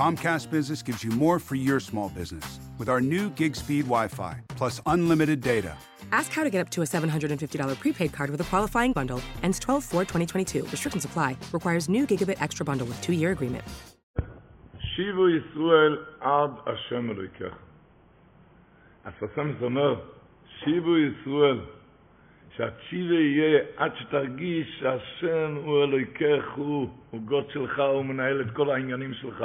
Comcast Business gives you more for your small business with our new gig speed Wi Fi plus unlimited data. Ask how to get up to a $750 prepaid card with a qualifying bundle. Ends 12 4 2022. Restrictions apply. Requires new gigabit extra bundle with two year agreement. שיבו ישראל עד השם אלוהיכך. אז פסם זה אומר, שיבו ישראל, שהתשיבה יהיה עד שתרגיש שהשם הוא אלוהיכך, הוא, הוא גוד שלך, הוא מנהל את כל העניינים שלך.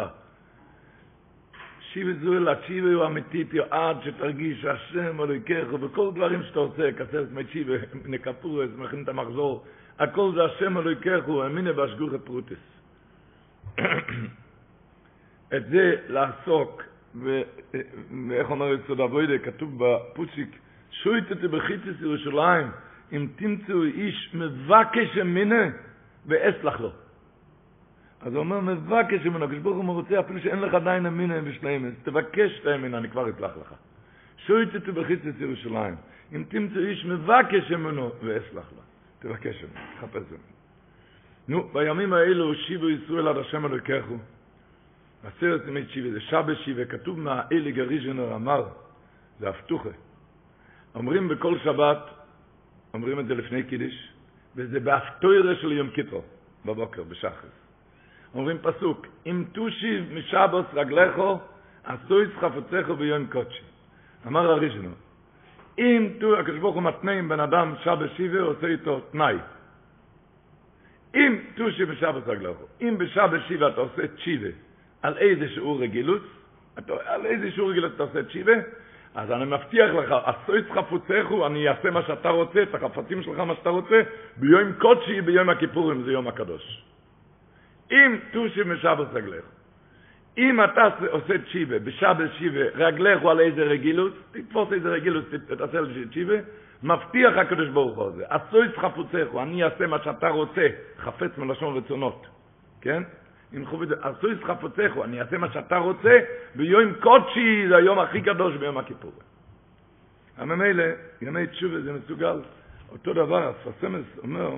שיבה זוהל, התשיבה הוא אמיתית, עד שתרגיש שהשם אלוהיכך, ובכל דברים שאתה עושה, כסרת משיבה, נקפורס, מכין את המחזור, הכל זה השם אלוהיכך, הוא אמינה בהשגוחת פרוטס. את זה לעסוק, ואיך אומר יצוד אבוידה, כתוב בפוסיק, שויטת בחיצס ירושלים, אם תמצאו איש מבקש אמינה, ואסלח לו. אז הוא אומר, מבקש אמינה, כשברוך הוא רוצה, אפילו שאין לך עדיין אמינה בשלמס, תבקש את האמינה, אני כבר אסלח לך. שויטת בחיצס ירושלים, אם תמצאו איש מבקש אמינו, ואסלח לו. תבקש אמינה, תחפש אמינה. נו, בימים האלו שיבו ישראל עד השם אלוקיכו. עשרת ימי שיבה, זה שבת שיבה, כתוב מהאליג הראשונר אמר, זה הפתוחה. אומרים בכל שבת, אומרים את זה לפני קידיש, וזה בהפטוירה של יום כיפור, בבוקר, בשחר. אומרים פסוק, אם תושיב משבוס רגלךו, עשו יצחפוצךו ביום קודשי. אמר הראשונר, אם תו, הקדוש ברוך הוא מתנה עם בן אדם שבת שיבה, עושה איתו תנאי. אם תושיב משבוס רגלךו, אם בשבת שיבה אתה עושה תשיבה, על איזה שיעור רגילות, על איזה שיעור רגילות אתה עושה תשיבה, אז אני מבטיח לך, עשו את אני אעשה מה שאתה רוצה, את החפצים שלך מה שאתה רוצה, ביום קודשי, ביום הכיפורים, זה יום הקדוש. אם תושי משבת רגלך, אם אתה עושה תשיבה, בשבת שיבה, רגלך הוא על איזה רגילות, תתפוס איזה רגילות, תעשה תשיבה, מבטיח הקדוש ברוך הוא הזה, עשו את חפוציך, אני אעשה מה שאתה רוצה, חפץ מלשון רצונות, כן? אם חובד, עשו את חפוציך, אני אעשה מה שאתה רוצה, ביום קודשי זה היום הכי קדוש ביום הכיפור. הממילא, ימי תשובה זה מסוגל. אותו דבר, הספסמס אומר,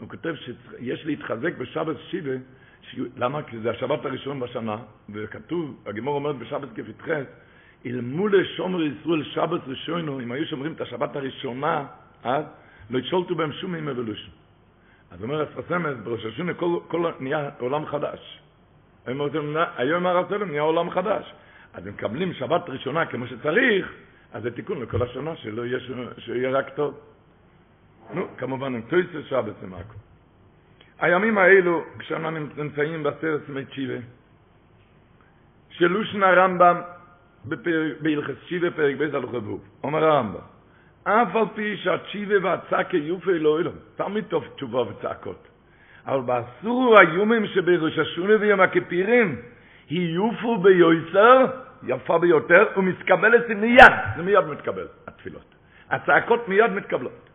הוא כותב שיש להתחזק בשבת שיבה, ש... למה? כי זה השבת הראשון בשנה, וכתוב, הגמור אומרת בשבת כפתח, אילמולה שומר ישראל שבת ראשונו, אם היו שומרים את השבת הראשונה, אז לא ישולטו בהם שום ימי ולושן. אז אומר הספסמס, בראש השונה כל, כל נהיה עולם חדש. היום הרב צלם נהיה עולם חדש. אז הם מקבלים שבת ראשונה כמו שצריך, אז זה תיקון לכל השנה, שלא יהיה, שיהיה רק טוב. נו, כמובן, הם טויסר שבת זה מקו. הימים האלו, כשאנחנו נמצאים בסרט מצ'יבה, שלושן הרמב"ם בהלכס שיבה פרק בית הלכות אומר הרמב"ם, אף על פי שהתשיבה והצעקה יופי לא אלו, תמיד טוב תשובה וצעקות. אבל באסור היומים שבראש השונה ויום הכפירים, יופו ביועצר, יפה ביותר, ומתקבלת מיד, זה מיד מתקבל, התפילות. הצעקות מיד מתקבלות.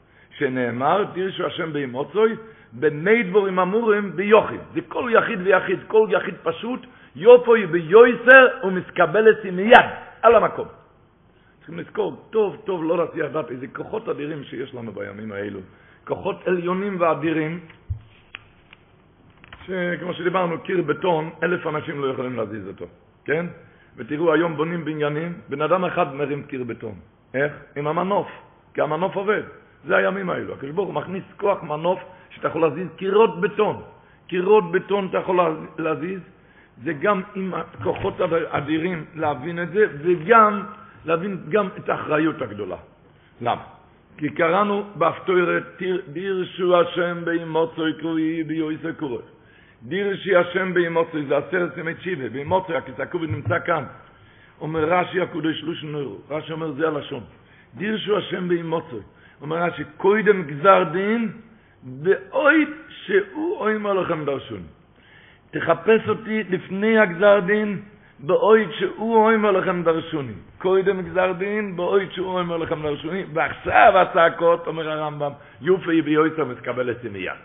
שנאמר, תרשו השם באמוצוי, בני דבורים אמורים ביוחיד. זה כל יחיד ויחיד, כל יחיד פשוט, יופו ביועצר ומתקבלת מיד, על המקום. צריכים לזכור טוב טוב לא להצליח לדעת איזה כוחות אדירים שיש לנו בימים האלו. כוחות עליונים ואדירים, שכמו שדיברנו, קיר בטון, אלף אנשים לא יכולים להזיז אותו, כן? ותראו, היום בונים בניינים, בן אדם אחד מרים קיר בטון. איך? עם המנוף, כי המנוף עובד. זה הימים האלו. הקדוש ברוך הוא מכניס כוח מנוף שאתה יכול להזיז קירות בטון. קירות בטון אתה יכול להזיז, זה גם עם כוחות אדירים להבין את זה, וגם להבין גם את האחריות הגדולה. למה? כי קראנו בהפטורת, דירשו השם באמוצוי קרוי ביועיסה קורא. דירשי השם באמוצוי, זה עשרת ימי צ'יבה, באמוצוי, הכסקובי נמצא כאן. אומר רש"י הקודש לושן נוירו, רש"י אומר זה הלשון. דירשו השם באמוצוי. אומר רש"י, קוידם גזר דין, באויד שהוא אוימר לכם דרשון. תחפש אותי לפני הגזר דין, באויד שהוא אומר לכם דרשוני. קודם גזר דין, באויד שהוא אומר לכם דרשוני, ועכשיו הצעקות, אומר הרמב"ם, יופי ביועצר מתקבל את מיד.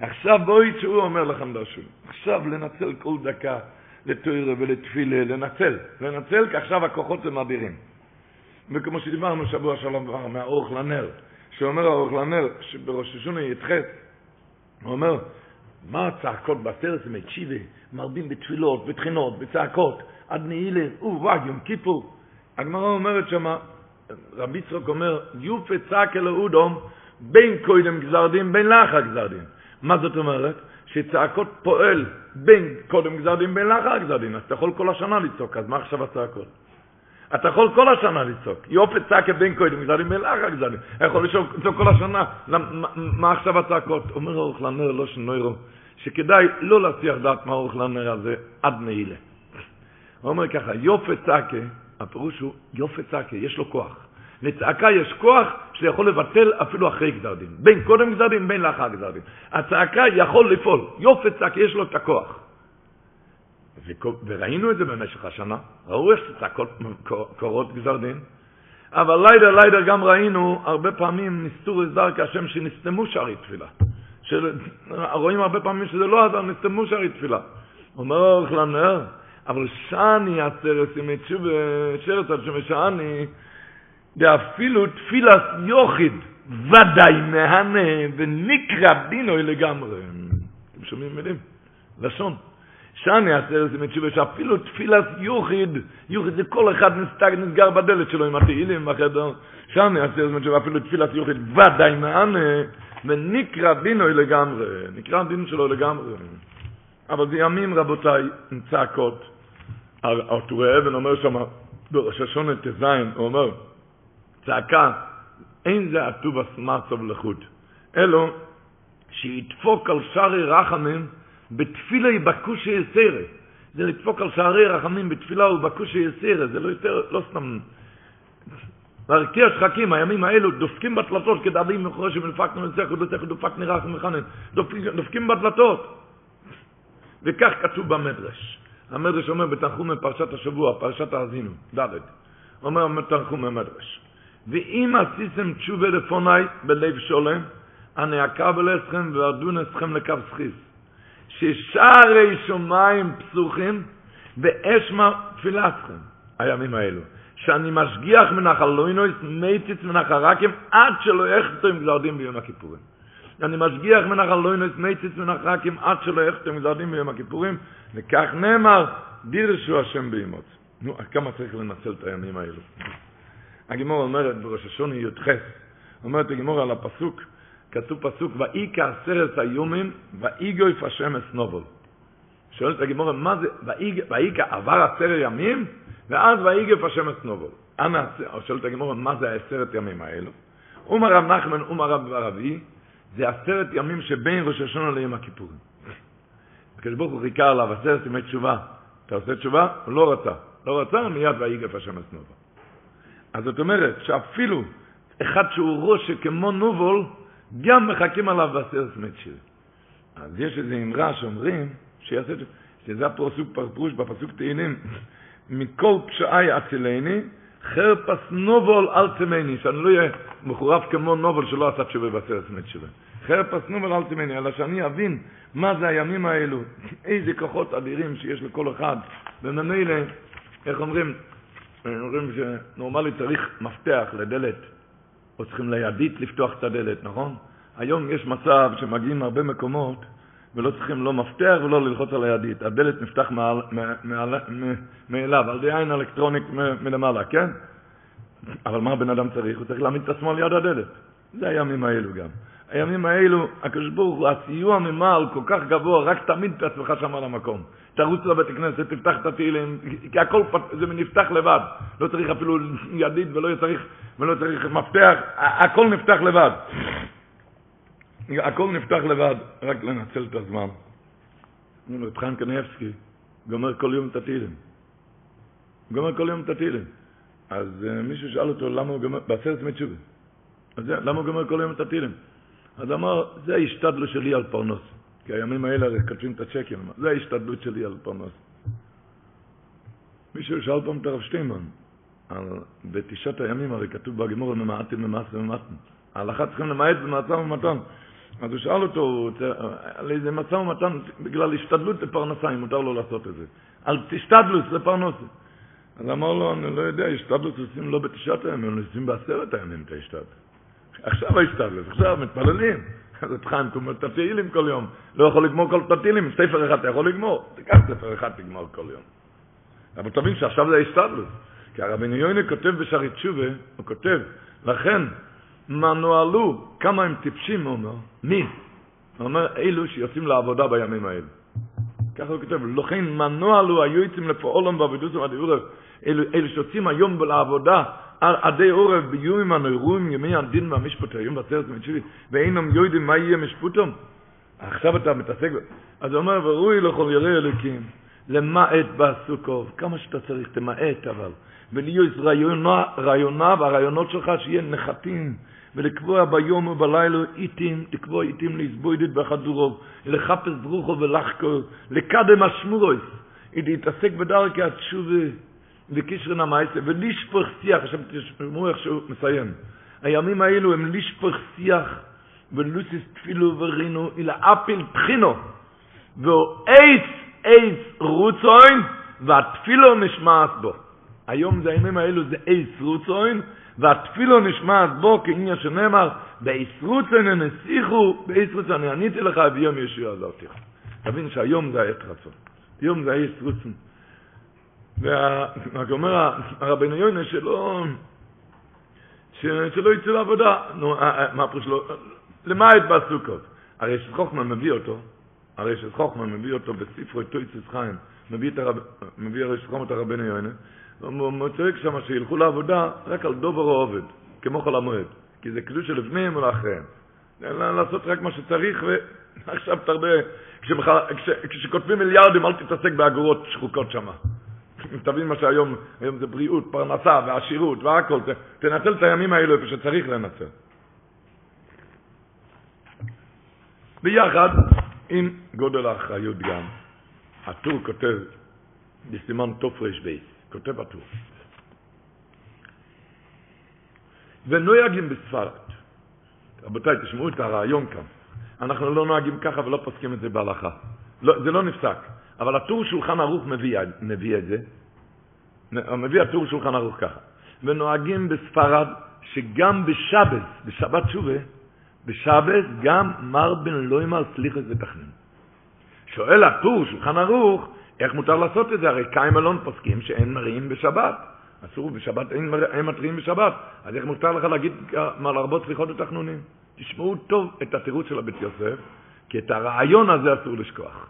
עכשיו באויד שהוא אומר לכם דרשוני. עכשיו לנצל כל דקה לתוירה ולתפילה, לנצל, לנצל, כי עכשיו הכוחות הם אדירים. וכמו שדיברנו שבוע שלום כבר מהאורך לנר, שאומר האורך לנר, שבראש השונה י"ח, הוא אומר, מה הצעקות בסרט עם צ'יבה, מרבים בתפילות, בתחינות, בצעקות, עד נעילה, וואי, יום כיפור. הגמרא אומרת שמה, רבי יצחוק אומר, יופה צעק אל אודום, בין קודם גזר דין, בין לאחר גזר דין. מה זאת אומרת? שצעקות פועל בין קודם גזר דין, בין לאחר גזר דין. אז אתה יכול כל השנה לצעוק, אז מה עכשיו הצעקות? אתה יכול כל השנה לצעוק. יופי צעקה בין לאחר גזר דין. אתה יכול לצעוק כל השנה. מה עכשיו הצעקות? אומר אורך לנר, לא שנוירו, שכדאי לא להצליח דעת מה אורך לנר הזה עד נעילה. הוא אומר ככה, יופי צעקה, הפירוש הוא יופי צעקה, יש לו כוח. לצעקה יש כוח שיכול לבטל אפילו אחרי גזר דין. בין קודם גזר דין, בין לאחר גזר דין. הצעקה יכול לפעול. יופי צעקה, יש לו את הכוח. וראינו את זה במשך השנה, ראו איך קורות גזר דין, אבל לידר לידר גם ראינו הרבה פעמים נסתור הזר כשם שנסתמו שערי תפילה. רואים הרבה פעמים שזה לא עזר, נסתמו שערי תפילה. אומר אורך לנר, אבל שאני עצרת עם תשובה, שרת על שמשעני, ואפילו תפילת יוחיד ודאי מהנה ונקרא דינוי לגמרי. אתם שומעים מילים? לשון. שאני עצרת עם תשובה שאפילו תפילת יוחיד, יוחיד זה כל אחד נסתג, נסגר בדלת שלו עם התהילים בחדר. שאני עצרת עם תשובה אפילו תפילת יוחיד ודאי מהנה ונקרא דינוי לגמרי. נקרא דין שלו לגמרי. אבל זה ימים רבותיי עם צעקות. ארתורי אבן אומר שם, בראש השונה ט"ז, הוא אומר, צעקה, אין זה עטוב הסמרצוב לחוט, אלו שידפוק על שערי רחמים בתפילה יבקושי יסרה. זה לדפוק על שערי רחמים בתפילה ובקושי יסרה, זה לא יותר, לא סתם. להרקיע שחקים, הימים האלו דופקים בדלתות כדאבים מחורש שמלפקנו לצחו דצחו דופק נרח ומכנן, דופקים בדלתות. וכך כתוב במדרש. המדרש אומר בתנחום בפרשת השבוע, פרשת האזינו, ד', אומר תנחום במדרש. ואם עשיתם תשובה לפוני בלב שולם, אני אקבל אתכם ואדון אתכם לקו סחיס. ששערי שמיים פסוחים באש תפילתכם, הימים האלו. שאני משגיח מנח הלוינויס, מייציץ מנח הרקים, עד שלא יחתו עם גזר דין ביום הכיפורים. אני משגיח מנח הלוינויס, מייציץ מנח הרקים, עד שלא יחתו עם גזר דין ביום הכיפורים, וכך נאמר, דירשו השם באימוץ. נו, כמה צריך לנצל את הימים האלו? הגימור אומרת בראש השונה י"ח, אומרת הגימור על הפסוק, כתוב פסוק, ואיכה עשרת היומים, ואיגו יפשם אסנובול. שואלת הגימור, מה זה, ואיכה עבר עשרת ימים, ואז יפשם אסנובול. אנא, שואלת הגימור, מה זה העשרת ימים האלו? אומר רב נחמן, אומר רב ערבי, זה עשרת ימים שבין ראש השונה ליום הכיפורים. הקדוש ברוך הוא חיכה עליו עשרת ימי תשובה. אתה עושה תשובה? הוא לא רצה. לא רצה, מיד ויגף השם אסנובול. אז זאת אומרת שאפילו אחד שהוא ראש כמו נובול, גם מחכים עליו בעשרת מת שיר. אז יש איזו אמרה שאומרים, שיעשה, שזה הפרסוק פרפרוש בפסוק תהילים, מכל פשעי אצילני, חרפס נובול אל תמני, שאני לא אהיה מחורף כמו נובול שלא עשה תשובה בעשרת מת שיר. חרפס נובול אל תמני, אלא שאני אבין מה זה הימים האלו, איזה כוחות אדירים שיש לכל אחד, וממילא, איך אומרים, אומרים שנורמלי צריך מפתח לדלת, או צריכים לידית לפתוח את הדלת, נכון? היום יש מצב שמגיעים הרבה מקומות ולא צריכים לא מפתח ולא ללחוץ על הידית. הדלת נפתח מאליו, על ידי עין אלקטרוניק מלמעלה, כן? אבל מה הבן אדם צריך? הוא צריך להעמיד את עצמו ליד הדלת. זה הימים האלו גם. הימים האלו, הקדוש ברוך הוא, הסיוע ממעל כל כך גבוה, רק תעמיד את עצמך שם על המקום. תרוץ לבית הכנסת, תפתח את התהילים, כי הכל זה נפתח לבד. לא צריך אפילו ידית ולא צריך, ולא צריך מפתח, הכל נפתח לבד. הכל נפתח לבד, רק לנצל את הזמן. רב חיים קניאבסקי גומר כל יום את התהילים. גומר כל יום את התהילים. אז uh, מישהו שאל אותו למה הוא גומר, בעשרת ימי תשובה. אז למה הוא גומר כל יום את התהילים? אז אמר, זה ההשתדלות שלי על פרנוס. כי הימים האלה הרי כותבים את הצ'קים, זה ההשתדלות שלי על פרנוס. מישהו שאל פעם את הרב שטיינמן, בתשעת הימים הרי כתוב בגמור ממעטים ממעט וממעטים. ההלכה צריכים למעט במשא ומתן. אז הוא שאל אותו על איזה משא ומתן, בגלל השתדלות לפרנסה, אם מותר לו לעשות את זה. על תשתדלות לפרנסה. אז אמר לו, אני לא יודע, השתדלות עושים לא בתשעת הימים, עושים בעשרת הימים את ההשתדלות. עכשיו ההשתדלות, עכשיו מתפללים. אז את חיים, את התהילים כל יום. לא יכול לגמור כל התהילים, ספר אחד אתה יכול לגמור. תיקח ספר אחד, תגמור כל יום. אבל תבין שעכשיו זה ההסתדלות. כי הרבי יוינה כותב בשערי תשובה, הוא כותב, לכן, מה נוהלו, כמה הם טיפשים, הוא אומר, מי? הוא אומר, אלו שיוצאים לעבודה בימים האלה. ככה הוא כותב, לכן מנוע לו היו יוצאים לפועלם בעבודוסם עד עורב, אלו, אלו שיוצאים היום לעבודה עדי עורב ביומים הנוירויים ימי הדין והמשפט היום בעצרת מצ'יבי ואינם יודעים מה יהיה משפוטם עכשיו אתה מתעסק אז הוא אומר וראוי לכל ירא אלוקים למעט בסוכות כמה שאתה צריך תמעט אבל. ולהיות רעיונה והרעיונות שלך שיהיה נחתים. ולקבוע ביום ובלילה עיתים, לקבוע עיתים להסבוידת בחדורוב, לחפש ברוכו ולחקור, לקדם השמורויס, להתעסק בדרכי התשובה וקשרן המייסה, ולשפוך שיח, עכשיו תשמעו איך שהוא מסיים. הימים האלו הם לשפוך שיח ולוסיס תפילו ורינו, אלא אפל בחינו, ואייס אייס רוצוין, והתפילו נשמעת בו. היום זה הימים האלו זה אייס רוצוין, והתפילו נשמעת בו כעניין שנאמר, בישרוצן הנסיכו, בישרוצן אני עניתי לך, ביום ישוע עזרתיך. תבין שהיום זה העת רצון. היום זה הישרוצן. ומה אומר הרבנו יוינה שלא, שלא יצאו לעבודה. נו, מה פירוש לא? למעט בסוכות. הרי שחוכמה מביא אותו, הרי שחוכמה מביא אותו בספרו טויצס חיים, מביא את הרב, מביא הרי שחוכמה את הרבנו יוינה, הוא צועק שם שילכו לעבודה רק על דובר או עובד, כמו חול המועד, כי זה קדוש שלפניהם ולאחריהם. לעשות רק מה שצריך, ועכשיו תרבה, כשכותבים מיליארדים אל תתעסק באגורות שחוקות שם. תבין מה שהיום, היום זה בריאות, פרנסה ועשירות והכל, תנצל את הימים האלו איפה שצריך לנצל. ביחד עם גודל האחריות גם, הטור כותב בסימן תר"ב, כותב הטור. ונויגים בספרד. רבותיי, תשמעו את הרעיון כאן. אנחנו לא נוהגים ככה ולא פוסקים את זה בהלכה. לא, זה לא נפסק. אבל הטור שולחן ערוך מביא, מביא את זה. מביא הטור שולחן ערוך ככה. ונוהגים בספרד שגם בשבת, בשבת שובה, בשבת גם מר בן לא ימר סליחס ותכנן. שואל הטור שולחן ערוך, איך מותר לעשות את זה? הרי קיים אלון פוסקים שאין מריעים בשבת. אסור בשבת, אין, אין מתריעים בשבת. אז איך מותר לך להגיד מה לרבות סליחות ותחנונים? תשמעו טוב את התירוץ של הבית יוסף, כי את הרעיון הזה אסור לשכוח.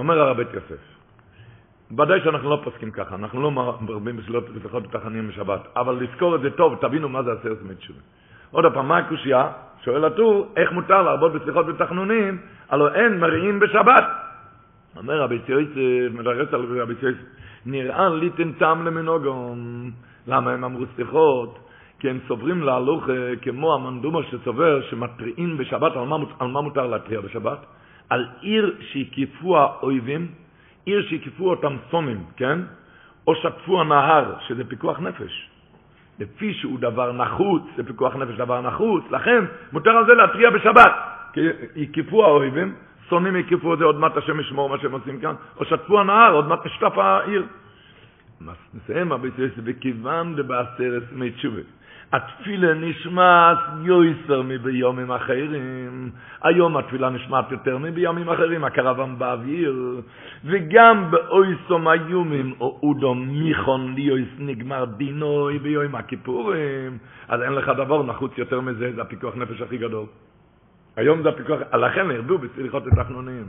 אומר הרב בית יוסף, ודאי שאנחנו לא פוסקים ככה, אנחנו לא מרבים בסליחות ותחנונים בשבת, אבל לזכור את זה טוב, תבינו מה זה עשרת ימי תשובה. עוד פעם, מה הקושייה? שואל הטור, איך מותר להרבות בסליחות ותחנונים, הלוא אין מריעים בשבת. אומר רבי ציויס, מדרס על רבי ציויס, נראה ליתן טעם למנוגום. למה הם אמרו סליחות? כי הם סוברים להלוך כמו המנדומו שסובר שמתריעים בשבת, על מה, על מה מותר להתריע בשבת? על עיר שהקיפו האויבים, עיר שהקיפו אותם סונים, כן? או שטפו הנהר, שזה פיקוח נפש. לפי שהוא דבר נחוץ, זה פיקוח נפש דבר נחוץ, לכן מותר על זה להתריע בשבת. כי הקיפו האויבים, שונאים הקיפו את זה, עוד מעט השם ישמור מה שהם עושים כאן, או שטפו הנהר, עוד מעט נשטף העיר. מסיים יוסף, וכיוון דבעשרת מי תשובה. התפילה נשמעת יויסר מביומים אחרים. היום התפילה נשמעת יותר מביומים אחרים, הקרבן באוויר. וגם באויסום איומים, או אודום מיכון ליויס נגמר דינוי ביום הכיפורים. אז אין לך דבר נחוץ יותר מזה, זה הפיקוח נפש הכי גדול. היום זה הפיקוח, לכן הרבו בסליחות ותחנונים.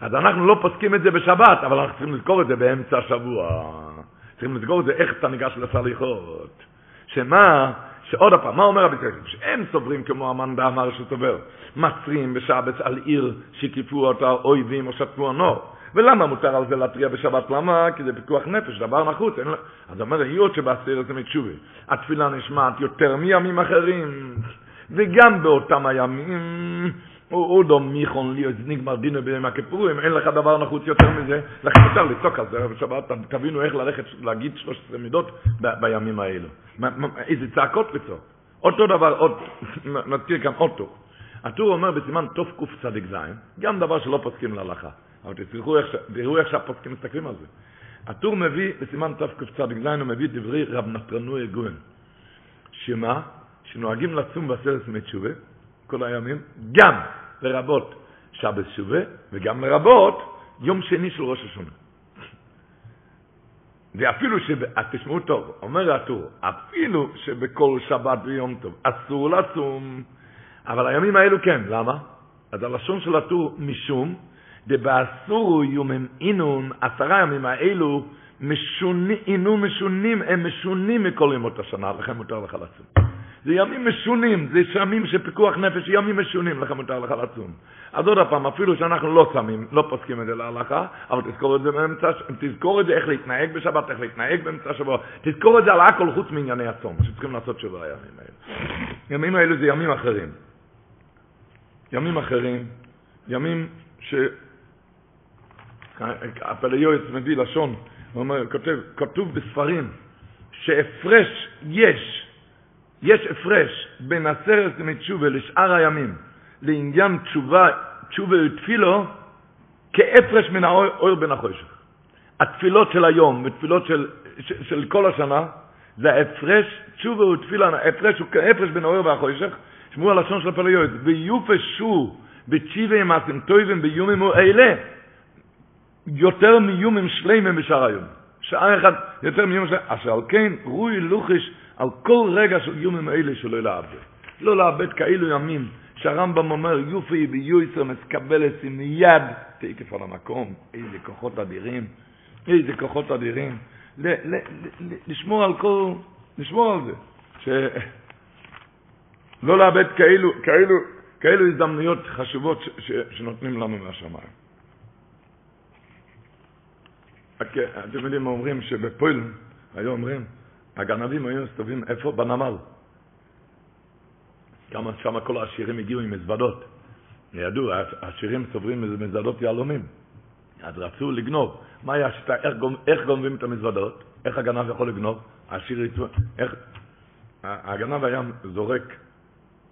אז אנחנו לא פוסקים את זה בשבת, אבל אנחנו צריכים לזכור את זה באמצע השבוע. צריכים לזכור את זה איך אתה ניגש לסליחות. שמה, שעוד פעם, מה אומר רבי יוסף? שהם סוברים כמו המן באמר שסובר, מצרים בשבת על עיר שקיפו אותה אויבים או שטפו הנור. ולמה מותר על זה להתריע בשבת? למה? כי זה פיקוח נפש, דבר נחוץ. אין... אז אומר, היות שבעשיר זה מתשובי, התפילה נשמעת יותר מימים אחרים, וגם באותם הימים אודו מיכון לי, נגמר דינו בימים הכיפורים, אין לך דבר נחוץ יותר מזה, לכן אפשר לצעוק על זה בשבת, תבינו איך ללכת, להגיד 13 מידות בימים האלו. איזה צעקות לצעוק. אותו דבר, עוד, נזכיר כאן טור. הטור אומר בסימן תקצ"ז, גם דבר שלא פוסקים להלכה, אבל תראו איך, איך שהפוסקים מסתכלים על זה. הטור מביא בסימן תקצ"ז, הוא מביא דברי רב נתרנוי גוהן, שמה? שנוהגים לצום בעשרת ימי תשובה, כל הימים, גם לרבות שבת שובה, וגם לרבות יום שני של ראש השונה. ואפילו ש... תשמעו טוב, אומר הטור, אפילו שבכל שבת ויום טוב אסור לצום, אבל הימים האלו כן, למה? אז הלשון של הטור, משום, דבאסורו יומם אינון, עשרה ימים האלו, משונים, אינון משונים, הם משונים מכל ימות השנה, לכן מותר לך לצום. זה ימים משונים, זה ימים של פיקוח נפש, ימים משונים, לכן מותר לך לצום. אז עוד פעם, אפילו שאנחנו לא צמים, לא פוסקים את זה להלכה, אבל תזכור את זה באמצע, תזכור את זה איך להתנהג בשבת, איך להתנהג באמצע השבוע, תזכור את זה על הכל חוץ מענייני הצום, שצריכים לעשות שבע הימים האלה. ימים האלה זה ימים אחרים. ימים אחרים, ימים ש... הפלאיועץ מביא לשון, הוא אומר, כותב, כתוב בספרים שהפרש יש, יש הפרש בין עשרת ימי תשובה לשאר הימים לעניין תשובה, תשובה ותפילו כהפרש מן האור בין החושך. התפילות של היום ותפילות של, של, של כל השנה זה ההפרש, תשובה ותפילה, ההפרש הוא כהפרש בין האור והחושך, שמעו הלשון של הפלאיועץ, ויופשו בתשיבי מעשים טובים ביומים אלה יותר מיומים שלמים בשאר היום. שעה אחת יותר מיומים שלמים. אשר על כן, רוי לוחש על כל רגע של יומים אלה שלא לאבד. לא לאבד כאלו ימים שהרמב"ם אומר, יופי ביועצר מסקבלת מיד תקף על המקום. איזה כוחות אדירים, איזה כוחות אדירים. ל- ל- ל- לשמור על כל, לשמור על זה. ש... לא לאבד כאלו, כאלו, כאלו הזדמנויות חשובות ש- ש- שנותנים לנו מהשמיים. אתם יודעים אומרים שבפועל, היו אומרים, הגנבים היו מסתובבים איפה? בנמל. כמה שם כל העשירים הגיעו עם מזוודות. ידעו, העשירים סוברים מזוודות יהלומים. אז רצו לגנוב. מה היה השיטה? איך, איך גונבים את המזוודות? איך הגנב יכול לגנוב? העשיר יצאו... איך... הגנב היה זורק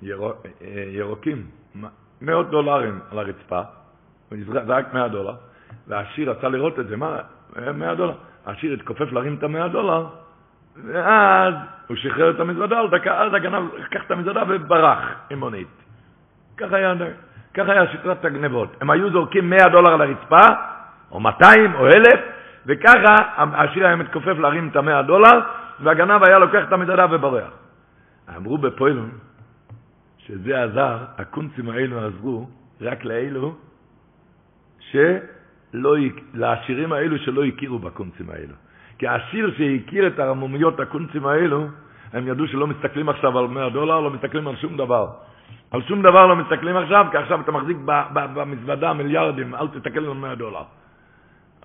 ירוק, ירוקים, מאות דולרים על הרצפה, הוא זרק מאה דולר, והעשיר רצה לראות את זה, מה, מאה דולר. העשיר התכופף להרים את המאה דולר, ואז הוא שחרר את המזוודה, על דקה, אז הגנב לקח את המזוודה וברח עם מונית. ככה היה, ככה היה שיטת הגנבות. הם היו זורקים 100 דולר על הרצפה, או 200 או 1,000, וככה העשיר היה מתכופף להרים את ה-100 דולר, והגנב היה לוקח את המזוודה ובורח. אמרו בפוילון שזה עזר, הקונצים האלו עזרו רק לאלו שלא, לעשירים האלו שלא הכירו בקונצים האלו. כי העשיר שהכיר את הרמומיות הקונצים האלו, הם ידעו שלא מסתכלים עכשיו על 100 דולר, לא מסתכלים על שום דבר. על שום דבר לא מסתכלים עכשיו, כי עכשיו אתה מחזיק במזוודה מיליארדים, אל תסתכל על 100 דולר.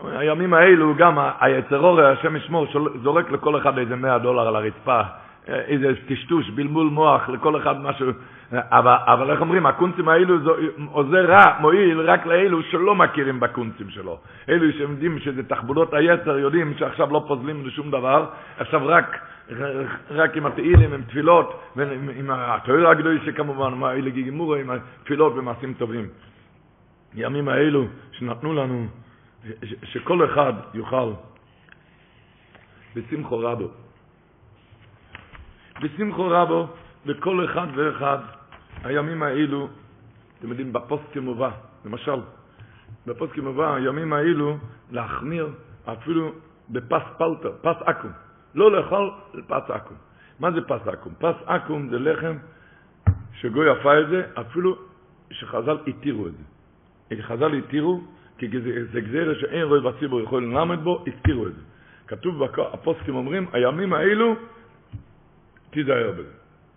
הימים האלו גם היצר אור, השם ישמור, זורק לכל אחד איזה 100 דולר על הרצפה, איזה טשטוש, בלבול מוח, לכל אחד משהו. אבל, אבל איך אומרים, הקונצים האלו עוזר רע, מועיל רק לאלו שלא מכירים בקונצים שלו. אלו שיודעים שזה תחבולות היצר, יודעים שעכשיו לא פוזלים לשום דבר, עכשיו רק, רק עם התהילים, עם תפילות, ועם התואר הגדול שכמובן, מה אלה גיגמורו, עם התפילות ומעשים טובים. ימים האלו שנתנו לנו, שכל אחד יוכל בשמחו רבו. בשמחו רבו, לכל אחד ואחד, הימים האלו, אתם יודעים, בפוסטים מובא, למשל, בפוסטים מובא, הימים האלו, להחמיר אפילו בפס פלטר, פס אקום. לא לאכול פס אקום. מה זה פס אקום? פס אקום זה לחם שגוי עפה את זה, אפילו שחז"ל התירו את זה. חז"ל התירו, כי זה גזירה שאין רואי בציבור יכול ללמד בו, התירו את זה. כתוב, הפוסקים אומרים, הימים האלו, תיזהר בזה.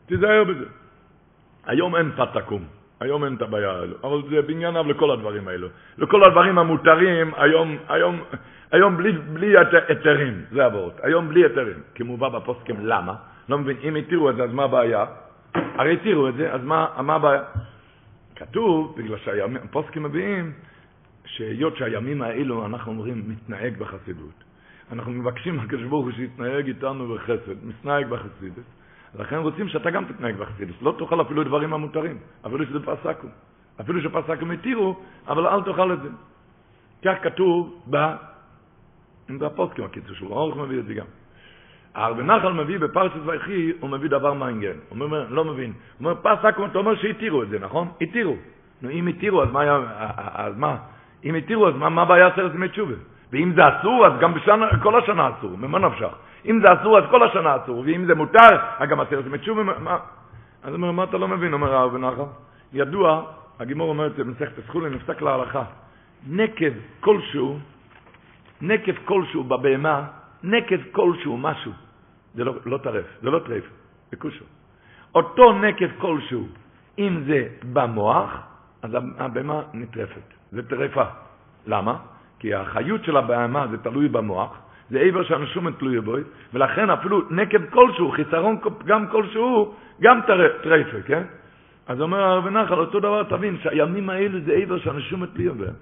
תיזהר בזה. היום אין פת עקום, היום אין את הבעיה האלו, אבל זה בענייניו לכל הדברים האלו. לכל הדברים המותרים, היום, היום, היום בלי, בלי היתרים, זה עבורת. היום בלי היתרים, מובא בפוסקים, למה? לא מבין, אם התירו את זה, אז מה הבעיה? הרי התירו את זה, אז מה, מה הבעיה? כתוב, בגלל שהפוסקים מביאים, שהיות שהימים האלו, אנחנו אומרים, מתנהג בחסידות. אנחנו מבקשים מהקדוש ברוך הוא שיתנהג איתנו בחסד, מתנהג בחסידות. לכן רוצים שאתה גם תתנהג בחסידות. לא תאכל אפילו דברים המותרים, אפילו שזה פסקו. אפילו שפסקו התירו, אבל אל תאכל את זה. כך כתוב ב... בפוסקים, הקיצור שלו, אורך מביא את זה גם. הרב נחל מביא בפרשת ויחי, הוא מביא דבר מעניין. הוא אומר, לא מבין. הוא אומר, פסק, אתה אומר שהתירו את זה, נכון? התירו. נו, אם התירו, אז מה היה, אז מה? אם התירו, אז מה הבעיה עשרת ימי תשובה? ואם זה אסור, אז גם בשנה, כל השנה אסור, ממה נפשך? אם זה אסור, אז כל השנה אסור, ואם זה מותר, אז גם עשרת ימי תשובה? אז הוא אומר, מה אתה לא מבין, אומר הרב נחל? ידוע, הגימור אומר את זה במסכת הסחולה, נפסק להלכה. נקב כלשהו, נקב כלשהו בבהמה, נקב כלשהו, משהו, זה לא, לא טרף, זה לא טרף, זה כושו. אותו נקב כלשהו, אם זה במוח, אז הבהמה נטרפת, זה טרפה. למה? כי החיות של הבהמה זה תלוי במוח, זה עבר שהנשומת תלוי בו, ולכן אפילו נקב כלשהו, חיסרון גם כלשהו, גם טרפה, כן? אז אומר הרב נחל, אותו דבר תבין, שהימים האלו זה עבר שהנשומת תלוי בהם.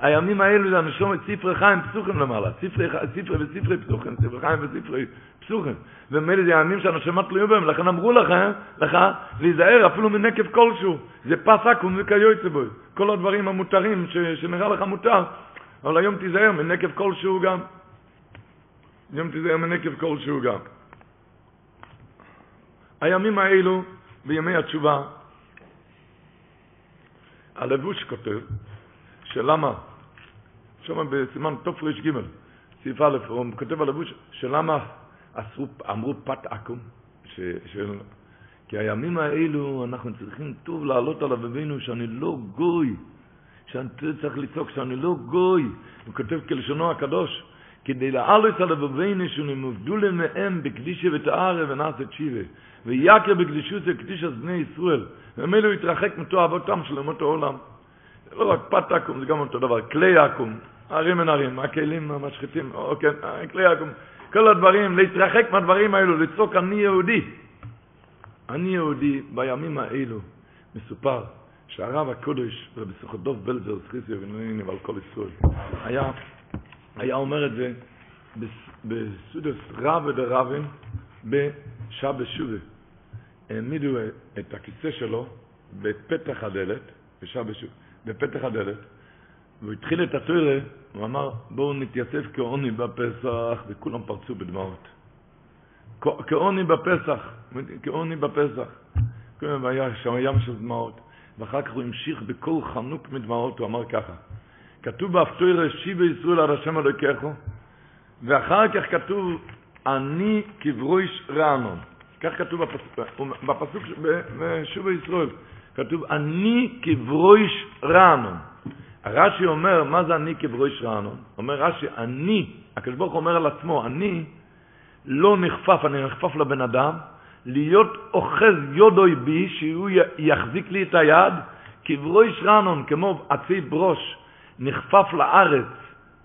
הימים האלו זה הנשומת ספרי חיים פסוחים למעלה, ספרי, ספרי וספרי פסוחים, ספרי חיים וספרי פסוחים. ומילא זה הימים שהנשמה תלויים בהם, לכן אמרו לכם, לך, להיזהר אפילו מנקב כלשהו. זה פס עכו"ם וכיוצא בו. כל הדברים המותרים ש, שנראה לך מותר, אבל היום תיזהר מנקב כלשהו גם. היום תיזהר מנקב כלשהו גם. הימים האלו, בימי התשובה, הלבוש כותב, שלמה, שם בסימן תר"ג, סעיף א', הוא כותב הלבוש, שלמה עשו, אמרו פת עכו"ם, כי הימים האלו אנחנו צריכים טוב לעלות על אבינו שאני לא גוי, שאני צריך לצעוק שאני לא גוי, הוא כותב כלשונו הקדוש, כדי לעלות על אבינו שנמובדו למהם בקדישה ותארה ונעשת שיבה, ויקר בקדישות זה קדישת בני ישראל, ומילא הוא התרחק מתועבותם של אומות העולם. זה לא רק פת עכו"ם, זה גם אותו דבר, כלי עכו"ם, הרים אין הרים, הכלים המשחיתים, או כן, כלי עכו"ם, כל הדברים, להתרחק מהדברים האלו, לצעוק אני יהודי. אני יהודי בימים האלו, מסופר שהרב הקודש, רבי סוכדוב בלזר, סחיסיה ונויני ועל כל ישראל, היה, היה אומר את זה בסודס רב ודרבין בשעה שובה. העמידו את הכיסא שלו בפתח הדלת, בשעה שובה, בפתח הדלת, והוא התחיל את התוירה, הוא אמר, בואו נתייצב כעוני בפסח, וכולם פרצו בדמעות. כעוני בפסח, כעוני בפסח. והיה שם ים של דמעות. ואחר כך הוא המשיך בקול חנוק מדמעות, הוא אמר ככה, כתוב באפטוירה, שיבה ישראל על השם אלוקיכו, ואחר כך כתוב, אני כברויש רענון. כך כתוב בפסוק, בפסוק בשובה ישראל, כתוב, אני כברויש רענון. רש"י אומר, מה זה אני כברויש רענון? אומר רש"י, אני, הקדוש ברוך אומר על עצמו, אני לא נחפף, אני נחפף לבן אדם, להיות אוחז יודוי בי, שהוא יחזיק לי את היד, כברויש רענון, כמו עצי ברוש, נחפף לארץ,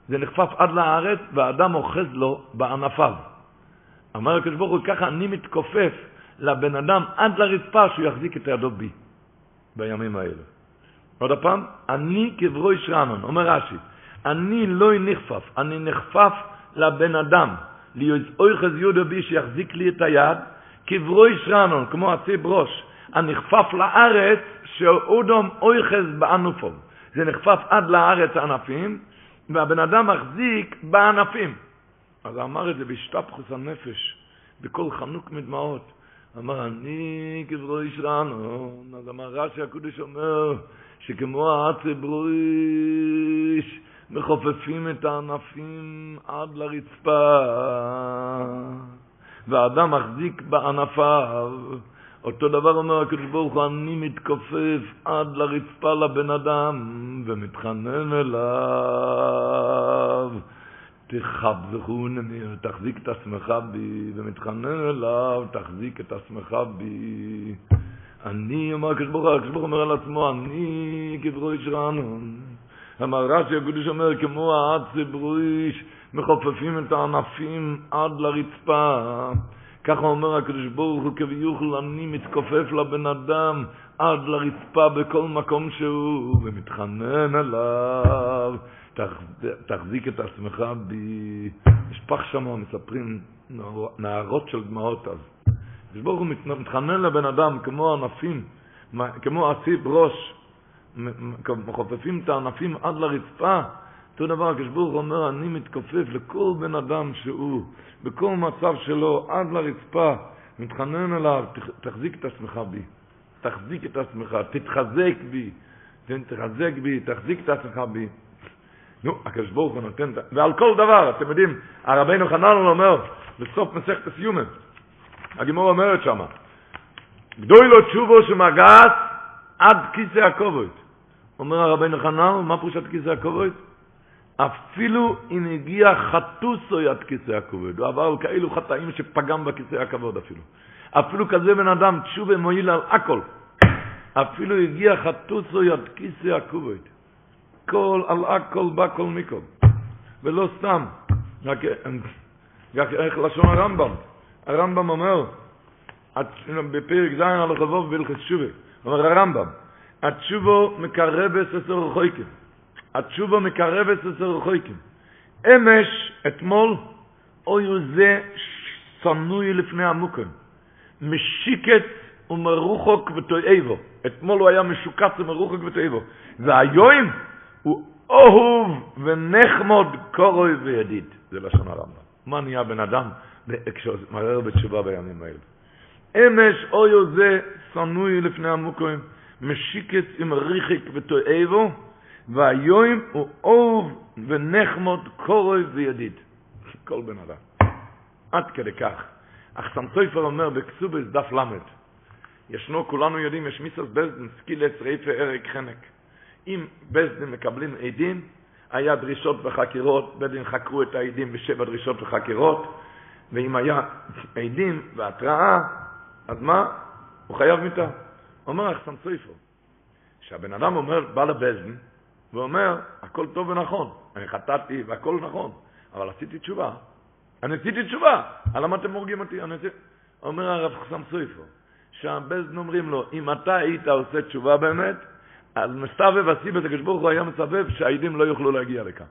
זה נחפף עד לארץ, והאדם אוחז לו בענפיו. אומר הקדוש ברוך הוא, ככה אני מתכופף לבן אדם עד לרצפה שהוא יחזיק את ידו בי, בימים האלה. עוד פעם, אני כברוי שרנון, אומר רש"י, אני לא נכפף, אני נחפף לבן אדם, להיות יהודה בי שיחזיק לי את היד, כברוי שרנון, כמו עצי ברוש, הנכפף לארץ שאודום אויכז בענופו. זה נחפף עד לארץ הענפים, והבן אדם מחזיק בענפים. אז אמר את זה בהשתפכוס הנפש, בקול חנוק מדמעות. אמר, אני כברוי שרנון. אז אמר רש"י הקודש אומר, שכמו האצברויש מחופפים את הענפים עד לרצפה, והאדם מחזיק בענפיו. אותו דבר אומר הקדוש ברוך הוא, אני מתכופף עד לרצפה לבן אדם ומתחנן אליו. תכבזכוני, תחזיק את עצמך בי, ומתחנן אליו, תחזיק את עצמך בי. אני, אומר הקדוש ברוך הוא, הקדוש ברוך אומר על עצמו, אני כברויש רענון. אמר רש"י הקדוש אומר, כמו האצברויש, מחופפים את הענפים עד לרצפה. ככה אומר הקדוש ברוך הוא, כביוכל אני מתכופף לבן אדם עד לרצפה בכל מקום שהוא, ומתחנן אליו. תחזיק את עצמך בי. יש פח שם, מספרים נערות של דמעות אז. הקדוש ברוך הוא מתחנן לבן אדם כמו ענפים, כמו עשי בראש, מחופפים את הענפים עד לרצפה, אותו דבר הקשבורך אומר, אני מתכופף לכל בן אדם שהוא, בכל מצב שלו, עד לרצפה, מתחנן אליו, תחזיק את עצמך בי, תחזיק את עצמך, תתחזק בי, תתחזק בי, תחזיק את עצמך בי. נו, הקדוש ברוך הוא נותן, ועל כל דבר, אתם יודעים, הרבינו חנן אומר, בסוף מסכת הסיומת, הגימור אומרת שמה, גדוי לו תשובו שמגעת עד כיסא הכובד. אומר הרבינו חנן, מה פרושת כיסא הכובד? אפילו אם הגיע חטוסו עד כיסא הכובד, הוא עבר על כאלו חטאים שפגם בכיסא הכבוד אפילו. אפילו כזה בן אדם, תשובה מועיל על הכל. אפילו הגיע חטוסו עד כיסא הכובד. כל על הכל בא כל מכל. ולא סתם, רק איך לשון הרמב"ם. הרמב"ם אומר, בפרק ז' על החבוב בהלכס שובה, אומר הרמב"ם, התשובו מקרבס עשר רחויקים. התשובה מקרבס עשר רחויקים. אמש, אתמול, אוי זה שנוי לפני המוקם. משיקת ומרוחוק ותועבו. אתמול הוא היה משוקץ ומרוחק ותועבו. והיום הוא אוהב ונחמוד קורוי וידיד. זה לשון הרמב"ם. מה נהיה בן אדם כשמרר בתשובה בימים האלה? אמש אוי זה שנוי לפני המוקרים, משיקת עם ריחק ותועבו, והיום הוא אוהב ונחמוד קורוי וידיד. כל בן אדם. עד כדי כך. אך סמסויפר אומר בכסובס דף למד, ישנו, כולנו יודעים, יש מיסוס בזדן, סקילס, רייפה, ארק, חנק. אם בזדין מקבלים עדים, היה דרישות וחקירות, בדין חקרו את העדים בשבע דרישות וחקירות, ואם היה עדים והתראה, אז מה? הוא חייב מיתה. אומר אחסם סויפו, שהבן אדם אומר, בא לבזדין, ואומר, הכל טוב ונכון, אני חטאתי והכל נכון, אבל עשיתי תשובה. אני עשיתי תשובה, למה אתם הורגים אותי? אני עשיתי... אומר הרב חסם סויפו, שהבזדין אומרים לו, אם אתה היית עושה תשובה באמת, אז מסתובב הסיבס, הקדוש ברוך הוא היה מסבב שהעדים לא יוכלו להגיע לכאן.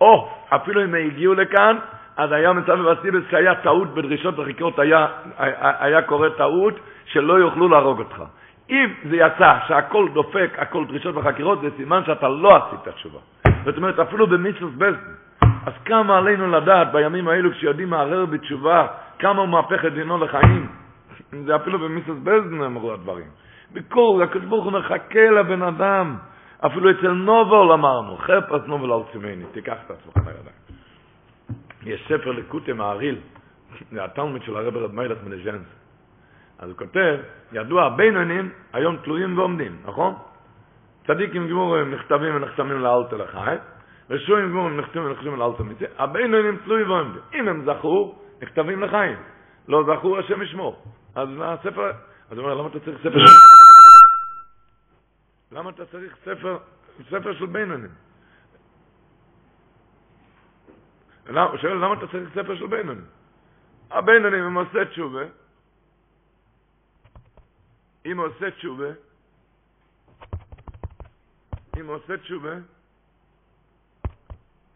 או, אפילו אם הגיעו לכאן, אז היה מסבב הסיבס שהיה טעות בדרישות וחקירות, היה, היה, היה קורה טעות שלא יוכלו להרוג אותך. אם זה יצא שהכל דופק, הכל דרישות וחקירות, זה סימן שאתה לא עשית תשובה. זאת אומרת, אפילו במיסוס בסדן. אז כמה עלינו לדעת בימים האלו, כשיודעים מערער בתשובה, כמה הוא מהפך את דינו לחיים. זה אפילו במיסוס בסדן אמרו הדברים. בכל, הקדוש ברוך הוא מחכה לבן אדם. אפילו אצל נובל אמרנו, חפש נובל על צימני, תיקח את עצמך לידיים. יש ספר לקוטה מעריל, זה התלמיד של הרב רב מיילך מנז'נס. אז הוא כותב, ידוע הבינונים היום תלויים ועומדים, נכון? צדיקים גמורים נכתבים ונחתמים לאלתר לחי, רשועים גמורים נכתבים ונחתמים לאלתר מזה, הבינונים תלויים ועומדים. אם הם זכו, נכתבים לחיים. לא זכו, השם ישמור. אז הספר, אז הוא אומר, למה אתה צריך ספר? למה אתה צריך ספר, ספר של בינונים? הוא שואל, למה אתה צריך ספר של בינונים? הבינונים, אם עושה תשובה, אם עושה תשובה, אם עושה תשובה,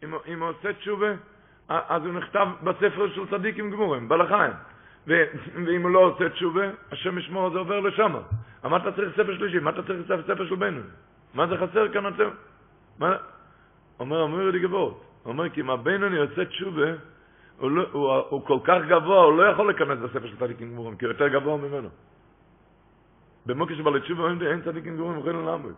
אם עושה תשובה, אז הוא נכתב בספר של צדיקים גמורים, בלחיים. ואם הוא לא עושה תשובה, השם ישמור, זה עובר לשם. מה אתה צריך ספר שלישי? מה אתה צריך ספר של בינון? מה זה חסר כאן אתם? מה? אומר, אומר לי גבוהות. אומר, כי אם הבינוני יוצא תשובה, הוא, לא, הוא, הוא כל כך גבוה, הוא לא יכול להיכנס לספר של צדיקים גמורים, כי הוא יותר גבוה ממנו. במוקר שבא לתשובה אומרים אין צדיקים גמורים יכולים לעמוד.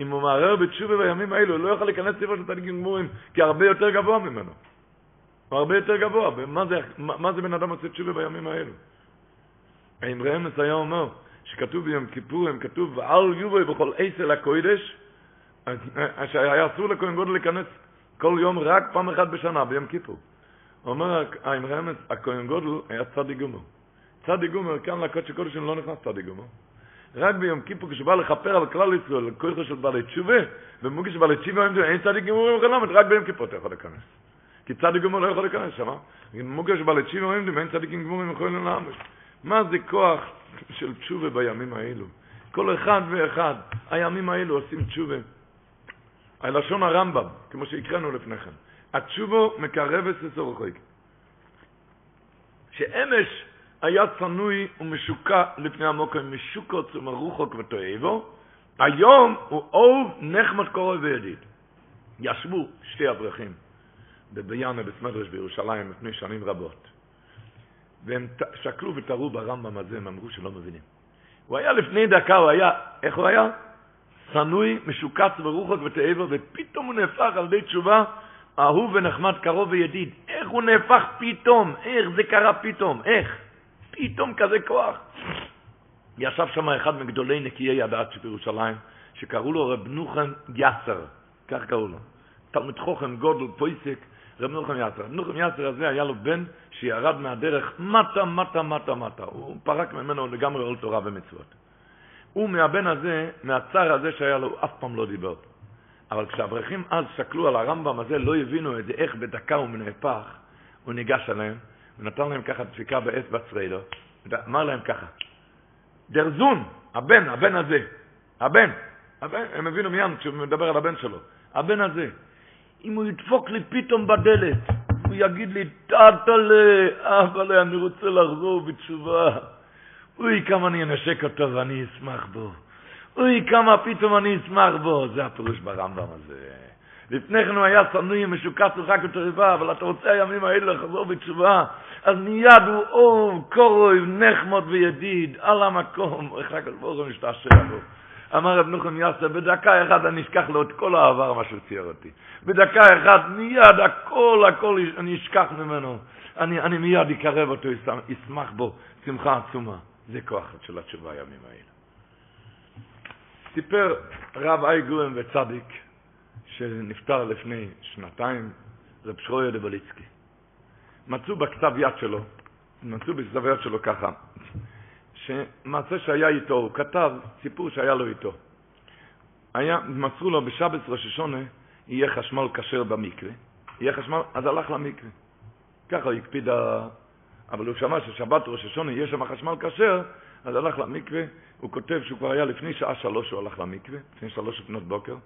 אם הוא מערער בתשובה בימים האלו, לא יכול להיכנס לספר של צדיקים גמורים, כי הרבה יותר גבוה ממנו. הוא הרבה יותר גבוה. ומה זה, מה זה בן אדם עושה תשובה בימים האלו? האמרי אמס היה אומר, שכתוב ביום כיפורים, כתוב, ועל יובי בכל עשר הקוידש, שהיה אסור לכהן גודל להיכנס כל יום רק פעם אחת בשנה, ביום כיפור. אומר, האמרי אמס, הכהן גודל היה צדי גומר. צדי גומר, כאן לקודש הקודש לא נכנס צדי גומר. רק ביום כיפור, כשבא לכפר על כלל ישראל, כוחו של בעלי תשובה, ומוגי של בעלי תשובה, אין צדיק גמורים חלמת, רק ביום כיפור אתה יכול להיכנס. כי צדיק גמור לא יכול להיכנס שם. מוגי של בעלי תשובה אין צדיקים גמורים יכולים לעמוד. מה זה כוח של תשובה בימים האלו? כל אחד ואחד, הימים האלו עושים תשובה. הלשון הרמב"ם, כמו שהקראנו לפני כן, התשובו מקרבת לצורך שאמש היה צנוי ומשוקע לפני המוקר, משוקות ומרוחוק ותועבו, היום הוא אוב נחמד קורא וידיד. ישבו שתי אברכים בביאנה בסמדרש בירושלים לפני שנים רבות. והם שקלו ותראו ברמב"ם הזה, הם אמרו שלא מבינים. הוא היה לפני דקה, הוא היה, איך הוא היה? שנוי, משוקץ ורוחק ותאבר, ופתאום הוא נהפך על ידי תשובה אהוב ונחמד, קרוב וידיד. איך הוא נהפך פתאום? איך זה קרה פתאום? איך? פתאום כזה כוח. ישב שם אחד מגדולי נקיי הדעת שבירושלים, שקראו לו רב נוחם יסר, כך קראו לו. תלמיד חוכם גודל פויסק, רב נוחם יסר. רב נוחם יסר הזה היה לו בן שירד מהדרך מטה, מטה, מטה, מטה. הוא פרק ממנו לגמרי עול תורה ומצוות. הוא מהבן הזה, מהצער הזה שהיה לו, אף פעם לא דיבר. אבל כשהאברכים אז שקלו על הרמב"ם הזה, לא הבינו את זה, איך בדקה הוא נהפך, הוא ניגש אליהם, ונתן להם ככה דפיקה באצבע צריידו, אמר להם ככה, דרזון, הבן, הבן הזה, הבן, הבן, הם הבינו מיד כשהוא מדבר על הבן שלו, הבן הזה, אם הוא ידפוק לי פתאום בדלת, הוא יגיד לי, טאטלה, אבל אני רוצה לחזור בתשובה. אוי, כמה אני אנשק אותו ואני אשמח בו. אוי, כמה פתאום אני אשמח בו. זה הפירוש ברמב"ם הזה. לפני כן הוא היה שנוי משוקץ ורק בתריבה, אבל אתה רוצה הימים האלה לחזור בתשובה, אז מיד הוא אור, קורוי, נחמוד וידיד, על המקום, איך הקדוש הוא משתעשע בו. אמר רב נוחם יאסר, בדקה אחת אני אשכח לו את כל העבר, מה שהוא צייר אותי. בדקה אחת, מיד הכל, הכל אני אשכח ממנו. אני, אני מיד אקרב אותו, אשמח בו, שמחה עצומה. זה כוח של התשובה הימים האלה. סיפר רב אייגורם וצדיק, שנפטר לפני שנתיים, רב שרויה דבליצקי. מצאו בכתב יד שלו, מצאו בכתב יד שלו ככה, שמעשה שהיה איתו, הוא כתב סיפור שהיה לו איתו. היה, מסרו לו בשבת ראש השונה, יהיה חשמל כשר במקווה, יהיה חשמל, אז הלך למקווה. ככה הוא הקפיד, אבל הוא שמע ששבת ראש השונה יהיה שם חשמל כשר, אז הלך למקווה, הוא כותב שהוא כבר היה לפני שעה שלוש הוא הלך למקווה, לפני שלוש לפנות בוקר.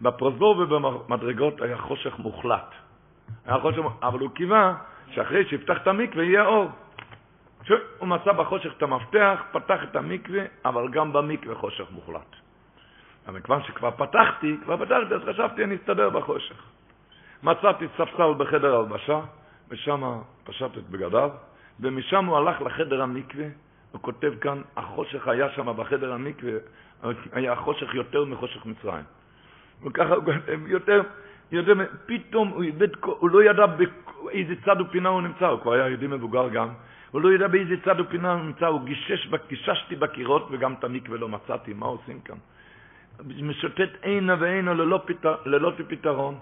בפרוזדור ובמדרגות היה חושך מוחלט. היה חושך, אבל הוא קיווה שאחרי שיפתח את המקווה יהיה אור. הוא מצא בחושך את המפתח, פתח את המקווה, אבל גם במקווה חושך מוחלט. אבל מכיוון שכבר פתחתי, כבר פתחתי, אז חשבתי אני אסתדר בחושך. מצאתי ספסל בחדר הלבשה, ושם פשט את בגדיו, ומשם הוא הלך לחדר המקווה, הוא כותב כאן, החושך היה שם בחדר המקווה, היה חושך יותר מחושך מצרים. הוא כותב, יותר, יותר, פתאום הוא איבד, הוא לא ידע באיזה צד ופינה הוא נמצא, הוא כבר היה יהודי מבוגר גם, הוא לא ידע באיזה צד ופינה הוא נמצא, הוא גישש, גיששתי בקירות וגם את המקווה לא מצאתי, מה עושים כאן? משוטט עינה ועינה ללא, פתר, ללא פתרון.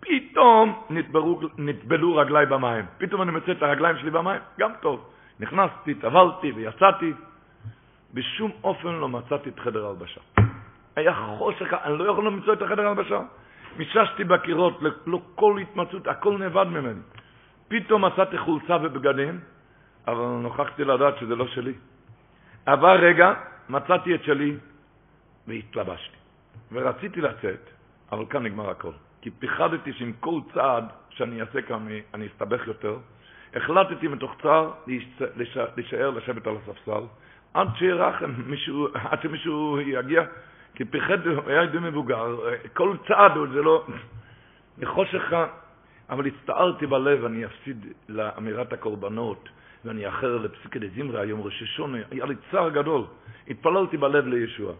פתאום נטבלו, נטבלו רגליי במים. פתאום אני מוצא את הרגליים שלי במים, גם טוב. נכנסתי, טבלתי ויצאתי. בשום אופן לא מצאתי את חדר ההלבשה. היה חושך, אני לא יכול למצוא את החדר ההלבשה. מיששתי בקירות, לא כל התמצאות, הכל נאבד ממני. פתאום מצאתי חולצה ובגדים, אבל נוכחתי לדעת שזה לא שלי. עבר רגע, מצאתי את שלי והתלבשתי. ורציתי לצאת, אבל כאן נגמר הכל. כי פחדתי שעם כל צעד שאני אעשה כאן אני אסתבך יותר. החלטתי מתוך צער להישאר לשבת על הספסל, עד שירחם מישהו, עד שמישהו יגיע, כי פחד, היה די מבוגר, כל צעד זה לא... מחושך, אבל הצטערתי בלב, אני אפסיד לאמירת הקורבנות, ואני אחר לפסיקי דזמרה, היום ראש השונה, היה לי צער גדול. התפללתי בלב לישוע.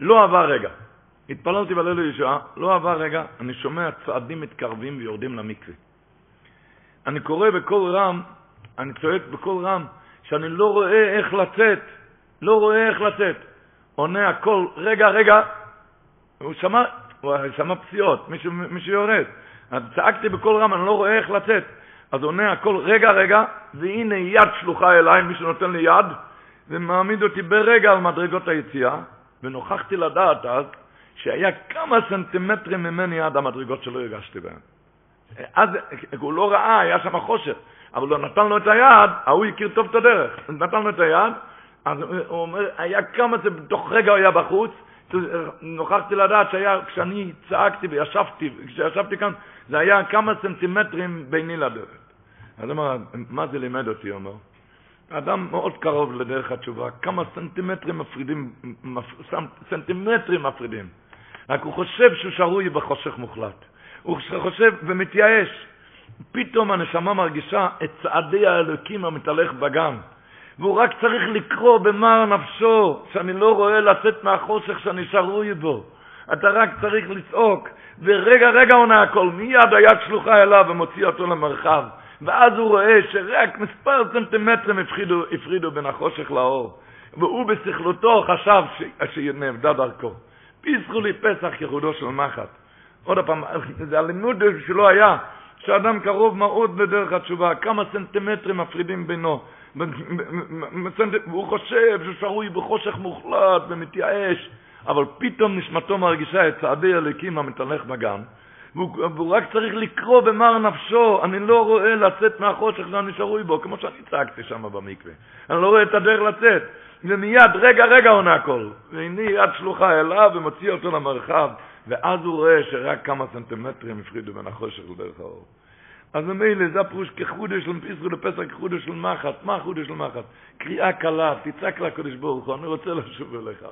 לא עבר רגע. התפללתי בלב לישוע, לא עבר רגע, אני שומע צעדים מתקרבים ויורדים למקווה. אני קורא בקול רם, אני צועק בקול רם, שאני לא רואה איך לצאת, לא רואה איך לצאת. עונה הכל, רגע, רגע, הוא שמע, הוא שמע פציעות, מישהו, מישהו יורד. אז צעקתי בקול רם, אני לא רואה איך לצאת. אז עונה הכל, רגע, רגע, והנה יד שלוחה אליי, מישהו נותן לי יד, ומעמיד אותי ברגע על מדרגות היציאה, ונוכחתי לדעת אז שהיה כמה סנטימטרים ממני עד המדרגות שלא הרגשתי בהן. אז הוא לא ראה, היה שם חושך, אבל הוא נתן לו את היד, ההוא הכיר טוב את הדרך, נתן לו את היד, אז הוא אומר, היה כמה זה, בתוך רגע הוא היה בחוץ, נוכחתי לדעת שהיה, כשאני צעקתי וישבתי, כשישבתי כאן, זה היה כמה סנטימטרים ביני לדרך. אז אומר, מה זה לימד אותי, הוא אומר? אדם מאוד קרוב לדרך התשובה, כמה סנטימטרים מפרידים, סנטימטרים מפרידים. רק הוא חושב שהוא שרוי בחושך מוחלט. הוא חושב ומתייאש. פתאום הנשמה מרגישה את צעדי האלוקים המתהלך בגן. והוא רק צריך לקרוא במר נפשו, שאני לא רואה לצאת מהחושך שאני שרוי בו. אתה רק צריך לצעוק, ורגע רגע עונה הכל, מיד היד שלוחה אליו ומוציא אותו למרחב. ואז הוא רואה שרק מספר סנטימטרים הפרידו, הפרידו בין החושך לאור. והוא בשכלותו חשב ש... שנאבדה דרכו. פיסחו לי פסח כחודו של מחט. עוד פעם, זה הלימוד שלו היה, שאדם קרוב מאוד בדרך התשובה, כמה סנטימטרים מפרידים בינו. והוא חושב שהוא שרוי בחושך מוחלט ומתייאש, אבל פתאום נשמתו מרגישה את צעדי הליקים המתהלך בגן, והוא רק צריך לקרוא במר נפשו, אני לא רואה לצאת מהחושך שאני שרוי בו, כמו שאני צעקתי שם במקווה. אני לא רואה את הדרך לצאת. ומיד, רגע, רגע עונה הכל. והנה יד שלוחה אליו ומוציא אותו למרחב, ואז הוא רואה שרק כמה סנטימטרים הפרידו בין החושך לדרך האור. אז ממילא זה הפירוש כחודש של פיסחו לפסח כחודש של מחט. מה חודש של מחט? קריאה קלה, תצעק לקדוש ברוך הוא, אני רוצה לשוב אליך.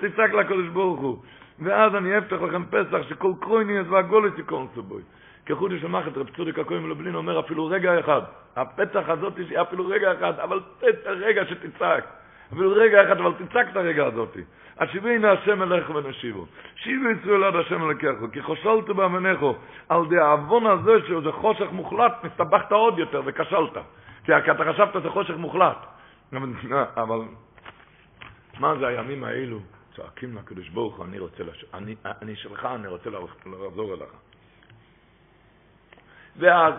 תצעק לקדוש ברוך הוא. ואז אני אפתח לכם פסח שכל קרויני אז והגולת ייכנסו בוי. כחודש של מחט, רב צודק הכהן מלובלין אומר אפילו רגע אחד. הפתח הזאת יש אפילו רגע אחד, אבל פתח רגע שתצעק. אפילו רגע אחד, אבל תצעק את הרגע הזאת. השיבי השם אליך ונשיבו. שיבו ישראל עד השם אלוקיכו, כי חושלת באמנךו, על די העוון הזה שזה חושך מוחלט, נסתבכת עוד יותר וכשלת. כי אתה חשבת שזה חושך מוחלט. אבל מה זה הימים האלו? צועקים לקדוש ברוך הוא, אני רוצה, לש... אני, אני שלך, אני רוצה לחזור אליך. ואז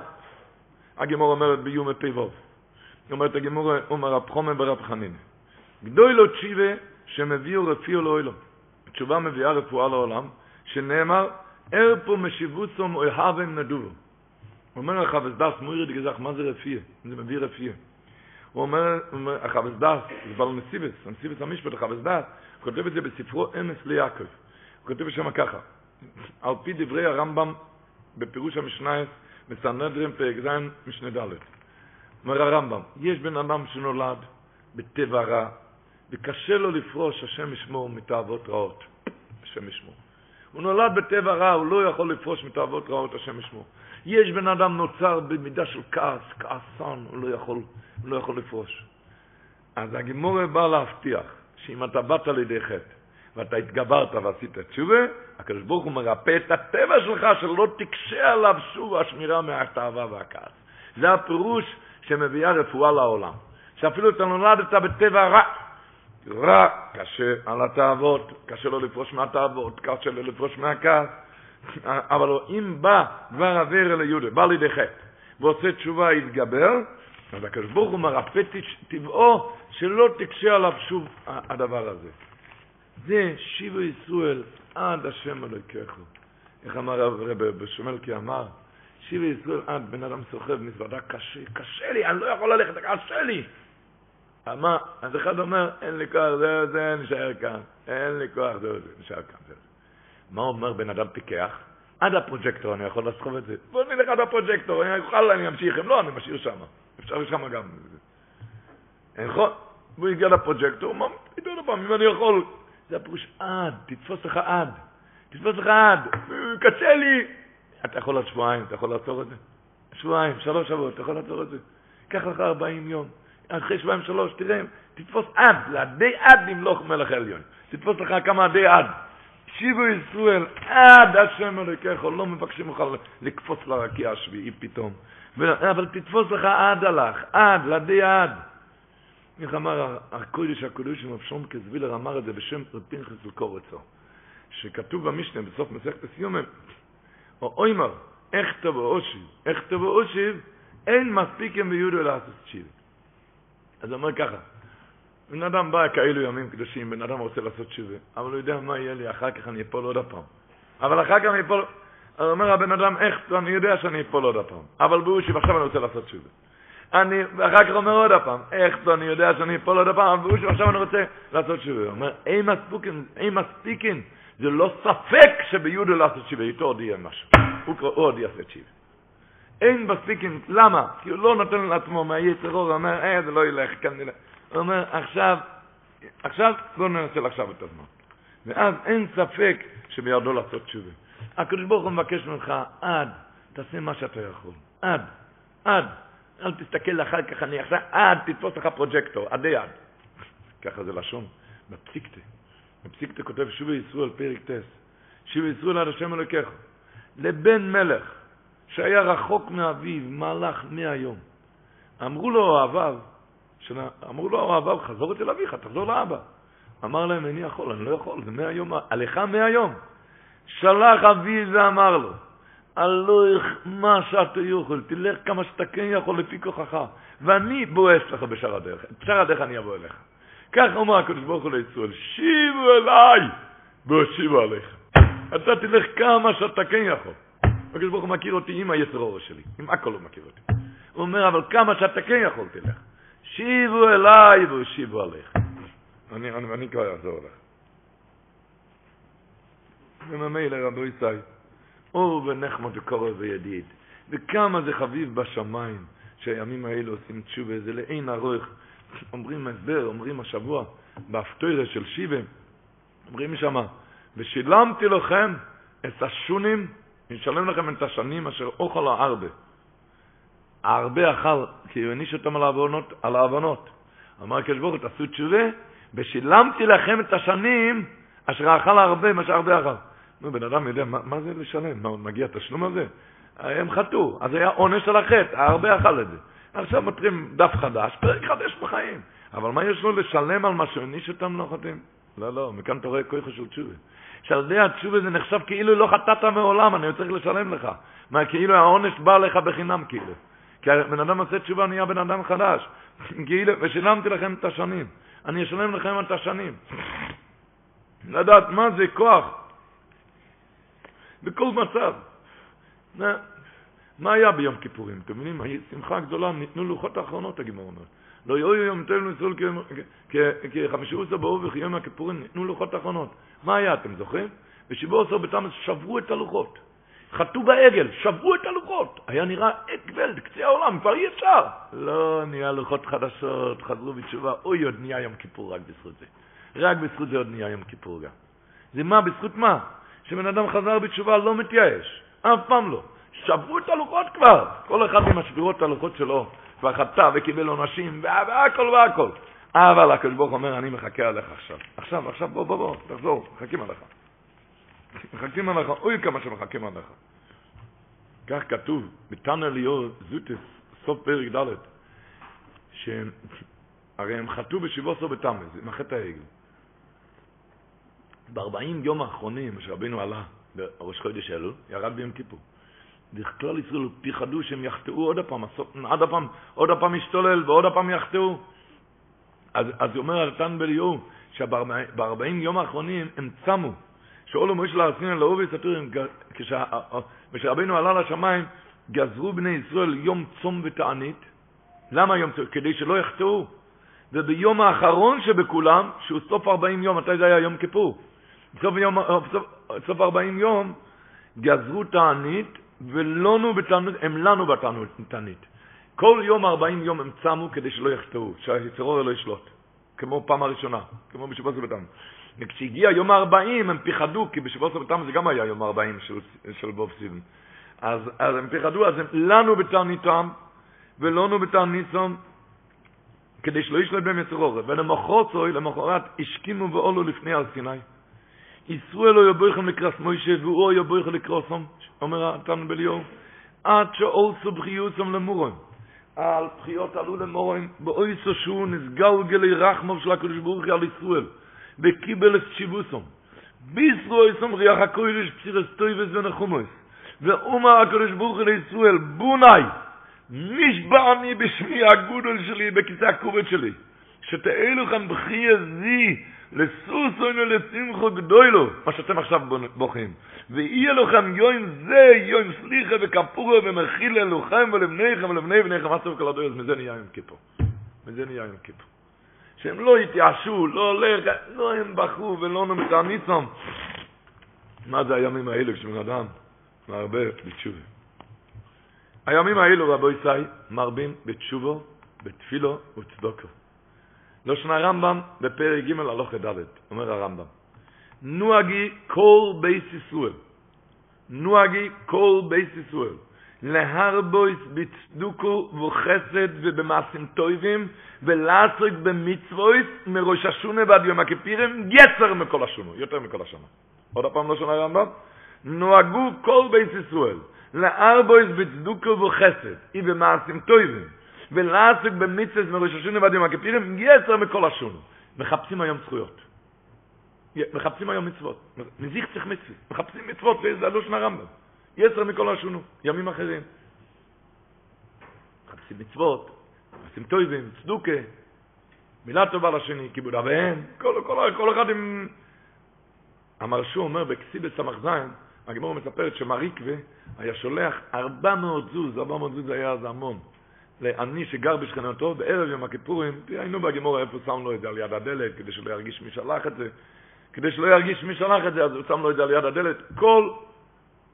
הגמור אומרת ביום פיבוב, אומרת הגמור, אומר רב חומם ורב חנין, גדוי לו תשיבה שמביאו רפיו לאוילו. התשובה מביאה רפואה לעולם, שנאמר, ארפו משיבוצום אוהבם נדובו. אומר החבס דס, מוירד גזח, מה זה רפייה? זה מביא רפייה. הוא אומר, החבס דס, זה בעל נסיבס, נסיבס המשפט, החבס דס, הוא כותב את זה בספרו אמס ליעקב. הוא כותב שם ככה, על פי דברי הרמב"ם בפירוש המשנייס, מסנדרים פרק ז' משנה ד'. אומר הרמב"ם, יש בן אדם שנולד בטבע רע, וקשה לו לפרוש, השם ישמור, מתאוות רעות. השם ישמור. הוא נולד בטבע רע, הוא לא יכול לפרוש מתאוות רעות, השם ישמור. יש בן אדם נוצר במידה של כעס, כעסן, הוא לא יכול, הוא לא יכול לפרוש. אז הגימורה בא להבטיח שאם אתה באת לידי חטא, ואתה התגברת ועשית תשובה, הקדוש ברוך הוא מרפא את הטבע שלך, שלא תקשה עליו שוב השמירה מהתאווה והכעס. זה הפירוש שמביאה רפואה לעולם. שאפילו אתה נולדת בטבע רע, רע, קשה על התאוות, קשה לו לפרוש מהתאוות, קשה לו לפרוש מהכעס. אבל אם בא דבר אוויר אל יהודה, בא לידי חטא, ועושה תשובה, יתגבר, אז הקדוש ברוך הוא מרפא טבעו, שלא תקשה עליו שוב הדבר הזה. זה שיבו ישראל עד השם אלוקיך. איך אמר הרב בשומלקי אמר, שיבו ישראל עד בן אדם סוחב מזוודה קשה, קשה לי, אני לא יכול ללכת, קשה לי. מה, אז אחד אומר, אין לי כוח, זה, זה, נשאר כאן. אין לי כוח, זה, זה, נשאר כאן. זה. מה אומר בן אדם פיקח? עד הפרוג'קטור אני יכול לסחוב את זה. בוא נלך עד הפרוג'קטור, אני אוכל, אני אמשיך. אם לא, אני משאיר שם. אפשר שם גם. נכון? והוא הגיע לפרוג'קטור, הוא אומר, עוד פעם, אם אני יכול. זה הפירוש עד, תתפוס לך עד. תתפוס לך עד. קשה לי. אתה יכול עוד שבועיים, אתה יכול לעצור את זה? שבועיים, שלוש שבועות, אתה יכול לעצור את זה? קח לך ארבעים יום. אחרי שבועיים שלוש, תראה, תתפוס עד, לעדי עד נמלוך מלך עליון. תתפוס לך כמה עדי עד. שיבו ישראל, עד השם אלוקיך, לא מבקשים לך לקפוץ לרקיע השביעי פתאום. אבל תתפוס לך עד הלך, עד, לעדי עד. איך אמר הקודש הקודש עם אבשום קזבילר, אמר את זה בשם פנחס וקורצו, שכתוב במשנה בסוף מסכת הסיומים, או אוימר, איך תבוא אושיב, איך תבוא אושיב, אין מספיקים ביודו לעשות שיב. אז הוא אומר ככה, בן אדם בא כאלו ימים קדושים, בן אדם רוצה לעשות שווה, אבל הוא יודע מה יהיה לי, אחר כך אני אפול עוד הפעם. אבל אחר כך אני אפול, אז אומר הבן אדם, איך, אני יודע שאני אפול עוד הפעם, אבל באושיב עכשיו אני רוצה לעשות שווה. אני, ואחר כך אומר עוד הפעם, איך אני יודע שאני אפול עוד הפעם, אבל באושיב עכשיו אני רוצה לעשות שווה. הוא אומר, אין מספיקין, אין מספיקין, זה לא ספק שביודו לעשות שווה, איתו עוד יהיה משהו, הוא עוד יעשה שווה. אין מספיקין, למה? כי הוא לא נותן לעצמו מהיצר אור, הוא אומר, אה, זה לא ילך, כן ילך. הוא אומר, עכשיו, עכשיו, בואו ננצל עכשיו את הזמן. ואז אין ספק שבידו לעשות תשובה. הקדוש ברוך הוא מבקש ממך, עד, תעשה מה שאתה יכול. עד, עד. אל תסתכל אחר כך, אני עכשיו, עד, תתפוס לך פרוג'קטור, עדי עד. ככה זה לשון, בפסיקתא. בפסיקתא כותב שובי ישראל פרק טס. שובי ישראל עד השם אלוקיך. לבן מלך, שהיה רחוק מאביו, מהלך מאה יום. אמרו לו אוהביו, שנה, אמרו לו אוהביו, חזור אצל אביך, תחזור לאבא. אמר להם, איני יכול, אני לא יכול, זה מאה יום, עליך מאה יום. שלח אבי ואמר לו, הלוך מה שאתה יכול, תלך כמה שאתה כן יכול לפי כוחך, ואני בועס לך בשאר הדרך, בשאר הדרך אני אבוא אליך. כך אומר הקדוש ברוך הוא לישראל, שיבו אליי, והושיבו עליך. אתה תלך כמה שאתה כן יכול. הקדוש ברוך הוא מכיר אותי עם היצר שלי, עם הכל הוא מכיר אותי. הוא אומר, אבל כמה שאתה כן יכול תלך. שיבו אליי והושיבו עליך. אני, אני, אני כבר אעזור לך. וממילא רבו ישראל, אור ונחמד וקורב וידיד, וכמה זה חביב בשמיים שהימים האלה עושים תשובה, זה לאין ארוך. אומרים הסבר, אומרים השבוע, באפטוירה של שיבה, אומרים שמה, ושילמתי לכם את השונים, אני אשלם לכם את השנים אשר אוכל הארבה. הארבה אכל, כי הוא העניש אותם על העוונות, על העוונות. אמר הקדוש ברוך הוא, תעשו תשובה, ושילמתי לכם את השנים אשר אכל הרבה, מה שהרבה אכל. נו, בן אדם יודע, מה, מה זה לשלם? מה, מגיע התשלום הזה? הם חטאו, אז היה עונש על החטא, הרבה אכל את זה. עכשיו מתחילים דף חדש, פרק חדש בחיים. אבל מה יש לו לשלם על מה שהעניש אותם לא חטאים? לא, לא, מכאן אתה רואה כוח של תשובה. שעל ידי התשובה זה נחשב כאילו לא חטאת מעולם, אני צריך לשלם לך. מה, כאילו העונש בא לך בחינם, כאילו. כי הבן אדם עושה תשובה, נהיה בן אדם חדש. כאילו, ושילמתי לכם את השנים. אני אשלם לכם את השנים. לדעת מה זה כוח. בכל מצב. מה, מה היה ביום כיפורים? אתם מבינים? שמחה גדולה, ניתנו לוחות האחרונות, הגמרא אומרת. לא יהיו יום תלנו ישראל כחמישי עושה באור וכי יום הכיפורים ניתנו לוחות האחרונות. מה היה, אתם זוכרים? בשיבו עשר בתמס שברו את הלוחות. חטאו בעגל, שברו את הלוחות. היה נראה אקבל, קצה העולם, כבר אי אפשר. לא, נהיה לוחות חדשות, חזרו בתשובה. אוי, עוד נהיה יום כיפור רק בזכות זה. רק בזכות זה עוד נהיה יום כיפור גם. זה מה, בזכות מה? שבן אדם חזר בתשובה לא מתייאש. אף פעם לא. שברו את הלוחות כבר. כל אחד עם השבירות הלוחות שלו כבר חטא וקיבל עונשים והכל והכל. אבל הקדוש ברוך אומר, אני מחכה עליך עכשיו. עכשיו, עכשיו, בוא, בוא, בוא, תחזור, מחכים עליך. מחכים עליך, אוי כמה שמחכים עליך. כך כתוב, בתנא ליאור זוטס, סוף פרק ד', שהרי הם חטאו בשבעו בתמוז, עם החטא העגל. בארבעים יום האחרונים, שרבינו עלה בראש חודש אלול, ירד ביום כיפור. וכלל ישראל פיחדו שהם יחטאו עוד הפעם, עד הפעם, עוד הפעם ישתולל ועוד הפעם יחטאו. אז, אז אומר תן בליאור, שבארבעים יום האחרונים הם צמו, שאולו מויש לארסין לאובי סטורים, כשרבינו עלה לשמיים, גזרו בני ישראל יום צום ותענית. למה יום צום? כדי שלא יחטאו. וביום האחרון שבכולם, שהוא סוף 40 יום, מתי זה היה? יום כיפור. סוף, יום, סוף, סוף 40 יום, גזרו תענית, ולונו בתענית, הם לנו בתענית. כל יום 40 יום הם צמו כדי שלא יחטאו, שהיצרור לא ישלוט. כמו פעם הראשונה, כמו בשבוע סבתם. וכשהגיע יום ה-40 הם פיחדו, כי בשבוע סבתם זה גם היה יום ה-40 של, של בוב סיבן. אז, אז הם פיחדו, אז הם לנו בתעניתם, ולונו בתעניתם, כדי שלא ישלט בהם יצרור. ולמחרצוי, למחרת, השכימו ועולו לפני הר סיני. ישראל לא יבויכם לקרס מוישה, והוא יבויכם לקרוסם, אומר התן בליאור, עד שאולסו בחיוסם למורם. על בחיות עלו למורם, באויסו שהוא נסגלגלי רחמוב של הקדוש ברוך הוא על ישראל, וקיבל את שיבוסם. בישרו איסם ריח הקוירש פסירס טויבס ונחומוס. ואומר הקדוש ברוך הוא לישראל, בוני, נשבע אני בשמי הגודל שלי, בכיסא הכובד שלי, שתהיה לכם בחייה זי, לסוסון ולשמחו גדולו, מה שאתם עכשיו בוכים. ויהיה לכם יום זה, יום סליחה וכפורה ומכיל אלוכם ולבניכם ולבני בניכם, מה טוב כל הדויות, מזה נהיה יום כיפור. מזה נהיה יום כיפור. שהם לא התייאשו, לא הולך, לא הם בכו ולא נמצא ניצום. מה זה הימים האלה כשבן אדם מרבה בתשובה? הימים האלו, רבו ישי, מרבים בתשובו, בתפילו וצדוקו. לא שנה רמב"ם בפרק ג' הלוך ד', אומר הרמב"ם. נוהגי כל בייס ישראל. נוהגי כל בייס ישראל. להרבויס בצדוקו וחסד ובמעשים טויבים ולעסק במצוויס מראש השונה ועד יום הכפירים יצר מכל השונו, יותר מכל השנה. עוד הפעם לא שונה הרמב"ם? נוהגו כל בית ישראל להרבויס בצדוקו וחסד ובמעשים טויבים ולעסק מראש השונה ועד יום הכפירים יצר מכל השונו. מחפשים היום זכויות. מחפשים היום מצוות. מזיך צריך מצוות. מחפשים מצוות, זה הלושן הרמב"ם. יצר מכל השונו, ימים אחרים. מחפשים מצוות, עושים טויבים, צדוקה, מילה טובה לשני, כיבוד אביהם, כל, כל, כל אחד עם... המרשו אומר בכסיבס ס"ז, הגמור מספרת שמריקווה היה שולח 400 זוז, 400 זוז היה אז המון, לעני שגר בשכנתו, בערב יום הכיפורים, היינו בגמור איפה שם לו את זה על יד הדלת, כדי שלא ירגיש מי שלח את זה, כדי שלא ירגיש מי שלח את זה, אז הוא שם לו את זה על יד הדלת, כל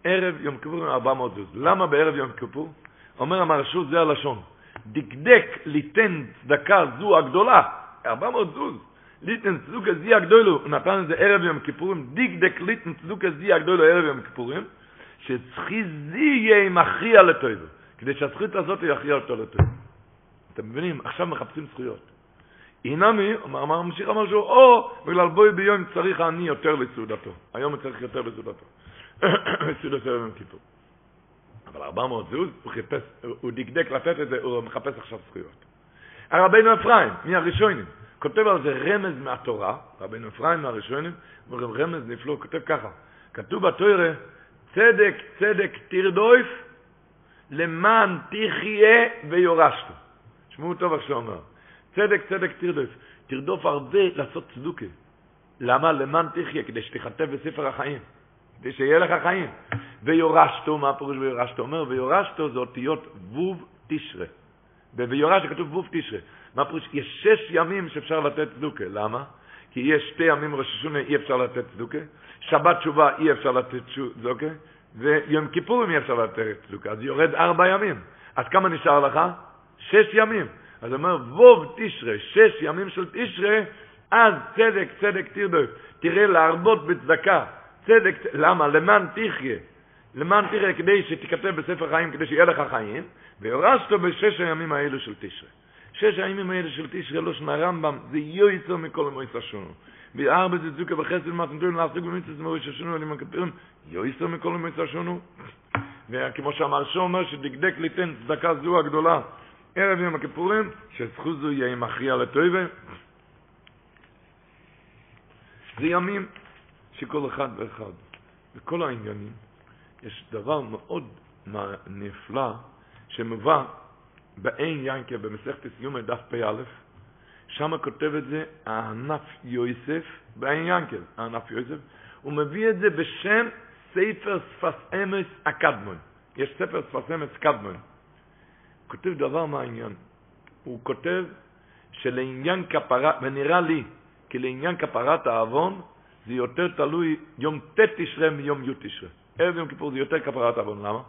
ערב יום כיפור 400 זוז. למה בערב יום כיפור? אומר המרשות, זה הלשון. דקדק ליתן צדקה זו הגדולה, 400 זוז. ליתן צדוקה זי הגדולו, הוא נתן את זה ערב יום כיפורים, דקדק ליתן צדוקה זי הגדולו ערב יום כיפורים, שצחי זי יהיה מכריע לטויבו, כדי שהזכות הזאת יכריע אותו לטויבו. אתם מבינים? עכשיו מחפשים זכויות. אינמי, אמר ממשיך אמר שהוא, או בגלל בואי ביום צריך אני יותר לסעודתו. היום הוא צריך יותר לסעודתו. סעודת ערב יום כיפור. אבל 400 זוז, הוא חיפש, הוא דקדק לתת את זה, הוא מחפש עכשיו זכויות. הרבינו אפרים, מהראשונים, כותב על זה רמז מהתורה, רבינו אפרים מהראשונים, הוא רמז נפלא, כותב ככה, כתוב בתוירה, צדק צדק תרדויף, למען תחיה ויורשת. שמעו טוב שהוא אומר. צדק צדק תרדוף. תרדוף הרבה לעשות צדוקה. למה? למען תחיה, כדי שתיכתב בספר החיים. כדי שיהיה לך חיים. ויורשתו, מה הפירוש ויורשתו? אומר, ויורשתו זה אותיות ווב תשרה. ויורשתו כתוב ווב תשרה. מה הפירוש? יש שש ימים שאפשר לתת צדוקה. למה? כי יש שתי ימים ראש השונה אי אפשר לתת צדוקה, שבת תשובה אי אפשר לתת צדוקה, ויום כיפורים אי אפשר לתת צדוקה. אז יורד ארבע ימים. אז כמה נשאר לך? שש ימים. אז אומר, ווב תשרה, שש ימים של תשרה, אז צדק, צדק תרדוף. תראה להרבות בצדקה. צדק, למה? למען תחיה. למען תחיה, כדי שתיכתב בספר חיים, כדי שיהיה לך חיים, ויורשת בשש הימים האלו של תשרה. שש הימים האלה של תשרה, לא שנה רמב"ם, זה יויצר מכל המועצה שונו. וארבע זה צוקה וחסד מתנתון לעסוק במצווה מראש השונו, אני מכפירים, יויצר מכל המועצה שונו. וכמו שאמר שו אומר, שדקדק ליתן צדקה זו הגדולה, ערב יום הכיפורים, שזכות זו יהיה מכריע לטויבה. זה ימים שכל אחד ואחד, בכל העניינים, יש דבר מאוד נפלא שמובא בעין ינקה במסכת סיום דף פ"א, שם כותב את זה הענף יוסף, בעין ינקל, הענף יוסף, הוא מביא את זה בשם ספר שפת אמס הקדמון. יש ספר שפת אמס קדמון. כותב דבר מעניין. הוא כותב שלעניין כפרה, ונראה לי, כי לעניין כפרת העוון, זה יותר תלוי יום ט' תשרה מיום י' תשרה. ערב יום כיפור זה יותר כפרת העוון, למה?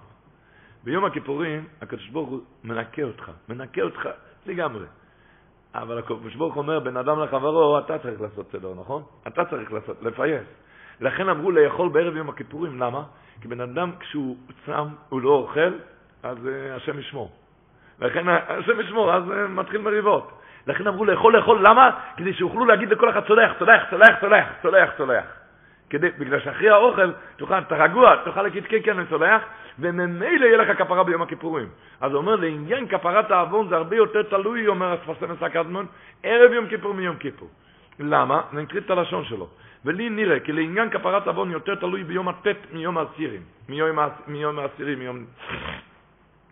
ביום הכיפורים הקדוש ברוך הוא מנקה אותך, מנקה אותך לגמרי. אבל הקדוש ברוך אומר, בין אדם לחברו, אתה צריך לעשות סדר, נכון? אתה צריך לעשות, לפייס. לכן אמרו לאכול בערב יום הכיפורים, למה? כי בן אדם כשהוא צם, הוא לא אוכל, אז uh, השם ישמור. לכן השם ישמור, אז uh, מתחיל מריבות. לכן אמרו לאכול, לאכול, למה? כדי שיוכלו להגיד לכל אחד צולח, צולח, צולח, צולח, צולח, צולח. כדי, בגלל שאחרי האוכל, תוכל, אתה רגוע, כן, כן, אני צולח, וממילא יהיה לך כפרה ביום הכיפורים. אז הוא אומר, לעניין כפרת העוון זה הרבה יותר תלוי, אומר הספסמס הקדמון, ערב יום כיפור מיום כיפור. למה? אני אקריא את הלשון שלו. ולי נראה כי לעניין כפרת עוון יותר תלוי ביום הט' מיום העשירים. מיום, מיום העשירים, מיום...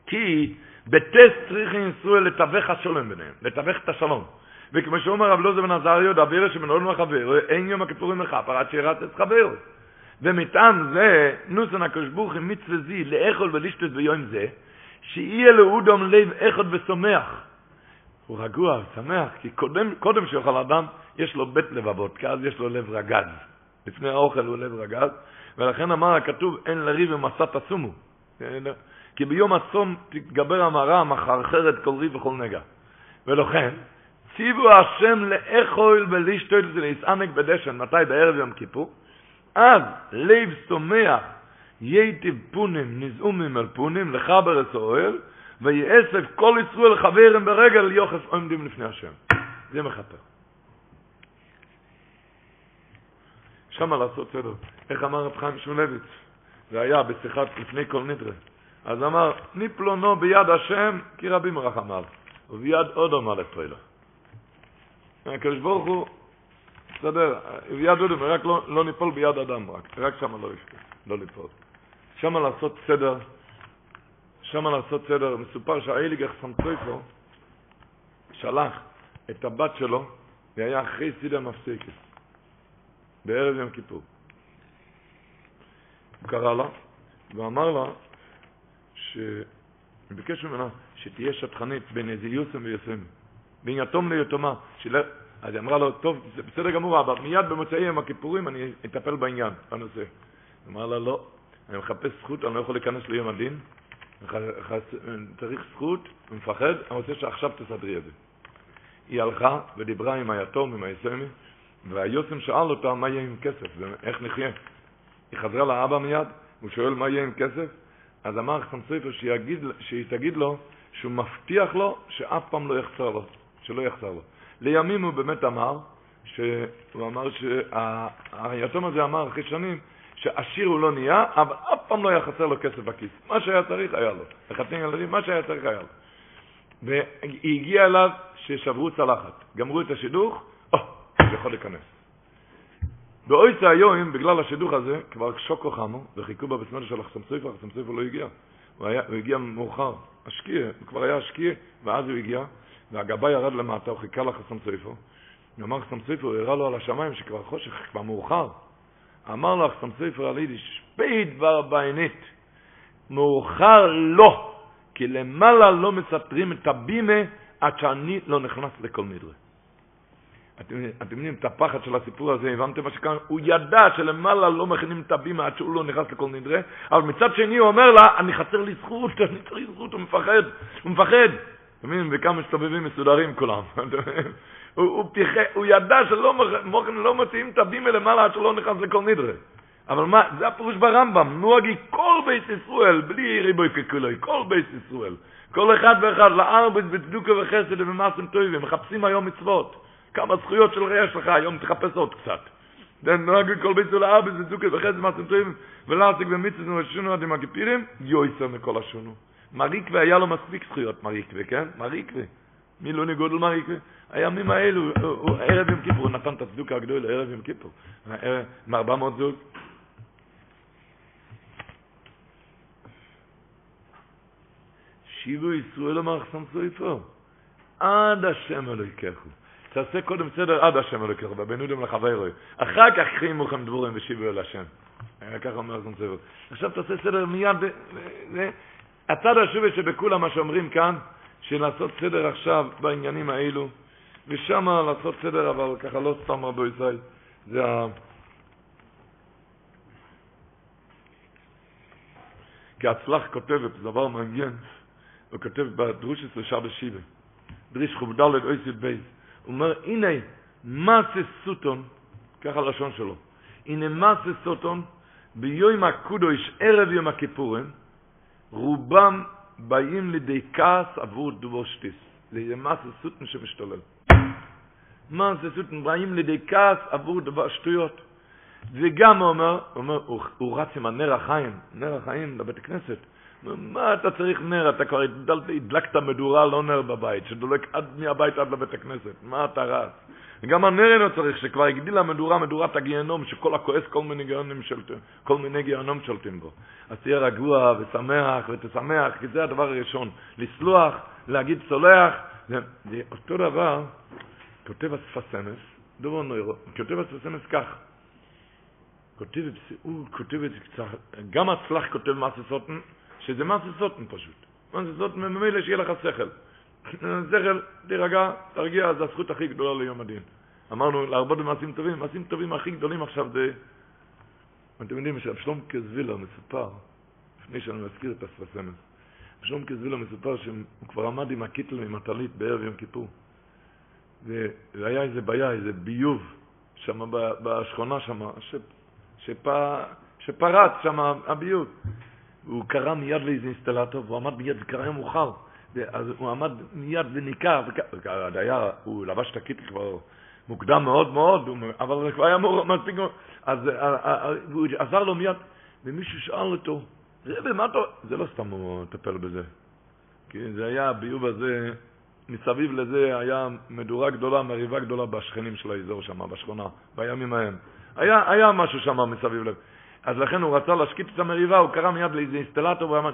כי בטס צריכים ישראל לתווך השלום ביניהם, לתווך את השלום. וכמו שאומר רב לוזר בן עזריו, דביר שמנהל מחבר, אין יום הכיפורים לך, פרט שירת את חבר. ומטעם זה, נוסן הקדוש ברוך הוא מצווה זי לאכול ולשתות ביום זה, שיהיה לאודום לב אחד ושמח. הוא רגוע, שמח, כי קודם, קודם שיאכל אדם, יש לו בית לבבות, כי אז יש לו לב רגז. לפני האוכל הוא לב רגז, ולכן אמר הכתוב, אין לריב ומסע תשומו. כי ביום הצום תתגבר המרה, מחרחרת כל ריב וכל נגע. ולכן, ציוו השם לאכול ולשתות ולהסענק בדשן, מתי? בערב יום כיפור, אז לב סומח ייטיב פונים נזעומים על פונים לחבר האוהל ויאסף כל ישראל חברם ברגל יוחס עומדים לפני השם. זה מכפר. שמה לעשות סדר. איך אמר רב חיים שמולביץ? זה היה בשיחת לפני כל נדרה. אז אמר, ניפלונו ביד השם, כי רבים רחמיו, וביד עוד מלך פועלו. הקדוש ברוך הוא, בסדר, ביד עוד רק לא, לא ניפול ביד אדם, רק, רק שם לא לא ליפול. שם לעשות סדר, שם לעשות סדר, מסופר שהאיליגר סמצויפו שלח את הבת שלו, והיה אחרי סידה מפסיקת, בערב יום כיפור. הוא קרא לה, ואמר לה, שביקש ממנה שתהיה שטחנית בין איזה יוסם ויוסם, בין יתום ליתומה. של... אז היא אמרה לו, טוב, זה בסדר גמור, אבל מיד במוצאי יום הכיפורים אני אטפל בעניין, בנושא. אמרה לה, לא, אני מחפש זכות, אני לא יכול להיכנס ליום הדין, צריך זכות, הוא מפחד, אני רוצה שעכשיו תסדרי את זה. היא הלכה ודיברה עם היתום, עם היסמי, והיוסם שאל אותה מה יהיה עם כסף, איך נחיה. היא חזרה לאבא מיד, הוא שואל מה יהיה עם כסף, אז אמר שיגיד, שהיא תגיד לו שהוא מבטיח לו שאף פעם לא יחסר לו, שלא יחסר לו. לימים הוא באמת אמר, שהוא אמר שהיתום הזה אמר אחרי שנים, שעשיר הוא לא נהיה, אבל אף פעם לא היה חסר לו כסף בכיס. מה שהיה צריך היה לו. לחתן ילדים, מה שהיה צריך היה לו. והיא הגיעה אליו ששברו צלחת. גמרו את השידוך, או, הוא יכול להיכנס. באויצה היום, בגלל השידוך הזה, כבר שוקו חמו, וחיכו בבסמל של החסם סופר, החסם סופר לא הגיע. הוא, היה, הוא הגיע מאוחר, השקיע, הוא כבר היה השקיע, ואז הוא הגיע, והגבאי ירד למטה, הוא חיכה לחסם סופר. הוא אמר חסם סופר, הראה לו על השמיים שכבר חושך, כבר מאוחר. אמר לו חסם סופר על יידיש, שפי דבר בעינית, מאוחר לא, כי למעלה לא מספרים את הבימה עד שאני לא נכנס לכל נדרה. אתם, אתם מבינים את הפחד של הסיפור הזה, הבנתם מה שקרה? הוא ידע שלמעלה לא מכינים את הבימה עד שהוא לא נכנס לכל נדרה, אבל מצד שני הוא אומר לה, אני חסר לי זכות, אני צריך זכות, הוא מפחד, הוא מפחד. אתם מבינים, וכמה מסתובבים מסודרים כולם. הוא, הוא, פיחה, הוא ידע שלא לא מוציאים את הבימה למעלה עד שהוא לא נכנס לכל נדרה. אבל מה, זה הפירוש ברמב"ם, נוהגי כל בית ישראל, בלי ריבוי ככולוי, כל בית ישראל. כל אחד ואחד, לארבית בצדוקה וחסד ובמעשים טובים, מחפשים היום מצוות. כמה זכויות של יש לך, היום תחפש עוד קצת. נוהג כל בית ישראל ארבע בצדוקה וחסד ובמעשים טובים, ולעסק במצווה ושונו עד עם הכפירים, יויסר מכל השונו. מריקווה היה לו מספיק זכויות מריקווה, כן? מריקווה. מי לא ניגוד על מריקווה? הימים האלו, ערב יום כיפור, הוא נתן את הצדוקה הגדולה, ערב יום כיפור. מארבע מאות זוג. שיבו ישראל אמר חסם סויפו, עד השם אלוהיקחו. תעשה קודם סדר עד השם אלוהיקחו, בבנודם לחברוי. אחר כך חיימו לכם דבורים ושיבו אל השם. ככה אומר סויפו. עכשיו תעשה סדר מיד, הצד השובי שבכולם מה שאומרים כאן, שלעשות סדר עכשיו בעניינים האלו, ושם לעשות סדר, אבל ככה לא סתם רבו ישראל. זה ה... כי הצלח כותבת, זה דבר מעניין, הוא כותב בדרושס לשבת שיבה, דריש ח"ד אויסיד בייס, הוא אומר, הנה, מעשה סוטון, ככה הלשון שלו, הנה מעשה סוטון, ביום הקודש, ערב יום הכיפורים, רובם באים לידי כעס עבור דבושטיס. מעשה סוטון שמשתולל. מעשה סוטון באים לידי כעס עבור דבר שטויות. וגם הוא אומר, הוא, אומר, הוא, הוא רץ עם הנר החיים, נר החיים לבית הכנסת. מה אתה צריך נר? אתה כבר הדלקת מדורה, לא נר בבית, שדולק עד מהבית עד לבית הכנסת. מה אתה רץ? וגם הנר אינו צריך, שכבר הגדילה מדורה, מדורת הגיהנום, שכל הכועס כל מיני גיהנום שולטים, כל גיהנום שולטים בו. אז תהיה רגוע ושמח ותשמח, כי זה הדבר הראשון. לסלוח, להגיד סולח, זה, זה אותו דבר, כותב השפת סמס, דובר נוירו, כותב השפת סמס כך, כותב, הוא כותב גם הצלח כותב מעשה סוטן, שזה מעשה סוטן פשוט. מעשה סוטן ממילא שיהיה לך שכל. שכל, תירגע, תרגיע, זו הזכות הכי גדולה ליום הדין. אמרנו להרבות במעשים טובים, מעשים טובים הכי גדולים עכשיו זה... אתם יודעים שאבשלום קזווילה מסופר, לפני שאני מזכיר את הספסמס, אבשלום קזווילה מסופר שהוא כבר עמד עם הקיטל עם הטלית בערב יום כיפור. והיה איזה בעיה, איזה ביוב, שם בשכונה שם, שפרץ שם הביוב. הוא קרא מיד לאיזה אינסטלטור, והוא עמד מיד, זה קרה מאוחר. אז הוא עמד מיד וניכר, הדייר, הוא לבש את הקיטל כבר מוקדם מאוד מאוד, אבל זה כבר היה מספיק, אז הוא עזר לו מיד, ומישהו שאל אותו, רבי, מה אתה... זה לא סתם הוא מטפל בזה. כי זה היה, הביוב הזה, מסביב לזה היה מדורה גדולה, מריבה גדולה בשכנים של האזור שם, בשכונה, בימים ההם. היה, היה משהו שם מסביב לב. אז לכן הוא רצה להשקיט את המריבה, הוא קרא מיד לאיזה אינסטלטור, ואמר,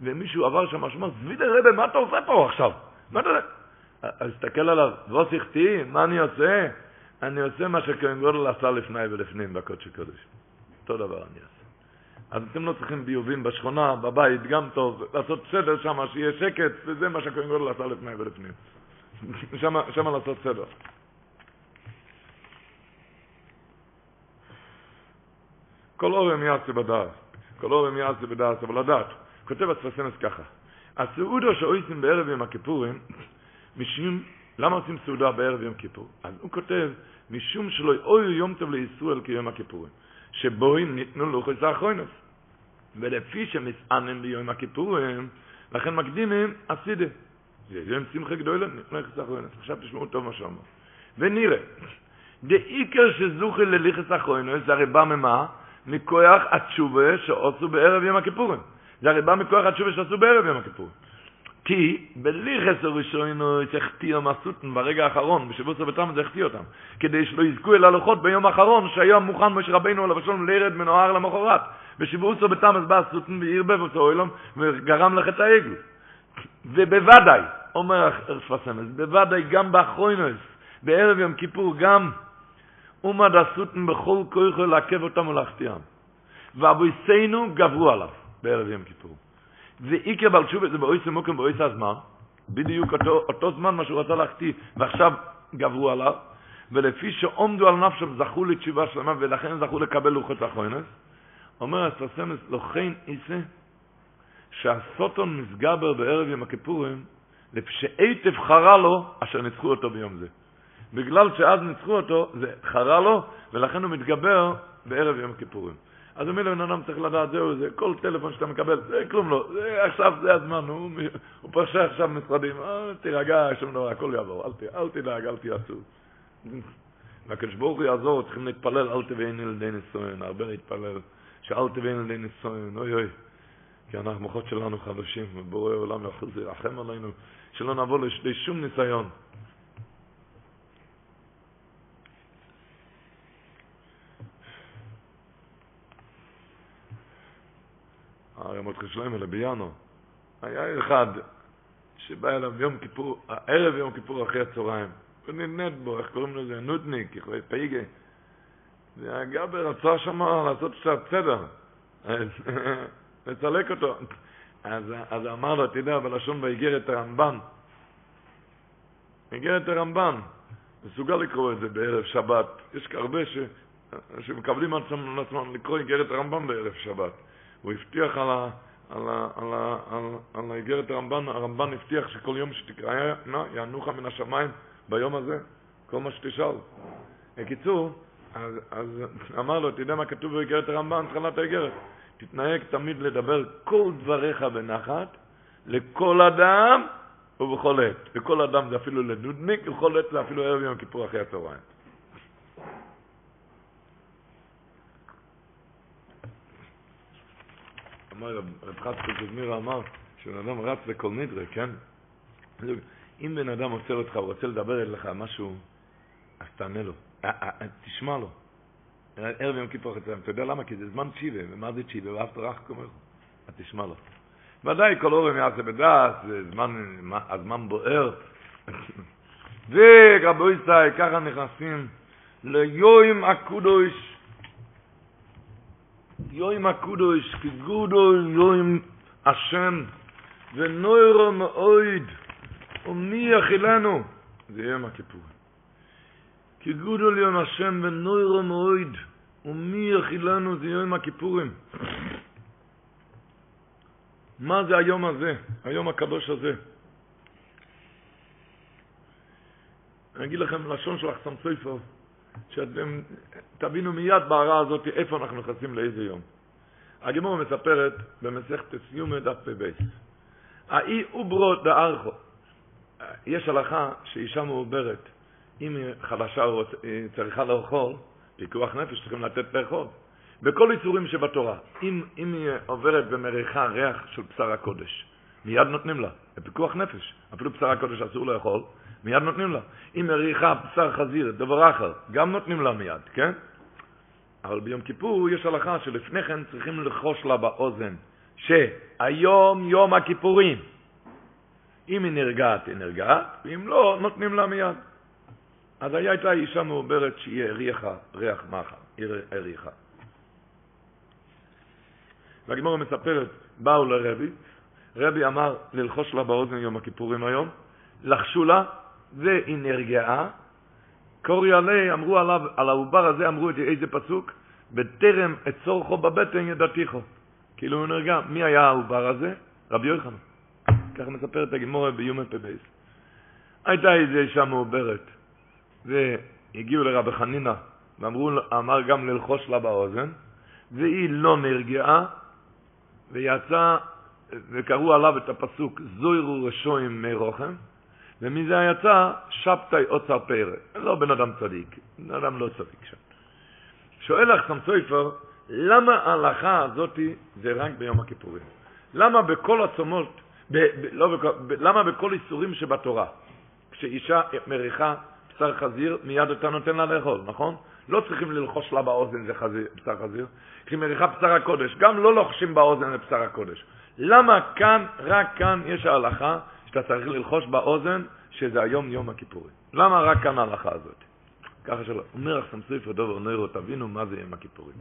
ומישהו עבר שם, שאמר, זבידה רבי, מה אתה עושה פה עכשיו? מה אתה... אז הסתכל עליו, ווס איכתי, מה אני עושה? אני עושה מה שכהן גודל עשה לפני ולפנים בקודש הקודש. אותו דבר אני אעשה. אז אתם לא צריכים ביובים בשכונה, בבית, גם טוב, לעשות סדר שם, שיהיה שקט, וזה מה שהכהן גודל עשה לפני ולפנים. שם לעשות סדר. כל אורם יעשה בדעת, כל אורם יעשה בדעת, אבל לדעת, כותב הספסנס ככה, הסעודו שעושים בערב יום הכיפורים, משום, למה עושים סעודה בערב יום כיפור? אז הוא כותב, משום שלא אוי יום טוב לישראל כיום הכיפורים. שבו הם ניתנו לוחס האחרונס. ולפי שמסענן ביום הכיפורים, לכן מקדימים הסידה. זה יום שמחה גדולה, ניתנו לוחס האחרונס. עכשיו תשמעו טוב מה שאמר. ונראה, דאיקר שזוכה לליחס האחרונס, זה הרי בא ממה? מכוח התשובה שעשו בערב יום הכיפורים. זה הרי בא מכוח התשובה שעשו בערב יום הכיפורים. כי בלי חסר ראשונו החטיא מסותן ברגע האחרון, בשבוע עשר בתרם זה החטיא אותם, כדי שלא יזכו אל הלוחות ביום האחרון, שהיום מוכן משה רבינו עליו השלום לירד מנוהר למחרת. בשבוע עשר בתרם בא סותן וערבב אותו אוילום, וגרם לחטא העגל. ובוודאי, אומר הרשפסמס, בוודאי גם באחרונוס, בערב יום כיפור גם, אומד הסותן בכל כוחו לעכב אותם ולהחטיאם. ואבויסנו גברו עליו בערב יום כיפור. ואיקר בעל תשובה זה באויס המוקם באויס הזמן, בדיוק אותו, אותו זמן מה שהוא רצה להחטיא, ועכשיו גברו עליו, ולפי שעומדו על נפשם זכו לתשובה שלמה, ולכן זכו לקבל לוחות אחרונס, אומר הספסמס, לכן איסה, שהסוטון מסגבר בערב יום הכיפורים, לפשעי חרה לו, אשר ניצחו אותו ביום זה. בגלל שאז ניצחו אותו, זה חרה לו, ולכן הוא מתגבר בערב יום הכיפורים. אז מילא בן אדם צריך לדעת, זהו, זה כל טלפון שאתה מקבל, זה כלום לא, זה עכשיו, זה הזמן, הוא, הוא פרשה עכשיו משרדים, אה, תירגע, שום דבר, הכל יעבור, אל, אל תדאג, אל תיעצו. והקדוש ברוך הוא יעזור, צריכים להתפלל, אל תביאני לידי נישואין, הרבה להתפלל, שאל תביאני לידי נישואין, אוי אוי, כי אנחנו, מוחות שלנו חדשים, ובורא עולם יכול לרחם עלינו, שלא נבוא לשום ניסיון. הרמות חשלוים אלה ביאנו. היה אחד שבא אליו יום כיפור, ערב יום כיפור אחרי הצהריים. הוא נדנד בו, איך קוראים לזה? נודניק, פייגה. והגבר רצה שם לעשות קצת סדר, לצלק אותו. אז, אז אמר לו, תדע, בלשון באיגרת הרמב"ן, איגרת הרמב"ן, מסוגל לקרוא את זה בערב שבת. יש הרבה ש, שמקבלים על עצמם לקרוא איגרת הרמב"ן בערב שבת. הוא הבטיח על, ה, על, ה, על, ה, על, על האיגרת הרמב"ן, הרמב"ן הבטיח שכל יום שתקרא, יענוך מן השמיים ביום הזה, כל מה שתשאל. בקיצור, אז, אז אמר לו, תדע מה כתוב באיגרת הרמב"ן, תחילת האיגרת. תתנהג תמיד לדבר כל דבריך בנחת, לכל אדם ובכל עת. לכל אדם זה אפילו לדודניק, לכל עת זה אפילו ערב יום כיפור אחרי הצהריים. אמר רב חצקי זמירה אמר שבן אדם רץ בכל נדרה, כן? אם בן אדם עוצר אותך, הוא רוצה לדבר אליך משהו, אז תענה לו, תשמע לו. ערב יום כיפור חציים, אתה יודע למה? כי זה זמן צ'יבה, ומה זה צ'יבה? ואף תרח כמוך, אז תשמע לו. ודאי כל אורם יעשה בדעת, הזמן בוער. ורבו ישראל, ככה נכנסים ליום הקודש יוים הקודש, כגודו יוים השם, ונוירו מאויד, ומי יחילנו, זה יום הכיפור. כגודו יום השם ונוירו מאויד, ומי יחילנו, זה יום הכיפורים. מה זה היום הזה, היום הקדוש הזה? אני אגיד לכם לשון של אחסם סופר, שאתם תבינו מיד בהערה הזאת איפה אנחנו נכנסים לאיזה יום. הגמור מספרת במסכת סיומא דף פ"ב. האי אוברו דארכו. יש הלכה שאישה מעוברת, אם היא חלשה היא צריכה לאכול, פיקוח נפש צריכים לתת לאכול. בכל איסורים שבתורה, אם, אם היא עוברת במריחה ריח של בשר הקודש, מיד נותנים לה, בפיקוח נפש, אפילו בשר הקודש אסור לאכול, מיד נותנים לה. אם מריחה בשר חזיר, דבר אחר, גם נותנים לה מיד, כן? אבל ביום כיפור יש הלכה שלפני כן צריכים לחוש לה באוזן, שהיום יום הכיפורים. אם היא נרגעת, היא נרגעת, ואם לא, נותנים לה מיד. אז הייתה אישה מעוברת שהיא הריחה ריח מחל, היא הריחה. והגמורה מספרת, באו לרבי, רבי אמר ללחוש לה באוזן יום הכיפורים היום, לחשו לה, והיא נרגעה. קורי עלי, אמרו עליו, על העובר הזה אמרו את איזה פסוק? בטרם אצורכו בבטן ידעתיכו. כאילו הוא נרגע. מי היה העובר הזה? רבי יוחנן. ככה מספרת הגמורה ביומי פבייס. הייתה איזו אישה מעוברת, והגיעו לרבי חנינה, ואמרו, אמר גם ללחוש לה באוזן, והיא לא נרגעה, ויצא, וקראו עליו את הפסוק, זוירו רשועים מי רוחם, ומזה יצא שבתאי אוצר פרא. לא בן אדם צדיק, בן אדם לא צדיק שם. שואל לך סמסויפר, למה ההלכה הזאת זה רק ביום הכיפורים? למה בכל הצומות, ב, ב, לא בכל, ב, למה בכל איסורים שבתורה, כשאישה מריחה בשר חזיר, מיד אתה נותן לה לאכול, נכון? לא צריכים ללחוש לה באוזן זה חזיר, בשר חזיר, כי מריחה בשר הקודש, גם לא לוחשים באוזן לבשר הקודש. למה כאן, רק כאן יש ההלכה שאתה צריך ללחוש באוזן שזה היום יום הכיפורים? למה רק כאן ההלכה הזאת? ככה שלא. אומר אחסם ספר דובר נוירו, תבינו מה זה יום הכיפורים.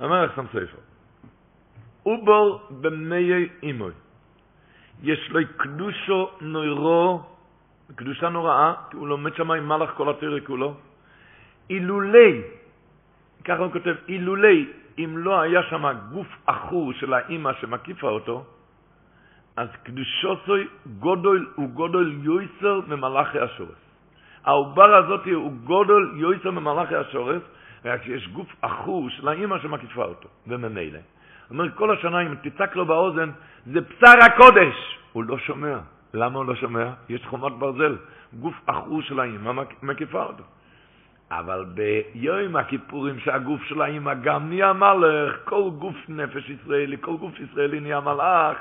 אומר אחסם ספר, אובור במאי אימוי, יש לו קדושו נוירו, קדושה נוראה, כי הוא לומד שם עם מלאך כל התרא כולו, אילולי, ככה הוא כותב, אילולי, אם לא היה שם גוף עכור של האימא שמקיפה אותו, אז קדושוסוי גודל הוא גודל יויסר ממלאכי השורס. העובר הזאת הוא גודל יויסר ממלאכי השורס, רק שיש גוף עכור של האימא שמקיפה אותו, וממילא. אומר, כל השנה אם תצעק לו באוזן, זה בשר הקודש. הוא לא שומע. למה הוא לא שומע? יש חומת ברזל, גוף עכור של האימא מקיפה אותו. אבל ביום הכיפורים שהגוף של האמא גם נהיה מלאך, כל גוף נפש ישראלי, כל גוף ישראלי נהיה מלאך,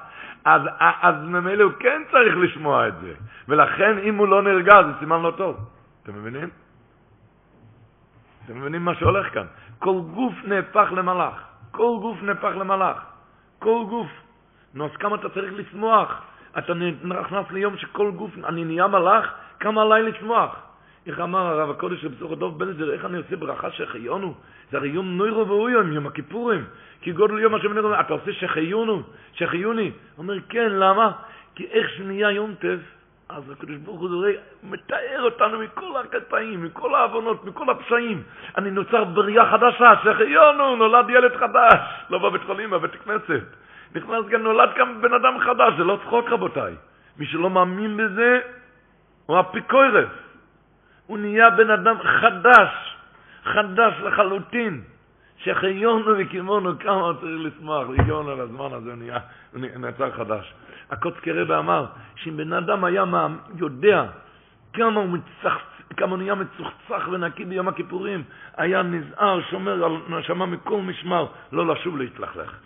אז, אז ממילא הוא כן צריך לשמוע את זה. ולכן אם הוא לא נרגע זה סימן לא טוב. אתם מבינים? אתם מבינים מה שהולך כאן? כל גוף נהפך למלאך. כל גוף נהפך למלאך. כל גוף. נו, אז כמה אתה צריך לשמוח? אתה נכנס ליום שכל גוף, אני נהיה מלאך, כמה עליי לשמוח? איך אמר הרב הקודש בסוכו דוב בלזר, איך אני עושה ברכה שחיונו? זה הרי יום נוירו ואויום, יום הכיפורים. כי גודל יום השם נראה, אתה עושה שחיונו, שחיוני. אומר, כן, למה? כי איך שנהיה יום טף, אז הקדוש ברוך הוא רואה, מתאר אותנו מכל הקטעים, מכל העוונות, מכל הפשעים. אני נוצר בריאה חדשה, שחיונו, נולד ילד חדש, לא בבית חולים, בבית כנסת. נכנס גם, נולד כאן בן אדם חדש, זה לא צחוק רבותיי. מי שלא מאמין בזה, הוא אפיקוירס. הוא נהיה בן אדם חדש, חדש לחלוטין. שחיונו וקימונו, כמה צריך לשמוח, ליגיון על הזמן הזה, הוא נהיה, הוא נעצר חדש. הקוצקי רבה אמר, שאם בן אדם היה מה, יודע כמה הוא מצח, כמה הוא נהיה מצוחצח ונקי ביום הכיפורים, היה נזהר, שומר על נשמה מכל משמר, לא לשוב להתלכלך.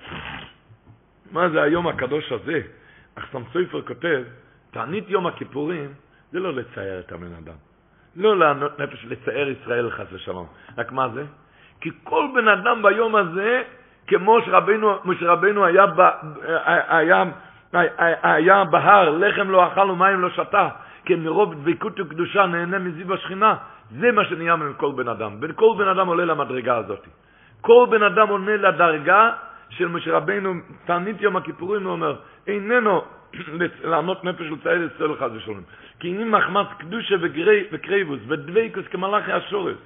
מה זה היום הקדוש הזה? אחסם סופר כותב, תענית יום הכיפורים זה לא לצייר את הבן אדם. לא לענות נפש, לצייר ישראל חס ושלום. רק מה זה? כי כל בן אדם ביום הזה, כמו שרבנו, שרבנו היה, ב, היה, היה, היה בהר, לחם לא אכל ומים לא שתה, כי מרוב דבקות וקדושה נהנה מזיו השכינה, זה מה שנהיה מכל בן אדם. כל בן אדם עולה למדרגה הזאת. כל בן אדם עולה לדרגה של משה רבנו, תענית יום הכיפורים, הוא אומר, איננו לענות נפש לצער ישראל חס ושלום. כי אם מחמת קדושה וקרבות ודבקות כמלאכי השרת,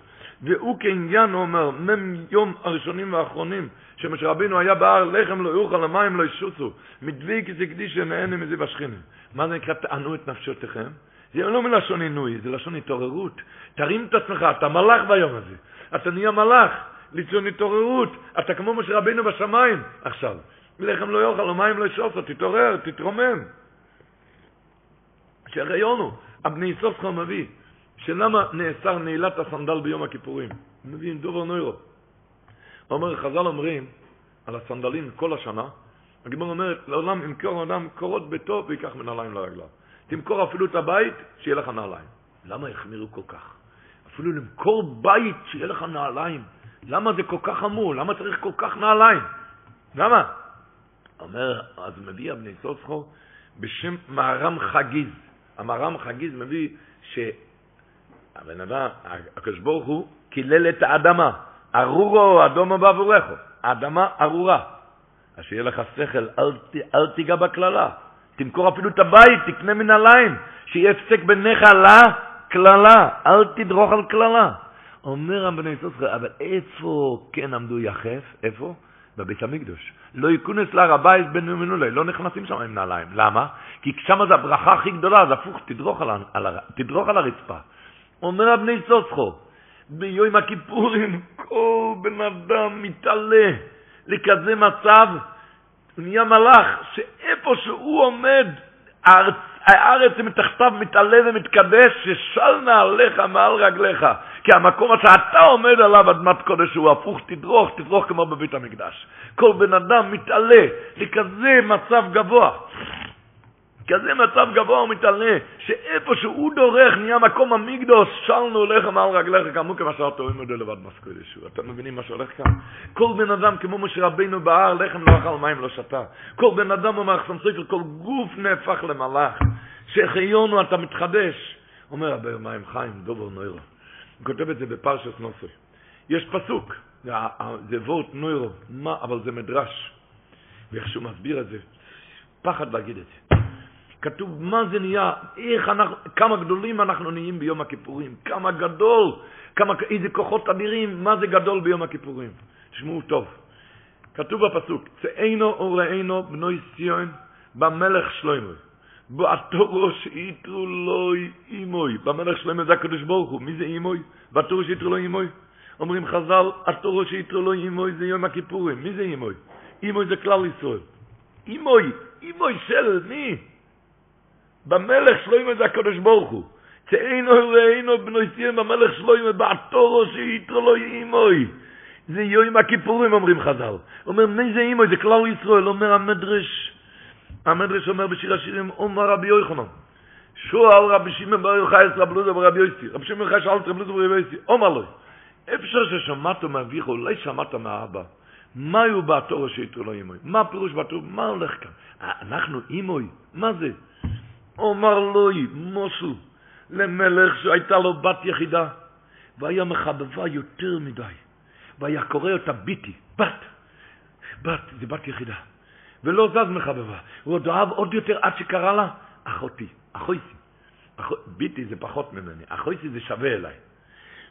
והוא כעניין, אומר, מם יום הראשונים והאחרונים, שמשה רבינו היה בהר, לחם לא יאכל, המים לא ישוצו, מדוויקוס הקדישה נהנה מזיו השכינים. מה זה נקרא תענו את נפשותיכם? זה לא מלשון עינוי, זה לשון התעוררות. תרים את עצמך, אתה מלאך ביום הזה. אתה נהיה מלאך, ליצון התעוררות. אתה כמו משה רבינו בשמיים עכשיו. לחם לא יאכל, ומים לא ישופר, תתעורר, תתרומם. שהריון הבני סופך מביא, שלמה נאסר נעילת הסנדל ביום הכיפורים? מביא עם דובר נוירו. אומר, חז"ל אומרים על הסנדלים כל השנה, הגיבור אומר, לעולם ימכור אדם קורות ביתו ויקח מנעליים לרגליו. תמכור אפילו את הבית, שיהיה לך נעליים. למה החמירו כל כך? אפילו למכור בית, שיהיה לך נעליים. למה זה כל כך חמור? למה צריך כל כך נעליים? למה? אומר, אז מביא אבני סוסחו בשם מהר"ם חגיז. המהר"ם חגיז מביא שהבן אדם, הקדוש ברוך הוא קילל את האדמה. ארורו אדומו בעבורכו. האדמה ארורה. אז שיהיה לך שכל, אל, אל תיגע בקללה. תמכור אפילו את הבית, תקנה מנהליים, שיהיה הפסק ביניך לקללה, אל תדרוך על קללה. אומר רבני סוסחר, אבל איפה כן עמדו יחף? איפה? בבית המקדוש. לא יכונס להר הבית בין ומנולי, לא נכנסים שם עם נעליים. למה? כי שם זה הברכה הכי גדולה, אז הפוך, תדרוך על, על, תדרוך על הרצפה. אומר רבני סוסחו, ביום הכיפורים כל בן אדם מתעלה לכזה מצב, הוא נהיה מלאך, שאיפה שהוא עומד, הארץ, הארץ מתחתיו מתעלה ומתקדש, ששל נעליך מעל רגליך. כי המקום שאתה עומד עליו אדמת קודש הוא הפוך, תדרוך, תדרוך כמו בבית המקדש. כל בן אדם מתעלה לכזה מצב גבוה. כזה מצב גבוה ומתעלה, שאיפה שהוא דורך נהיה מקום המקדוש, שלנו לחם על רגליך, כמו כמשל תורים עוד לבד מסקוי ישוע. אתם מבינים מה שהולך כאן? כל בן אדם, כמו משה רבינו בהר, לחם לא אכל, מים לא שתה. כל בן אדם אומר, סופר, כל גוף נהפך למלאך. שהחיונו אתה מתחדש. אומר רבי מים חיים, דובר נוירו. כותב את זה בפרשת נוסף. יש פסוק, זה וורט נוירו, מה, אבל זה מדרש. ואיך שהוא מסביר את זה, פחד להגיד את זה. כתוב מה זה נהיה, איך אנחנו, כמה גדולים אנחנו נהיים ביום הכיפורים, כמה גדול, כמה, איזה כוחות אדירים, מה זה גדול ביום הכיפורים. תשמעו טוב. כתוב בפסוק, צאינו וראינו בנוי ציון במלך שלמה. בתורו שיתרו לו אימוי. במלך שלמה זה הקדוש ברוך הוא. מי זה אימוי? בתורו שיתרו לו אימוי. אומרים חז"ל, התורו שיתרו לו אימוי זה יום הכיפורים. מי זה אימוי? אימוי זה כלל ישראל. אימוי, אימוי של מי? במלך שלוימה זה הקדוש ברוך הוא. צאינו ראינו בנוי ציין במלך שלוימה בעטורו שיתרו לו אימוי. זה יום הכיפורים אומרים חז"ל. אומר מי זה אימוי? זה כלל ישראל. אומר המדרש. המדרש אומר בשיר השירים אומר רבי יוחנן. שואל רבי שמעון בר יוחאי אצל הבלודה ברבי יוסי. רבי שמעון יוחאי שאל את הבלודה ברבי יוסי. אומר לו. אפשר ששמעת מאביך, אולי שמעת מהאבא. מה הוא בעטורו שיתרו לו אימוי? מה הפירוש בעטורו? מה הולך כאן? אנחנו אימוי? מה זה? אומר לוי, מוסו, למלך שהייתה לו בת יחידה, והיה מחבבה יותר מדי, והיה קורא אותה ביטי, בת, בת, זה בת יחידה, ולא זז מחבבה, הוא עוד אהב עוד יותר עד שקרא לה אחותי, אחויסי, אח... ביטי זה פחות ממני, אחויסי זה שווה אליי,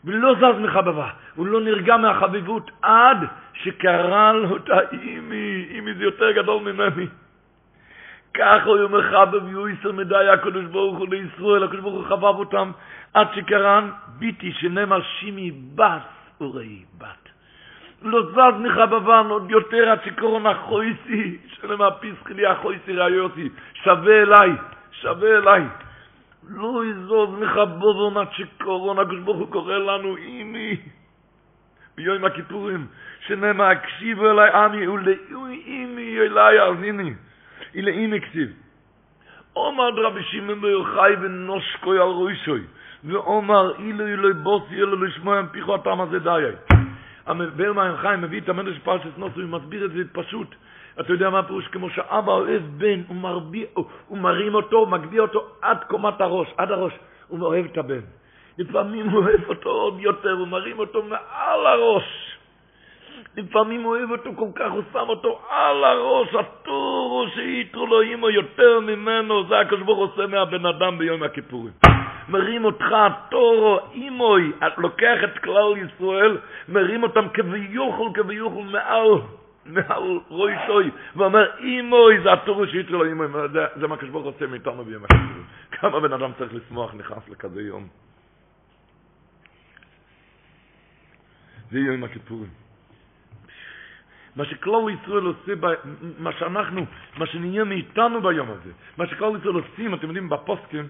ולא זז מחבבה, הוא לא נרגע מהחביבות עד שקרא אותה אימי, אימי זה יותר גדול ממני. כך הוא מחבב יויסר מדי הקדוש ברוך הוא לישראל, הקדוש ברוך הוא חבב אותם עד שקרן ביטי שנאמר שימי בת וראי בת. לא זז מחבבן עוד יותר שקורן החויסי, שנאמר פיסחי לי החויסי ראיוסי, שווה אליי, שווה אליי. לא יזוז מחבובון שקורן, הקדוש ברוך הוא קורא לנו אימי. ביום הכיפורים, שנאמר הקשיבו אליי עמי ולאימי ארזיני. אילא אין כתיב. אומר רבי שמעון בר יוחאי ונושקוי על רוישוי, ואומר אילו אילו בוסי אילו לשמוע פיחו הטעם הזה דיי. המבר מים חיים מביא את המדרש פרשת נוסו, הוא מסביר את זה פשוט. אתה יודע מה הפירוש? כמו שאבא אוהב בן, הוא, מרביע, הוא מרים אותו, מגביה אותו עד קומת הראש, עד הראש. הוא אוהב את הבן. לפעמים הוא אוהב אותו עוד יותר, הוא מרים אותו מעל הראש. לפעמים הוא אוהב אותו כל כך, הוא שם אותו על הראש, הטורו שיתרו לו אימו יותר ממנו, זה הקדוש ברוך עושה מהבן אדם ביום הכיפורים. מרים אותך הטורו, אימוי, לוקח את כלל ישראל, מרים אותם כביוכל, כביוכל מעל, מעל רוי שוי, ואומר, אימוי, זה הטורו שיתרי לו אימוי, זה מה כשבור רוצה מאיתנו הכיפורים. כמה בן אדם צריך לשמוח נכנס לכזה יום. זה יום הכיפורים. מה שכלל ישראל עושה, מה שאנחנו, מה שנהיה מאיתנו ביום הזה, מה שכלל ישראל עושים, אתם יודעים, בפוסקים,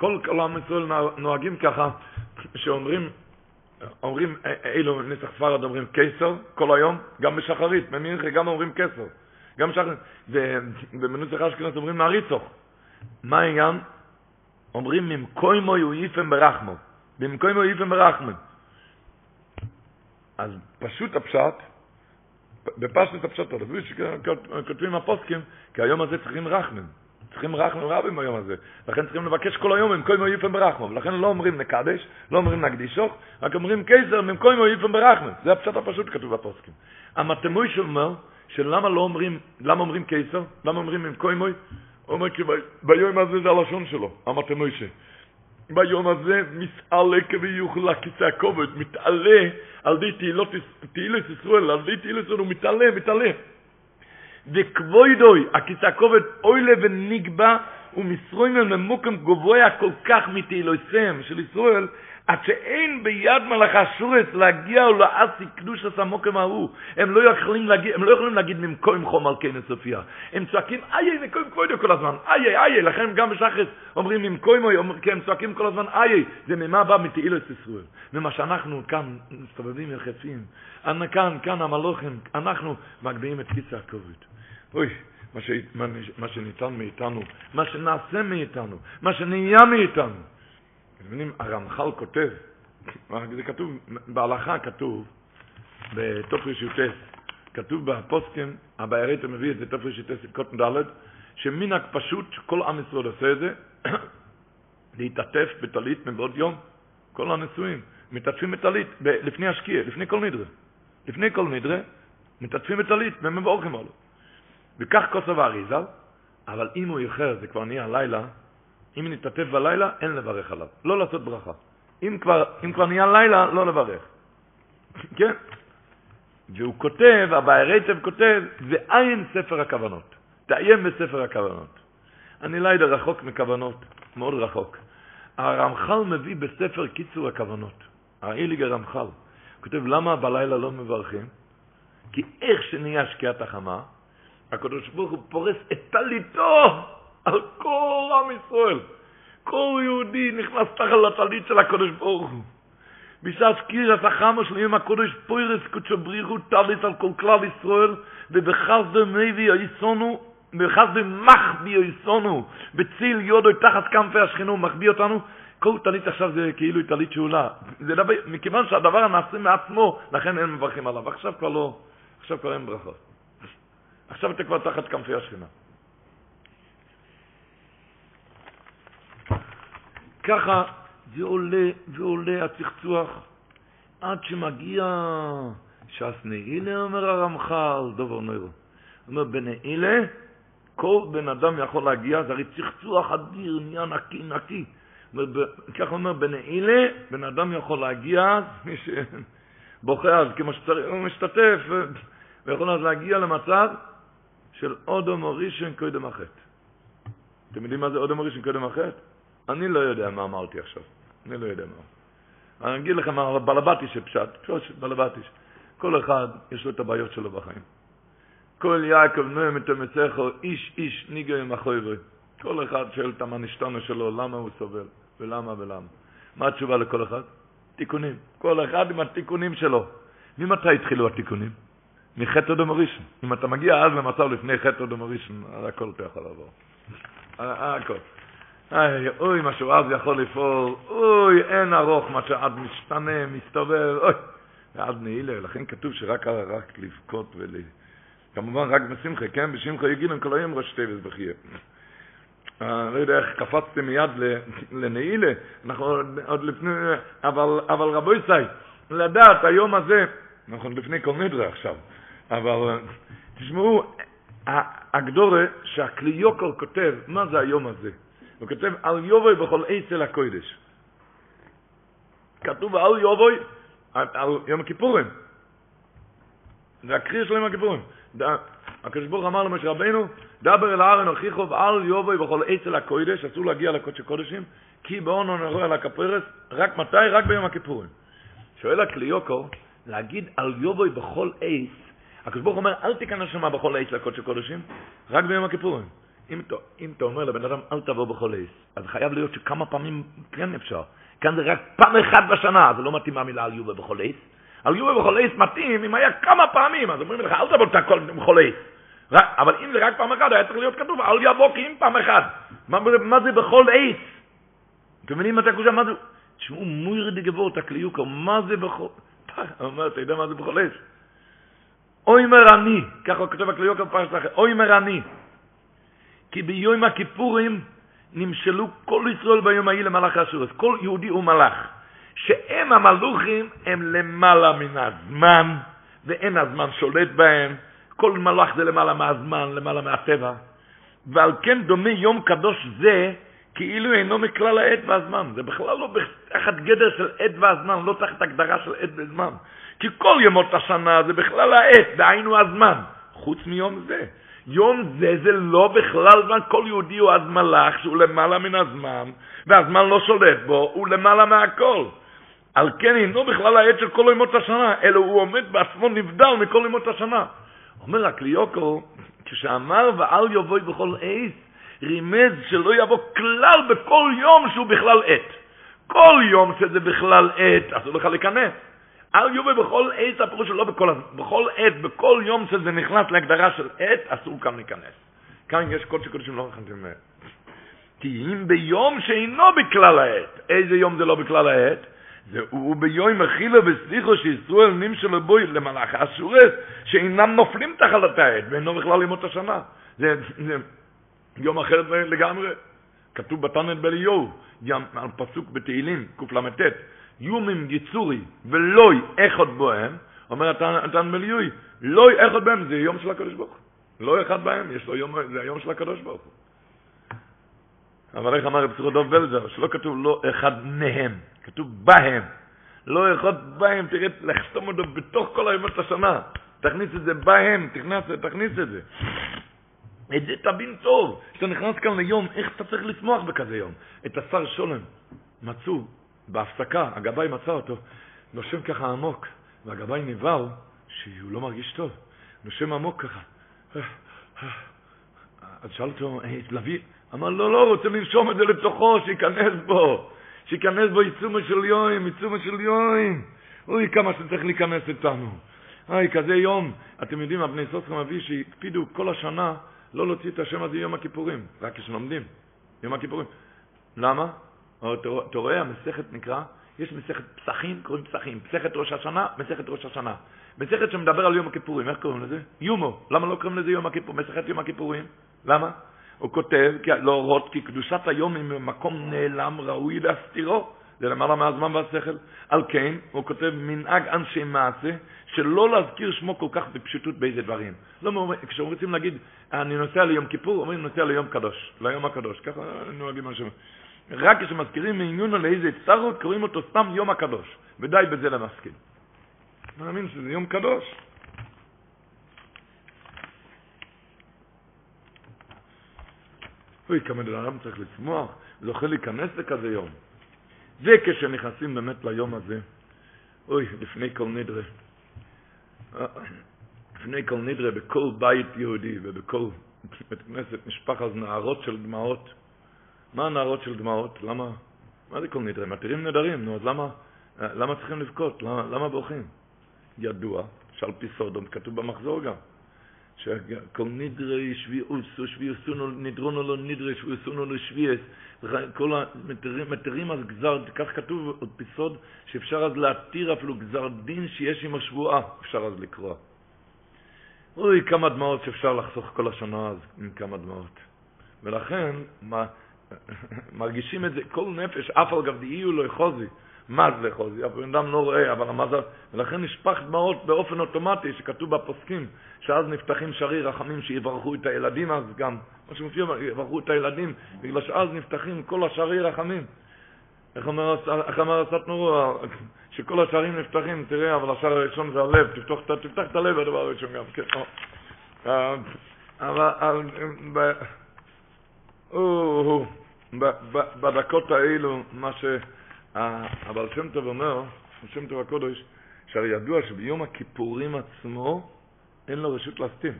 כל עם ישראל נוהגים ככה, שאומרים, אומרים, אילו נסח ספרד אומרים קיסר כל היום, גם בשחרית, במינכי גם אומרים קיסר, גם בשחרית, ובמנוסח אשכנז אומרים מעריצוך. מה העניין? אומרים ממקוימו יויפם ברחמו, במקוימו יויפם ברחמו. אז פשוט הפשט, בפשט הפשט, כותבים הפוסקים, כי היום הזה צריכים רחמים. צריכים רחמים רבים ביום הזה. לכן צריכים לבקש כל היום עם קוימו יפם ברחמו. ולכן לא אומרים נקדש, לא אומרים נקדישוך, רק אומרים עם קוימו יפם ברחמו. זה הפשט הפשוט כתוב בפוסקים. המתמוי שאומר, שלמה לא אומרים, למה אומרים קיסר? למה אומרים עם קוימו? הוא אומר כי ביום הזה זה הלשון שלו, המתמוי ש... ביום הזה מתעלה כביוכל לכיסא הכובד, מתעלה על די תהילת ישראל, על די תהילת ישראל הוא מתעלה, מתעלה. וכבוידוי, הכיסא הכובד אוילה ונגבה, ומסרוים ממוקם גבוה כל כך מתהילויסם של ישראל, עד שאין ביד מלאך השורץ להגיע או לעשי קדוש הסמוקם ההוא. הם לא יכולים להגיד, הם לא יכולים להגיד ממקום חום על כן סופיה. הם צועקים איי מקום כבודו כל הזמן, איי איי, לכן גם בשחס אומרים ממקום, כי הם צועקים כל הזמן איי, זה ממה בא מתהילת ישראל. ממה שאנחנו כאן מסתובבים יחפים, כאן, כאן המלוכים, אנחנו מגביהים את קיצה הכובד. אוי, מה, ש... מה שניתן מאיתנו, מה שנעשה מאיתנו, מה שנהיה מאיתנו. אתם מבינים, הרמח"ל כותב, זה כתוב, בהלכה כתוב, בתופריש יוטס, כתוב בפוסקים, הבעיירית מביא את זה, תופריש יוטס, קוטן ד', שמנהג פשוט, כל עם ישראל עושה את זה, להתעטף בטלית מבעוד יום, כל הנשואים, מתעטפים בטלית, לפני השקיע, לפני כל נדרה. לפני כל נדרה, מתעטפים בטלית, ומבורכים עליו. וכך כוסף האריזל, אבל אם הוא איחר, זה כבר נהיה לילה, אם נתעטף בלילה, אין לברך עליו. לא לעשות ברכה. אם כבר, אם כבר נהיה לילה, לא לברך. כן? והוא כותב, הבעיירייטב כותב, ועין ספר הכוונות. תעיין בספר הכוונות. אני יודע, רחוק מכוונות, מאוד רחוק. הרמח"ל מביא בספר קיצור הכוונות. האיליג הרמח"ל. הוא כותב, למה בלילה לא מברכים? כי איך שנהיה שקיעת החמה, הקדוש ברוך הוא פורס את טליתו על כל עם ישראל. כל יהודי נכנס תחת לטלית של הקדוש ברוך הוא. בשעת קירת החמה של יום הקודש פוירס קודשו בריחו טלית על כל כלל ישראל ובחסדו מביא היסונו בחסדו מחביא היסונו בציל יודו תחת כנפי השכינו מחביא אותנו כל טלית עכשיו זה כאילו טלית שאולה זה דבר, מכיוון שהדבר נעשה מעצמו לכן אין מברכים עליו עכשיו כבר לא עכשיו כבר אין ברכות עכשיו אתה כבר תחת כנפי השכינה. ככה זה עולה ועולה הצחצוח עד שמגיע ש"ס נעילה, אומר הרמח"ל, דובר נוירו. אומר, בנעילה, כל בן אדם יכול להגיע, זה הרי צחצוח אדיר, נהיה נקי נקי. ככה אומר, בנעילה, בן אדם יכול להגיע, מי שבוכה אז כמו שצריך, הוא משתתף, ויכול להגיע למצב של אודום ראשון קודם החטא. אתם יודעים מה זה אודום ראשון קודם החטא? אני לא יודע מה אמרתי עכשיו. אני לא יודע מה. אני אגיד לכם, בלבטיש פשט, פשוט בלבטיש. כל אחד יש לו את הבעיות שלו בחיים. כל יעקב נוהם את המצחו, איש איש ניגו עם החויברי. כל אחד שואל את המנשתנו שלו, למה הוא סובל, ולמה ולמה. מה התשובה לכל אחד? תיקונים. כל אחד עם התיקונים שלו. ממתי התחילו התיקונים? מחטא אדום הראשון. אם אתה מגיע אז למצב לפני חטא אדום הראשון, הכל אתה יכול לעבור. הכל. איי, אוי, מה שהוא אז יכול לפעול, אוי, אין ארוך מה שעד משתנה, מסתובב, אוי. ועד נעילה, לכן כתוב שרק רק לבכות ול... כמובן רק בשמחה, כן? בשמחה יגידו כל היום ראש טבעס בחייה. אני לא יודע איך קפצתם מיד לנעילה, אנחנו עוד לפני, אבל, אבל רבו ישי, לדעת היום הזה, אנחנו לפני כל נדרה עכשיו, אבל תשמעו, הגדורה שהכלי יוקר כותב, מה זה היום הזה? הוא כותב על יובוי בכל אצל הקודש. כתוב על יובוי, על יום הכיפורים. זה הקריא של יום הכיפורים. הקדוש ברוך אמר למשה רבנו, דבר אל הארן הוכיחו ואל יובוי בכל אל הקודש, אסור להגיע לקודש הקודשים, כי באונו נראה על הכפרס, רק מתי? רק ביום הכיפורים. שואל הקליוקו, להגיד על יובוי בכל עץ, הקדוש ברוך אומר, אל תיכנס שמה בכל עץ לקודש הקודשים, רק ביום הכיפורים. אם, אם אתה אומר לבן אדם, אל תבוא בכל עץ, אז חייב להיות שכמה פעמים כן אפשר. כאן זה רק פעם אחת בשנה, זה לא מתאים המילה על יובה בכל עץ. על יובה בכל עץ מתאים אם היה כמה פעמים, אז אומרים לך, אל תבוא בכל עץ. אבל אם זה רק פעם אחת, היה צריך להיות כתוב, אל יבוא כי אם פעם אחת. מה, מה זה בכל עץ? אתם מבינים מה אתה חושב? מה זה? תשמעו, מויר דגבור, תקליוקו, מה זה בכל... אומר, אתה יודע מה זה בכל עץ? אוי מר אני, ככה כותב הקליוקו בפרשת אחר, אוי מר אני. כי ביום הכיפורים נמשלו כל ישראל ביום ההיא למלאך אסורס. כל יהודי הוא מלאך. שהם המלוכים הם למעלה מן הזמן, ואין הזמן שולט בהם. כל מלאך זה למעלה מהזמן, למעלה מהטבע. ועל כן דומה יום קדוש זה כאילו אינו מכלל העת והזמן. זה בכלל לא תחת גדר של עת והזמן, לא תחת הגדרה של עת וזמן. כי כל ימות השנה זה בכלל העת, דהיינו הזמן, חוץ מיום זה. יום זה זה לא בכלל זמן, כל יהודי הוא אז מלאך שהוא למעלה מן הזמן, והזמן לא שולט בו, הוא למעלה מהכל. על כן אינו בכלל העת של כל ימות השנה, אלא הוא עומד בעצמו נבדל מכל ימות השנה. אומר הקליוקו, כשאמר ואל יבואי בכל עת, רימז שלא יבוא כלל בכל יום שהוא בכלל עת. כל יום שזה בכלל עת, אסור לך להיכנס. אל יובל בכל עת, הפירוש שלא בכל, בכל עת, בכל יום שזה נכנס להגדרה של עת, אסור כאן להיכנס. כאן יש קודש קודשים לא נכנסים מהם. כי אם ביום שאינו בכלל העת, איזה יום זה לא בכלל העת? זה הוא ביום אכילו וסליחו שישראל נמשלו בוי למלאך אסורס, שאינם נופלים תחת העת, ואינו בכלל ימות השנה. זה, זה יום אחר לגמרי. כתוב בתנת בליהו, על פסוק בתהילים, קל"ט, יומים יצורי ולוי אחד בוהם, אומר התן בליוי, לוי אחד בהם זה יום של הקדוש ברוך הוא. לא אחד בהם, יש לו יום, זה היום של הקדוש ברוך הוא. אבל איך אמר רב דוב בלזר, שלא כתוב לא אחד מהם, כתוב בהם. לא אחד בהם, תראה, לחתום אותו בתוך כל הימות השנה. תכניס את זה בהם, תכניס, תכניס את זה. את זה תבין טוב. כשאתה נכנס כאן ליום, איך אתה צריך לשמוח בכזה יום? את השר שולם מצאו בהפסקה, הגבאי מצא אותו, נושם ככה עמוק, והגבאי נבהל שהוא לא מרגיש טוב, נושם עמוק ככה. אז שאל אותו, להביא, אמר, לא, לא, רוצה לנשום את זה לתוכו, שייכנס בו, שייכנס בו עיצומו של יוים, עיצומו של יוים. אוי, כמה שצריך להיכנס איתנו. אוי, כזה יום. אתם יודעים, הבני סוסרם אבי שהקפידו כל השנה לא להוציא את השם הזה יום הכיפורים, רק כשלומדים, יום הכיפורים. למה? אתה רואה, המסכת נקרא, יש מסכת פסחים, קוראים פסחים, מסכת ראש השנה, מסכת ראש השנה. מסכת שמדבר על יום הכיפורים, איך קוראים לזה? יומו. למה לא קוראים לזה יום הכיפורים? מסכת יום הכיפורים. למה? הוא כותב, להורות כי קדושת היום היא ממקום נעלם ראוי להסתירו. זה למעלה מהזמן והשכל. על כן, הוא כותב מנהג אנשי מעשה, שלא להזכיר שמו כל כך בפשוטות באיזה דברים. לא, כשרוצים להגיד, אני נוסע ליום כיפור, אומרים נוסע ליום קדוש, ליום הקדוש. ככה נוהגים משהו. רק כשמזכירים מעניונו לאיזה צרות, קוראים אותו סתם יום הקדוש, ודי בזה. אני מאמין שזה יום קדוש. אוי, כמה דרם צריך לצמוח, זוכה להיכנס לכזה יום. וכשנכנסים באמת ליום הזה, אוי, לפני כל נדרה, לפני כל נדרה, בכל בית יהודי ובכל בית כנסת אז נערות של דמעות, מה הנערות של דמעות? למה? מה זה כל נדרי? מתירים נדרים, נו, אז למה, למה צריכים לבכות? למה, למה בוכים? ידוע, שעל פי סודום, כתוב במחזור גם, שכל נדרי שביעוסו, שביעוסונו, נדרונו לו נדרי, שביעוסונו לשביעס, כל המתירים, מתירים אז גזר, כך כתוב עוד פי סוד, שאפשר אז להתיר אפילו גזר דין שיש עם השבועה, אפשר אז לקרוא. אוי, כמה דמעות שאפשר לחסוך כל השנה אז, עם כמה דמעות. ולכן, מה, מרגישים את זה, כל נפש, אף על גב דהיו לא חוזי, מז לחוזי, הבן אדם לא רואה, אבל המזל, ולכן נשפך דמעות באופן אוטומטי, שכתוב בפוסקים, שאז נפתחים שרי רחמים שיברכו את הילדים אז גם, מה שמופיע, יברכו את הילדים, בגלל שאז נפתחים כל השרי רחמים. איך אומר הסטנורו, שכל השערים נפתחים, תראה, אבל השער הראשון זה הלב, תפתח, את הלב הדבר הראשון גם, כן, אבל בדקות האלו, מה שהבעל שם טוב אומר, שם טוב הקודש, שהרי ידוע שביום הכיפורים עצמו אין לו רשות להסתים.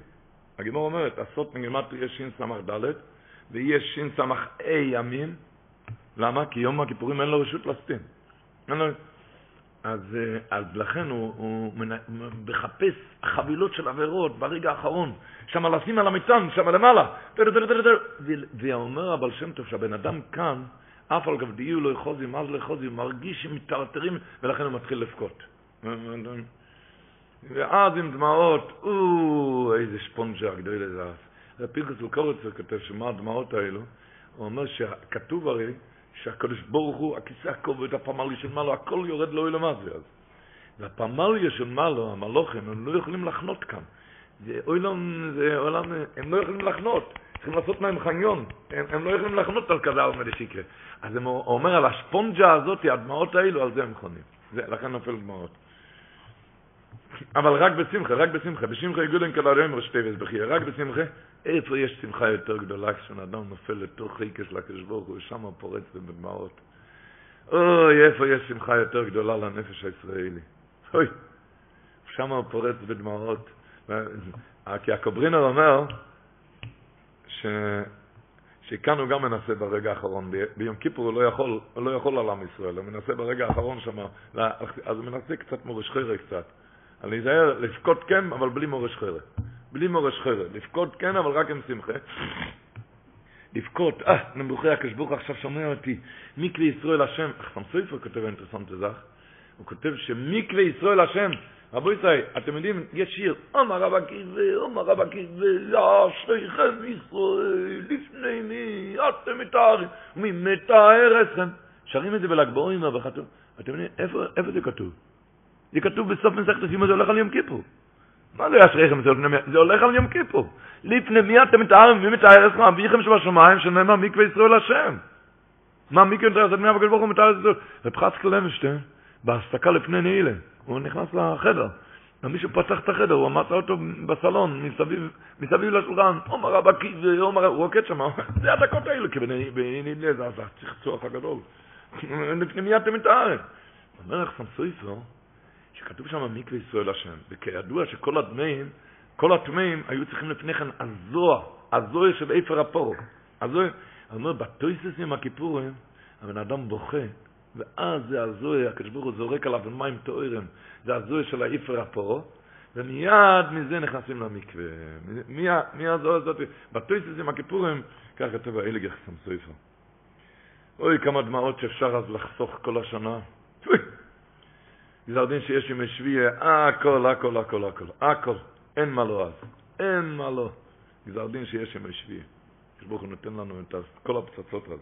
הגימור אומרת, עשות מגימטרי יש שס"ד ויש שס"ה ימים. למה? כי יום הכיפורים אין לו רשות להסתים. לו... אז, אה, אז לכן הוא, הוא מחפש חבילות של עבירות ברגע האחרון, שם לשים על המטען, שם למעלה. ואומר הבעל שם טוב שהבן אדם כאן, אף על גב דיו לא יחוזי, מה זה לא יחוזי, הוא מרגיש שמטרטרים, ולכן הוא מתחיל לבכות. ואז עם דמעות, או, איזה שפונג'ה הגדול לזה. פינקוס לוקורצר כותב שמה הדמעות האלו, הוא אומר שכתוב הרי שהקדוש ברוך הוא, הכיסא הכובד, הפמליה של מעלו, הכל יורד לו למטה אז. והפמליה של מעלו, המלוכים, הם לא יכולים לחנות כאן. זה עולם, זה עולם, הם לא יכולים לחנות. צריכים לעשות מהם חניון. הם, הם לא יכולים לחנות על כזה עלמא דשיקרא. אז הוא אומר על השפונג'ה הזאת, הדמעות האלו, על זה הם חונים. זה, לכן נופל דמעות. אבל רק בשמחה, רק בשמחה. בשמחה יגודן כלרם רשתבס בחיה. רק בשמחה. איפה יש שמחה יותר גדולה כשאדם נופל לתוך חיקה של הקדוש ברוך הוא, שם פורץ בדמעות. אוי, איפה יש שמחה יותר גדולה לנפש הישראלי. אוי, שם פורץ בדמעות. כי הקוברינר אומר ש... שכאן הוא גם מנסה ברגע האחרון, ביום כיפור הוא לא יכול, הוא לא יכול על עם ישראל, הוא מנסה ברגע האחרון שם, אז הוא מנסה קצת מורש חרא קצת. אני אזהר, לבכות כן, אבל בלי מורש חרא. בלי מורש חרא. לבכות כן, אבל רק עם שמחה. לבכות, אה, נמוכי הקשבוך עכשיו שומע אותי, מקווה ישראל השם, אחסם סופר כותב אינטרסנט לזך, הוא כותב שמקווה ישראל השם, רבו ישראל, אתם יודעים, יש שיר, אומר רב עקיבא, אומר רב עקיבא, יא שייכם ישראל, לפני מי אתם מתארים, מי מתאר אתכם. שרים את זה בל"ג בעומר, אתם יודעים, איפה, איפה זה כתוב? זה כתוב בסוף מסכת הסיום, זה הולך על יום כיפור. מה לא ישריכם זה הולך על יום כיפור. לפני מי אתם מתארים, מי מתאר אתכם, אביכם שבשמיים, שנאמר מקווה ישראל השם. מה מקווה מתאר את מי הקדוש ברוך הוא מתאר? רב חסקל לוינשטיין, בהסתכה לפני נעילה, הוא נכנס לחדר. ומישהו פתח את החדר, הוא מצא אותו בסלון, מסביב, מסביב לשולחן, עומר רב עקיבא, עומר, הוא רוקד שם, זה הדקות האלה, כי בנעילה זה הצחצוח הגדול. לפני מי אתם מתארים? אומר לך סמסויסו, שכתוב שם מקווה ישראל השם, וכידוע שכל הדמאים, כל הטמאים היו צריכים לפני כן הזוה, הזוה של איפר הפור. הזוה, אני אומר, בטויסס עם הכיפורים, הבן אדם בוכה, ואז זה הזוה, הקדוש ברוך הוא זורק עליו מים טהורים, זה הזוה של האיפר הפור, ומיד מזה נכנסים למקווה. מי, מי הזוה הזאת? בטויסס עם הכיפורים, כך כתוב האילג יחסם סויפר. אוי, כמה דמעות שאפשר אז לחסוך כל השנה. גזר דין שיש ימי שביעי, הכל, הכל, הכל, הכל, הכל, אין מה לא אז, אין מה לא. גזר דין שיש ימי שביעי. ברוך הוא נותן לנו את כל הפצצות אז.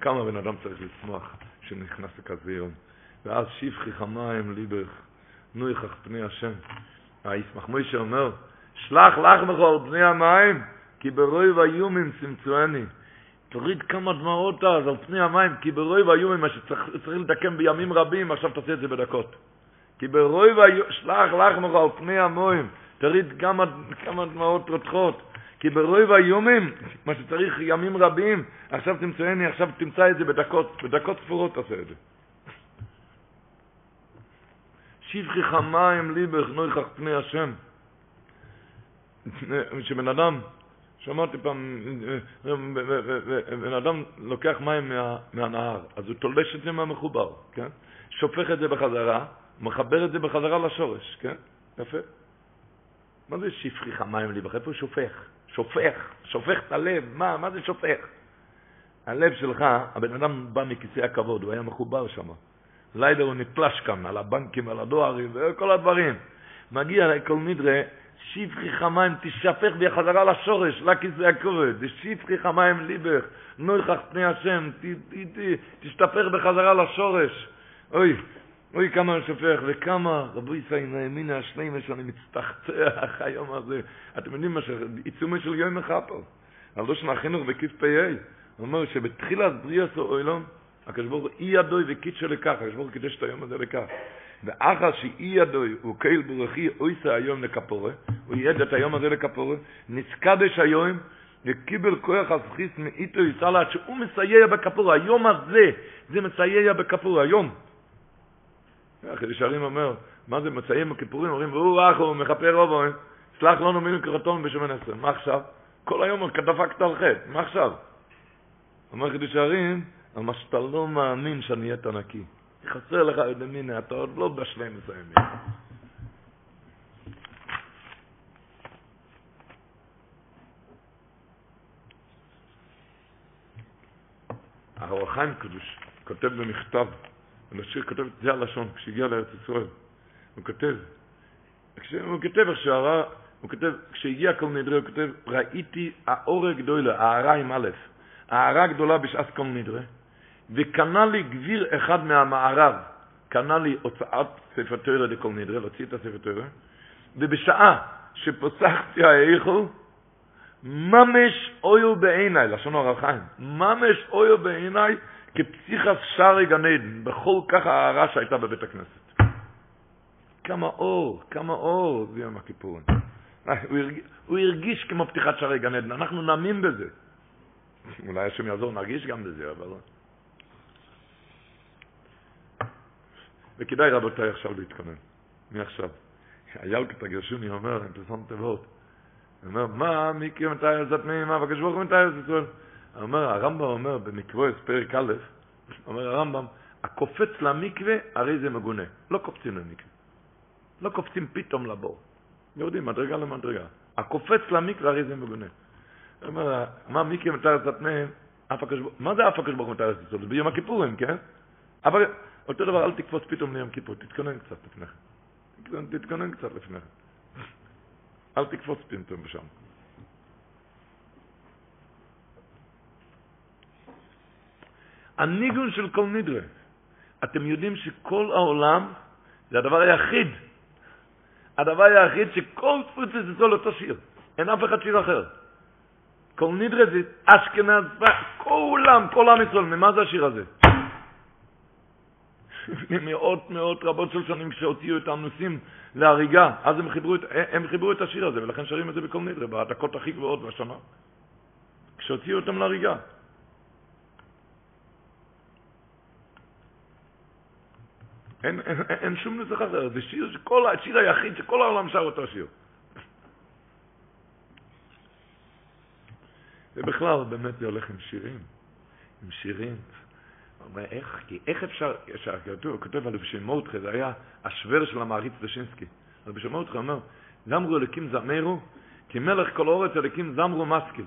כמה בן אדם צריך לשמוח שנכנס לכזה יום. ואז שפכי חמיים ליבך, נו יחך פני השם. הישמח מוישה אומר, שלח לך בכל פני המים, כי ברוי ואיומים צמצואני. תוריד כמה דמעות אז על פני המים, כי ברוי והיו ממה שצריך לתקן בימים רבים, עכשיו תעשה את זה בדקות. כי ברוי והיו, שלח לך מוך על פני המים, תוריד כמה, כמה דמעות רותחות. כי ברוי והיומים, מה שצריך ימים רבים, עכשיו תמצאני, עכשיו תמצא את זה בדקות, בדקות ספורות תעשה את זה. שבחי חמיים ליבך נויכך פני השם. שבן אדם שמעתי פעם, בן אדם לוקח מים מה, מהנהר, אז הוא תולש את זה מהמחובר, כן? שופך את זה בחזרה, מחבר את זה בחזרה לשורש, כן? יפה. מה זה שפכיך מים ליבך? איפה הוא שופך? שופך, שופך את הלב, מה, מה זה שופך? הלב שלך, הבן אדם בא מכיסא הכבוד, הוא היה מחובר שם. לילה הוא נתלש כאן, על הבנקים, על הדוארים, וכל הדברים. מגיע לכל נדרה, שפכי חמיים, תשפך בחזרה לשורש, לכיסא הכובד, שפכי חמיים ליבך, נויכח פני השם, תשתפך בחזרה לשורש. אוי, אוי כמה אני שופך, וכמה רבו ישראל נאמינה השלימה שאני מצטחצח היום הזה. אתם יודעים מה שעיצומה של יום אחד פה, על לא שנה חינוך בקיף פ"א, הוא אומר שבתחילת בריאס אוילום, הקדוש ברוך הוא אי ידוי וקידשו לכך, הקדוש ברוך הוא קידש את היום הזה לכך. ואחר שאי ידוי הוא קהיל ברכי אויסה היום לכפורה, הוא יד את היום הזה לכפורה, נסקדש היום וקיבל כוח הזכיס מאיתו יסלה שהוא מסייע בכפורה, היום הזה זה מסייע בכפורה, היום. אחרי שרים אומר, מה זה מסייע בכיפורים? אומרים, והוא אחו, מכפר רובו, סלח לנו מינו כרתון בשמן עשרה. מה עכשיו? כל היום דפקת על חטא, מה עכשיו? אומר חידוש הערים, אבל שאתה לא מאמין שאני אהיה נקי. חסר לך איזה מיני, אתה עוד לא בשלם מסיימים. הרוחיים קדוש כותב במכתב, הנשיר כותב את זה הלשון, כשהגיע לארץ ישראל, הוא כותב, הוא כותב איך שהרע, הוא כותב, כשהגיע כל נדרי, הוא כותב, ראיתי האור הגדולה, הערה עם א', הערה גדולה בשעת כל נדרי, וקנה לי גביר אחד מהמערב, קנה לי הוצאת ספר תוירה לכל נדרי, להוציא את הספר תוירה, ובשעה שפוסחתי האיכו, ממש אויו בעיניי, לשון אור החיים, ממש אויו בעיניי כפסיכס שערי גן עדן, בכל כך ההערה שהייתה בבית הכנסת. כמה אור, כמה אור זה יום הכיפורים. הוא הרגיש, הוא הרגיש כמו פתיחת שערי גן עדן, אנחנו נאמין בזה. אולי השם יעזור, נרגיש גם בזה, אבל... וכדאי רבותיי עכשיו להתכונן, מעכשיו. היאלקת הגרשוני אומר, אם פרסום תיבות, הוא אומר, מה, מי קיים את הארץ התמימים, מה, בקש ברוך הוא את הארץ ישראל? אומר, הרמב"ם אומר במקווה, פרק א', אומר הרמב"ם, הקופץ למקווה, הרי זה מגונה. לא קופצים למקווה. לא קופצים פתאום לבור. יורדים מדרגה למדרגה. הקופץ למקווה, הרי זה מגונה. אומר, מה, מי קיים את התמימים, מה זה אף הקדוש ברוך הוא את הארץ ישראל? זה ביום הכיפורים, כן? אבל אותו דבר, אל תקפוץ פתאום ליום כיפור, תתכונן קצת לפני כן. תתכונן קצת לפני כן. אל תקפוץ פתאום בשם. הניגון של כל נדרה. אתם יודעים שכל העולם זה הדבר היחיד, הדבר היחיד שכל תפוצה זה זול אותו שיר. אין אף אחד שיר אחר. כל נדרה זה אשכנז, כולם, כל עם ישראל, ממה זה השיר הזה? לפני מאות מאות רבות של שנים כשהוציאו את הנוסעים להריגה, אז הם חיברו, את, הם חיברו את השיר הזה, ולכן שרים את זה בכל נדרה, בהעתקות הכי גבוהות בשנה. כשהוציאו אותם להריגה. אין, אין, אין שום נוסח אחר, זה שיר, שכל, השיר היחיד שכל העולם שר אותו שיר. ובכלל, באמת זה הולך עם שירים. עם שירים. אומר, איך, כי איך אפשר, כותב על בשם מותחה, זה היה השוור של המעריץ דשינסקי. על בשם מותחה אומר, זמרו אליקים זמרו, כי מלך כל אורץ אליקים זמרו מסקיל.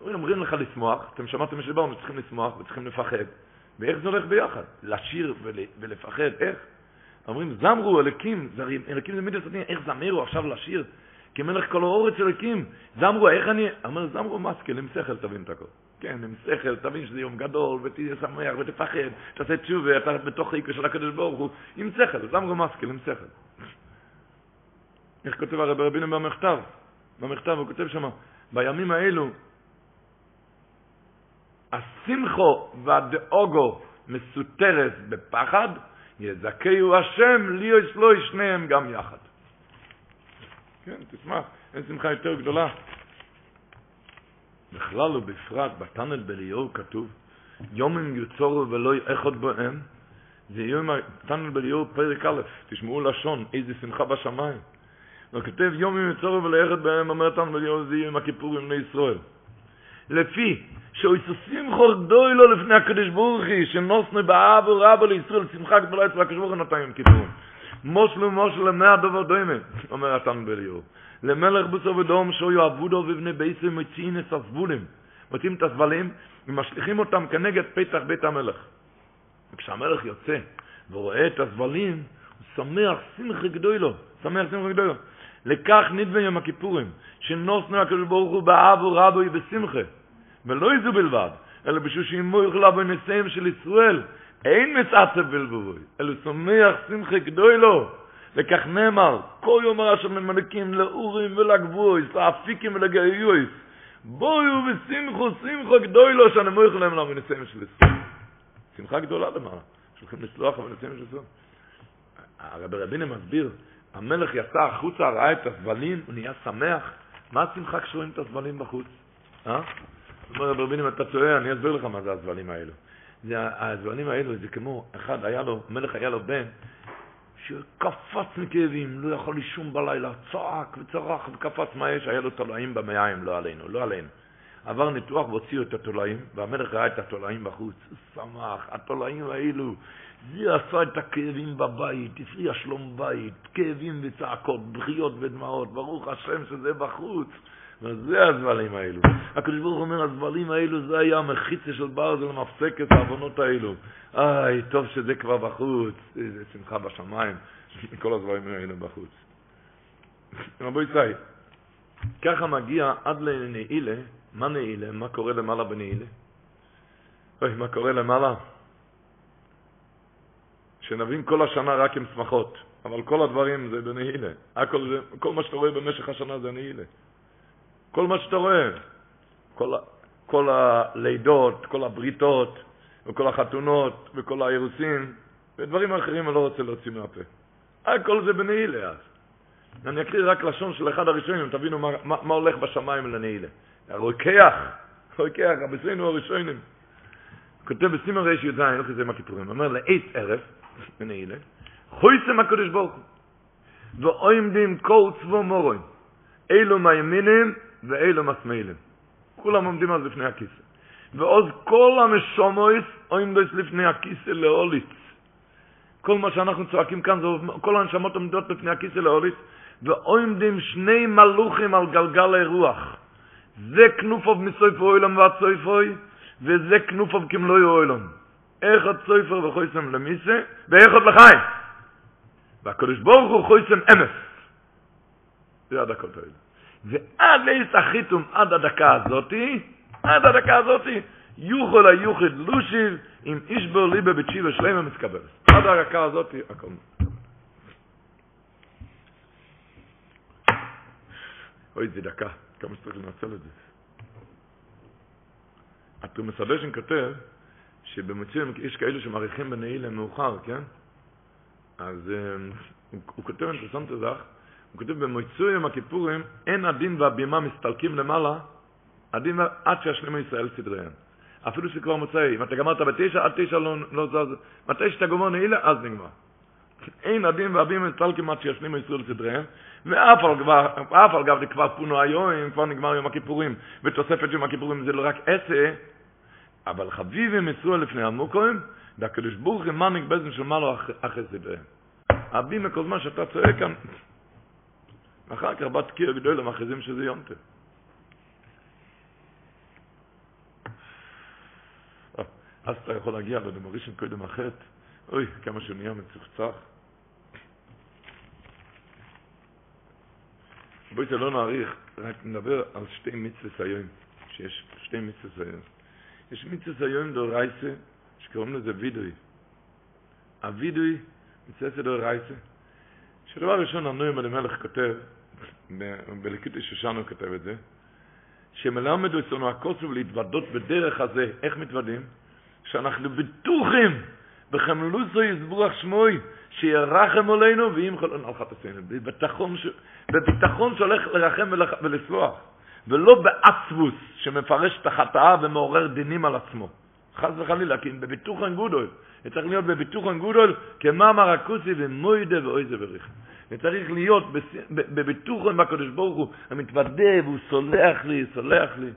אומרים לך לשמוח, אתם שמעתם שדיברנו, צריכים לשמוח וצריכים לפחד. ואיך זה הולך ביחד? לשיר ול, ולפחד, איך? אומרים, זמרו אליקים, אליקים זה מידע סתים, איך זמרו עכשיו לשיר? כי מלך כל האורץ אליקים, זמרו, איך אני, אומר, זמרו מסקיל, עם שכל תבין את הכל. כן, עם שכל, תבין שזה יום גדול, ותהיה שמח, ותפחד, תעשה תשובה, אתה בתוך העיקר של הקדוש ברוך הוא, עם שכל, זמרו מסקיל, עם שכל. איך כותב הרב רבינו במכתב? במכתב הוא כותב שם, בימים האלו, השמחו והדאוגו מסותרת בפחד, יזכהו השם לי יסלוי שניהם גם יחד. כן, תשמח, אין שמחה יותר גדולה. בכלל ובפרט בתנל בליאור כתוב, יומים יוצורו ולא יאחוד בהם, זה יום תנל בליאור פרק א', תשמעו לשון, איזה שמחה בשמיים. הוא כותב יומים יוצורו ולא יאחוד בהם, אומר תנל בליאור, זה יום הכיפורים לישראל. לפי שאויסוסים חורדוי לו לפני הקדוש ברוך הוא, שנוסנו באב ורבו לישראל, שמחה גדולה אצל הקדוש ברוך הוא נתן יום כיפורים. מושלו מושלו למאה דובר דוימה, אומר התן בליאור. למלך בוסו ודום שאויו עבודו ובני בייסו מוציאים את הסבולים, מוציאים את הסבלים ומשליכים אותם כנגד פתח בית המלך. וכשהמלך יוצא ורואה את הסבלים, הוא שמח שמחה גדולו, שמח שמחה גדולו. לכך נדמה יום הכיפורים, שנוסנו הקדוש ברוך הוא באב ורבו בשמחה. ולא איזו בלבד, אלא בשביל שימו יוכלה בנשיאים של ישראל, אין מסעצב בלבובוי, אלא שמח שמחה גדולו. וכך נאמר, כל יום הרע של ממלכים לאורים ולגבויס, לאפיקים ולגאיויס, בואו ושמחו, שמחו גדולו, שאני מויך להם למנסים של ישראל. שמחה גדולה למעלה, שהולכים לסלוח לנסים של ישראל. הרב רבינה מסביר, המלך יצא החוצה, ראה את הסבלים, הוא נהיה שמח. מה השמחה כשרואים את הסבלים בחוץ? אה? אומר רב רבינה, אתה טועה, אני אסביר לך מה זה הסבלים האלו. זה, הסבלים האלו זה כמו, אחד היה לו, מלך היה לו בן, שקפץ מכאבים, לא יכול לישון בלילה, צעק וצרח וקפץ מה יש, היה לו תולעים במעיים, לא עלינו, לא עלינו. עבר ניתוח והוציאו את התולעים, והמלך ראה את התולעים בחוץ, הוא שמח, התולעים האלו, זה עשה את הכאבים בבית, הפריע שלום בית, כאבים וצעקות, בכיות ודמעות, ברוך השם שזה בחוץ. וזה הזבלים האלו. הקדוש ברוך אומר, הזבלים האלו, זה היה המחיצה של ברזל מפסק את העוונות האלו. איי, טוב שזה כבר בחוץ. איזה שמחה בשמיים, כל הזבלים האלו בחוץ. רבו ישראל, ככה מגיע עד לנעילה, מה נעילה? מה קורה למעלה בנעילה? אוי, מה קורה למעלה? שנבין כל השנה רק עם שמחות, אבל כל הדברים זה בנעילה. הכל כל מה שאתה רואה במשך השנה זה נעילה. כל מה שאתה רואה, כל, כל הלידות, כל הבריתות, וכל החתונות, וכל האירוסים, ודברים אחרים אני לא רוצה להוציא מהפה. הכל זה בנעילה אז. אני אקריא רק לשון של אחד הראשונים, תבינו מה, מה, מה הולך בשמיים לנעילה. הרוקח, הרוקח, הבסינו הראשונים. כותב בסימן ריש י"ז, לא כזה עם הכיפורים, אומר לאיס ערב, בנעילה, חויסם הקדוש ברוך הוא, ועומדים כל צבו מורוין, אילו מימינים ואילו משמאלים. כולם עומדים אז לפני הכיסא. ועוז כל המשומויס עומדות לפני הכיסא לאוליץ. כל מה שאנחנו צועקים כאן, זה, כל הנשמות עומדות לפני הכיסא לאוליץ, ועומדים שני מלוכים על גלגל הרוח. זה כנופוב מסויפו אוילם ועד סויפוי, וזה כנופוב כמלוי אוילם. איך עוד סויפר וחויסם למיסה, ואיך עוד לחיים. והקדוש ברוך הוא חויסם אמס. זה הדקות האלה. ועד לאיס החיתום, עד הדקה הזאתי, עד הדקה הזאתי, יוכל היוחד לושיב, עם איש בור ליבה בתשיבה שלמה מתקבל. עד הדקה הזאתי, הכל אוי, זה דקה, כמה שצריך לנצל את זה. התומס הבשן כותב, שבמצויים יש כאלה שמעריכים בנעילה מאוחר, כן? אז הוא, הוא כותב אינטרסנט הזך, הוא כותב במוצאי יום הכיפורים, אין הדין והבימה מסתלקים למעלה, הדין עד שישלימו ישראל סדריהם. אפילו שכבר מוצאי, אם אתה גמרת בתשע, עד תשע לא, לא זז, מתי שאתה גומר נעילה, אז נגמר. אין הדין והבימה מסתלקים עד שישלימו ישראל סדריהם, ואף על, כבר, אף גב כבר פונו היום, כבר נגמר יום הכיפורים, ותוספת יום הכיפורים זה לא רק עשה, אבל חביבים מסרו לפני המוקוים, והקדוש ברוך הוא מניק בזן של מעלו אחרי סדריהם. הבימה כל זמן שאתה צועק כאן, אחר כך בת קיר גדולה מכריזים שזה יונטה. אז אתה יכול להגיע לדמורישן קודם החטא, אוי, כמה שהוא נהיה מצוחצח. בואי זה לא נאריך, רק נדבר על שתי מצווה היום, שיש שתי מצווה היום. יש מצווה היום דורייסה, שקוראים לזה וידוי. הוידוי, מצווה דורייסה, שדבר ראשון הנוים אלימלך כותב, בלקיטי שושנו כותב את זה, שמלמד אותנו הקוסם להתוודות בדרך הזה, איך מתוודים? שאנחנו בטוחים בחמלוסו יסבורך שמוי, שירחם עלינו ואם חולן על חטאינו. בביטחון, ש... בביטחון שהולך לרחם ולסלוח, ולא בעצבוס שמפרש את החטאה ומעורר דינים על עצמו. חס וחלילה, כי בביטוחן גודל, זה צריך להיות בביטוחן גודל, כמאמר הכוסי ומוידה ואוי זה בריחם. וצריך להיות בביטוח עם הקדוש ברוך הוא, המתוודה והוא סולח לי, סולח לי.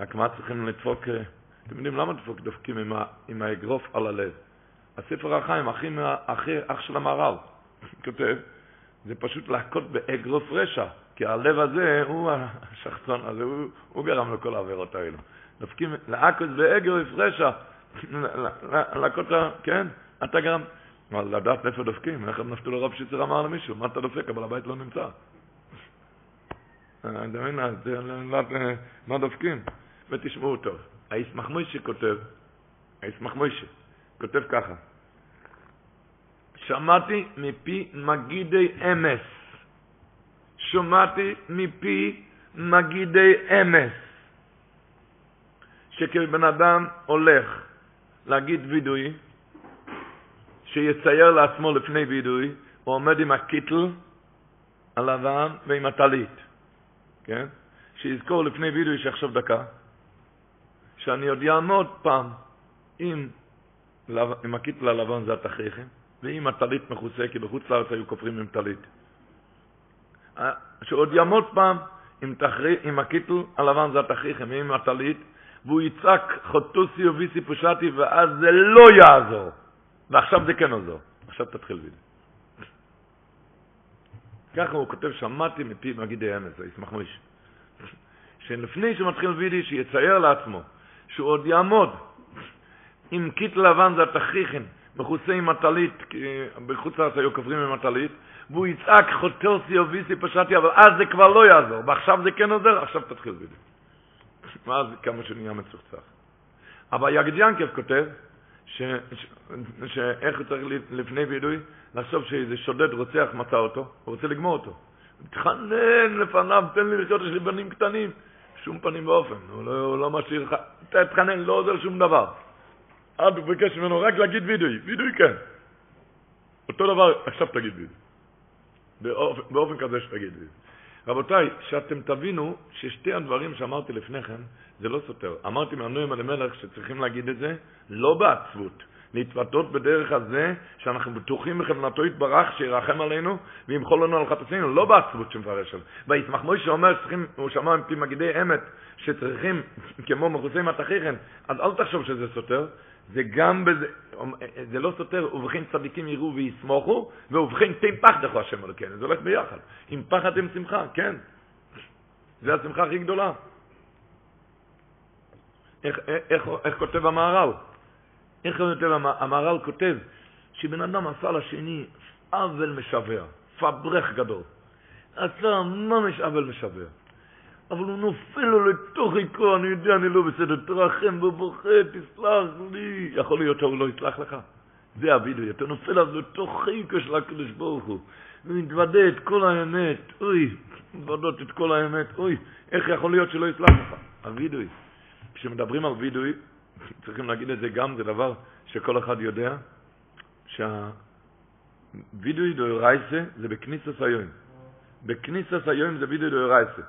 רק מה צריכים לדפוק, אה, אתם יודעים למה דפוק דופקים עם, עם האגרוף על הלב? הספר החיים, אחי, אחי, אח של המהר"ל, כותב, זה פשוט להכות באגרוף רשע, כי הלב הזה הוא השחצון הזה, הוא, הוא גרם לכל העבירות האלו. דופקים לעכוס באגרוף רשע, להכות, כן, אתה גרם. אבל לדעת איפה דופקים, איך נפתו לרב שיצר אמר למישהו, מה אתה דופק, אבל הבית לא נמצא. אתה מבין, מה דופקים? ותשמעו טוב. הישמח מוישה כותב, הישמח מוישה, כותב ככה, שמעתי מפי מגידי אמס, שמעתי מפי מגידי אמס, שכבן אדם הולך להגיד וידוי, שיצייר לעצמו לפני וידוי, הוא עומד עם הקיטל הלבן ועם הטלית, כן? שיזכור לפני וידוי שיחשוב דקה, שאני עוד אעמוד פעם עם, עם הקיטל הלבן זה התכריכים, ועם הטלית מכוסה, כי בחוץ לארץ היו כופרים עם טלית. אה, שעוד יעמוד פעם עם, תחרי, עם הקיטל הלבן זה התכריכים, ועם הטלית, והוא יצעק חטאתי עוויתי פשעתי, ואז זה לא יעזור. ועכשיו זה כן עוזר. עכשיו תתחיל וידוי. ככה הוא כותב, שמעתי מפי מגידי אמת, ישמח משה. שלפני שמתחיל וידוי, שיצייר לעצמו, שהוא עוד יעמוד עם קיטל לבן זה התכריכין, מכוסה עם הטלית, בחוץ לארץ היו קוברים עם הטלית, והוא יצעק חוטוסי וביסי פשטי, אבל אז זה כבר לא יעזור, ועכשיו זה כן עוזר, עכשיו תתחיל וידאו. ואז כמה שנהיה מצוחצח. אבל יגד ינקב כותב, שאיך הוא צריך לפני וידוי, לחשוב שאיזה שודד רוצח מצא אותו, הוא רוצה לגמור אותו. תתחנן לפניו, תן לי לחיות, יש לי בנים קטנים. שום פנים ואופן, הוא לא, הוא לא משאיר לך, תתחנן, לא עוזר שום דבר. עד הוא ביקש ממנו רק להגיד וידוי, וידוי כן. אותו דבר, עכשיו תגיד וידוי. באופן, באופן כזה שתגיד וידוי. רבותיי, שאתם תבינו ששתי הדברים שאמרתי לפני כן, זה לא סותר. אמרתי מהנועים אלימלך שצריכים להגיד את זה לא בעצבות, להתוודות בדרך הזה שאנחנו בטוחים בכוונתו יתברך שירחם עלינו וימחול לנו על חטאינו, לא בעצבות שמפרש על. וישמח מוישה אומר שצריכים, הוא שמע מפי מגידי אמת שצריכים כמו מכוסי מתכיכן, אז אל תחשוב שזה סותר, זה גם בזה, זה לא סותר, ובכן צדיקים יראו ויסמוכו, ובכן תן פחדך השם אלוקינו, זה הולך ביחד. עם פחד עם שמחה, כן. זה השמחה הכי גדולה. איך, איך, איך כותב המהר"ל? איך כותב המהר"ל כותב שבן אדם עשה לשני עוול משווע, פברח גדול. עשה ממש עוול משווע. אבל הוא נופל לו לתוך עיקרו, אני יודע, אני לא בסדר, תרחם ובוכה, תסלח לי. יכול להיות שהוא לא יסלח לך. זה הווידאו, אתה נופל אז לתוך עיקרו של הקדוש ברוך הוא, ומתוודה את כל האמת, אוי, מתוודות את כל האמת, אוי, איך יכול להיות שלא יסלח לך? הווידאו. כשמדברים על וידוי, צריכים להגיד את זה גם, זה דבר שכל אחד יודע, שהווידוי דאורייסה זה בכניסס היום. בכניסס היום זה וידוי דאורייסה.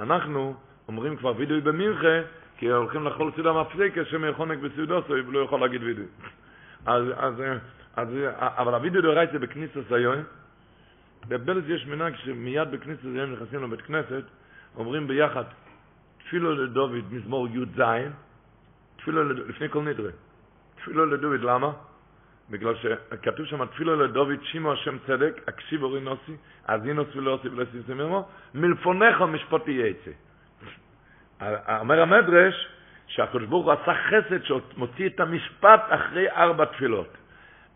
אנחנו אומרים כבר וידוי במנחה, כי הולכים לאכול סעודה מפסקה שמחונק בסעודוסו, ולא יכול להגיד וידוי. אז, אז, אז, אבל הווידוי דאורייסה בכניסס היום, בבלז יש מנהג שמיד בכניסס היום נכנסים לבית כנסת, אומרים ביחד תפילו לדוד מזמור י"ז, תפילו לפני כל נדרה. תפילו לדוד, למה? בגלל שכתוב שם תפילו לדוד שימו השם צדק, הקשיב אורי נוסי, אזינוס ולא עושי ולא עשי ממנו, מלפונך משפטי יצא. אומר המדרש שהקדוש ברוך הוא עשה חסד שמוציא את המשפט אחרי ארבע תפילות.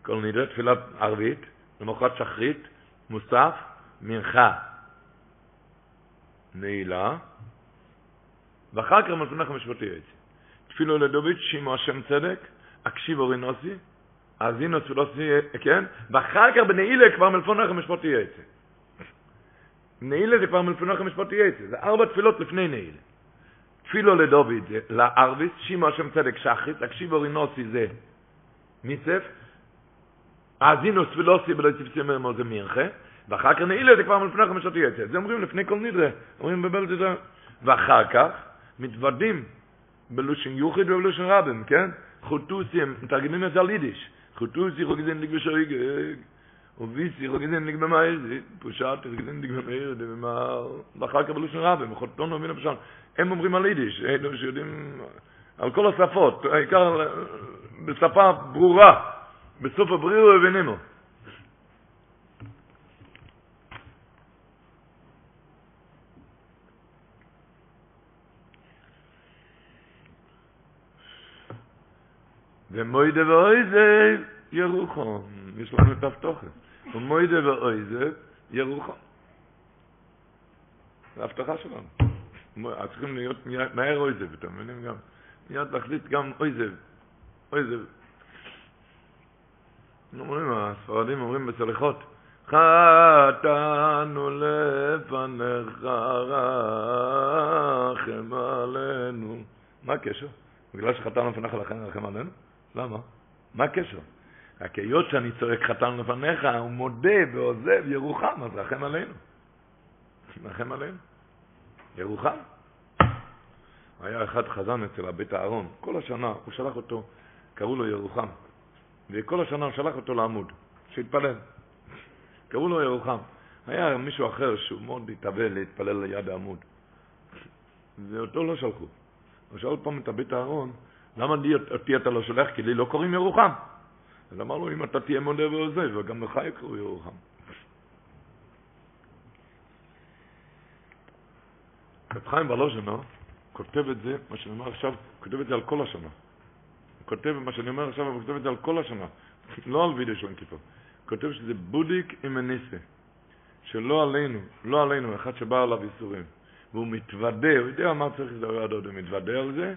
כל נדרה תפילת ערבית, למחרת שחרית, מוסף, מנחה, נעילה, ואחר כך מלפונך משפטי יצא. תפילו לדוד שימו השם צדק, הקשיב אורי נוסי, אזינו סולוסי, כן? ואחר כך בנעילה כבר מלפונך משפטי יצא. נעילה זה כבר מלפונך משפטי יצא. זה ארבע תפילות לפני נעילה. תפילו לדוד לערביס, שימו השם צדק שחית, הקשיב אורי נוסי זה מיסף, אזינו סולוסי בלא תפסי מרמו זה מירחה, ואחר כך נעילה זה כבר מלפונך משפטי יצא. זה אומרים לפני כל נדרה, אומרים בבלת ואחר כך, מתוודים בלושן יוחיד ובלושן רבים, כן? חוטוסים, מתרגמים את זה על יידיש. חוטוסי חוגזין ליג בשויג, וביסי חוגזין ליג במאיר, פושט חוגזין ליג במאיר, ואחר כך בלושן רבים, חוטון ומינה פשט. הם אומרים על יידיש, אלו שיודעים על כל השפות, העיקר בשפה ברורה, בסוף הבריאו הבנימו. ומוידה ואויזה ירוחם. יש לנו את הבטוחת. ומוידה ואויזה ירוחם. זו הבטחה שלנו. אז צריכים להיות מהר אויזב, אתם מבינים גם? מיד להחליט גם אויזב. אויזב. אומרים, הספרדים אומרים בסליחות, חטאנו לפניך רחם עלינו. מה הקשר? בגלל שחטאנו לפניך לכן רחם עלינו? למה? מה הקשר? רק היות שאני צועק חתן לפניך, הוא מודה ועוזב ירוחם, אז רחם עלינו. רחם עלינו. ירוחם. היה אחד חזן אצל הבית הארון, כל השנה הוא שלח אותו, קראו לו ירוחם, וכל השנה הוא שלח אותו לעמוד, שיתפלל. קראו לו ירוחם. היה מישהו אחר שהוא מאוד התאבל להתפלל ליד העמוד, ואותו לא שלחו. הוא שאל פעם את הבית הארון, למה לי, אותי אתה לא שולח? כי לי לא קוראים ירוחם. אז אמר לו, אם אתה תהיה מודה ועוזב, וגם לך יקראו ירוחם. רב חיים בלוז'נו כותב את זה, מה שאני אומר עכשיו, כותב את זה על כל השנה. הוא כותב, מה שאני אומר עכשיו, הוא כותב את זה על כל השנה, לא על וידאו של כיפור. כותב שזה בודיק עם הניסה, שלא עלינו, לא עלינו, אחד שבא עליו איסורים, והוא מתוודה, הוא יודע מה צריך לדבר הדוד, הוא מתוודה על זה,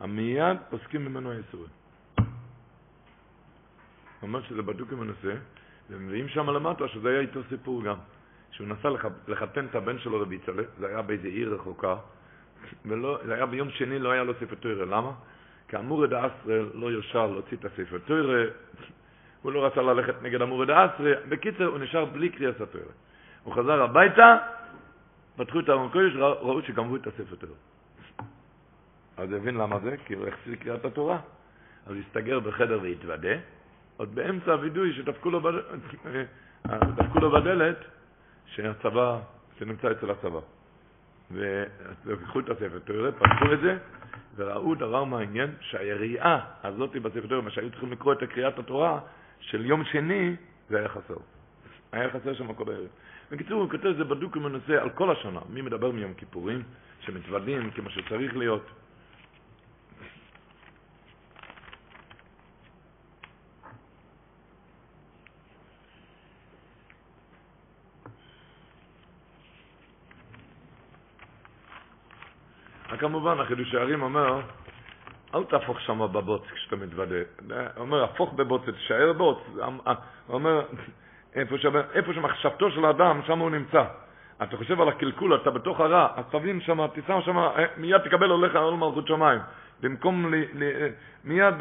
המיד פוסקים ממנו האיסורים. הוא אומר שזה בדוק עם הנושא, ומביאים שם למטה שזה היה איתו סיפור גם. שהוא נסע לחתן את הבן שלו לביצלה, זה היה באיזה עיר רחוקה, ולא, זה היה ביום שני, לא היה לו ספר תוירה. למה? כי המורד האסרה לא יושר להוציא את הספר תוירה, הוא לא רצה ללכת נגד המורד האסרה. בקיצר, הוא נשאר בלי קריאת התוירה. הוא חזר הביתה, פתחו את הארון קודש, ראו שגמרו את הספר תוירה. אז הבין למה זה, כי הוא החסיר קריאת התורה. אז הסתגר בחדר והתוודה, עוד באמצע הווידוי שדפקו בד... לו בדלת, שהצבא, שנמצא אצל הצבא. ולקחו את הספר תורה, פתחו את זה, וראו דבר מעניין, שהיריעה הזאת בספר תורה, מה שהיו צריכים לקרוא את קריאת התורה של יום שני, זה היה חסר. היה חסר שם כל הערב. בקיצור, הוא כותב זה בדוק הנושא על כל השנה. מי מדבר מיום כיפורים, שמתוודים כמו שצריך להיות. כמובן, החידוש הערים אומר, אל תהפוך שם בבוץ כשאתה מתוודה. אומר, הפוך בבוץ, תשאר בוץ. אומר, איפה שמחשבתו של האדם, שם הוא נמצא. אתה חושב על הקלקול, אתה בתוך הרע, אז תבין שם, תיסע שם, אה, מיד תקבל עליך עול מלכות שמיים. במקום, לי, לי, מיד,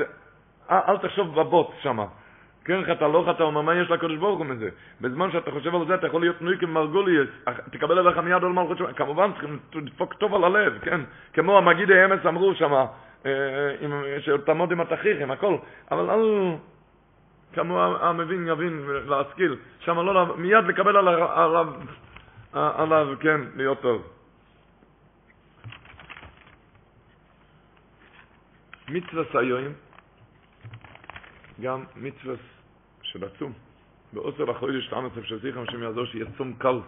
אל תחשוב בבוץ שם. כן חטא, לא חטא, אומר, מה יש לקדוש ברוך הוא מזה? בזמן שאתה חושב על זה, אתה יכול להיות נוי כמרגוליאס, תקבל עליך מיד על מלכות שמיים. כמובן, צריכים לדפוק טוב על הלב, כן? כמו המגידי אמס אמרו שם, שתעמוד עם התכריכים, הכל, אבל אל... כמו המבין יבין להשכיל, שם לא, מיד לקבל עליו, עליו, כן, להיות טוב. מצווה סיועים, גם מצווה של הצום. בעוצר עצב של זיכרם השם יעזור שיהיה צום קל.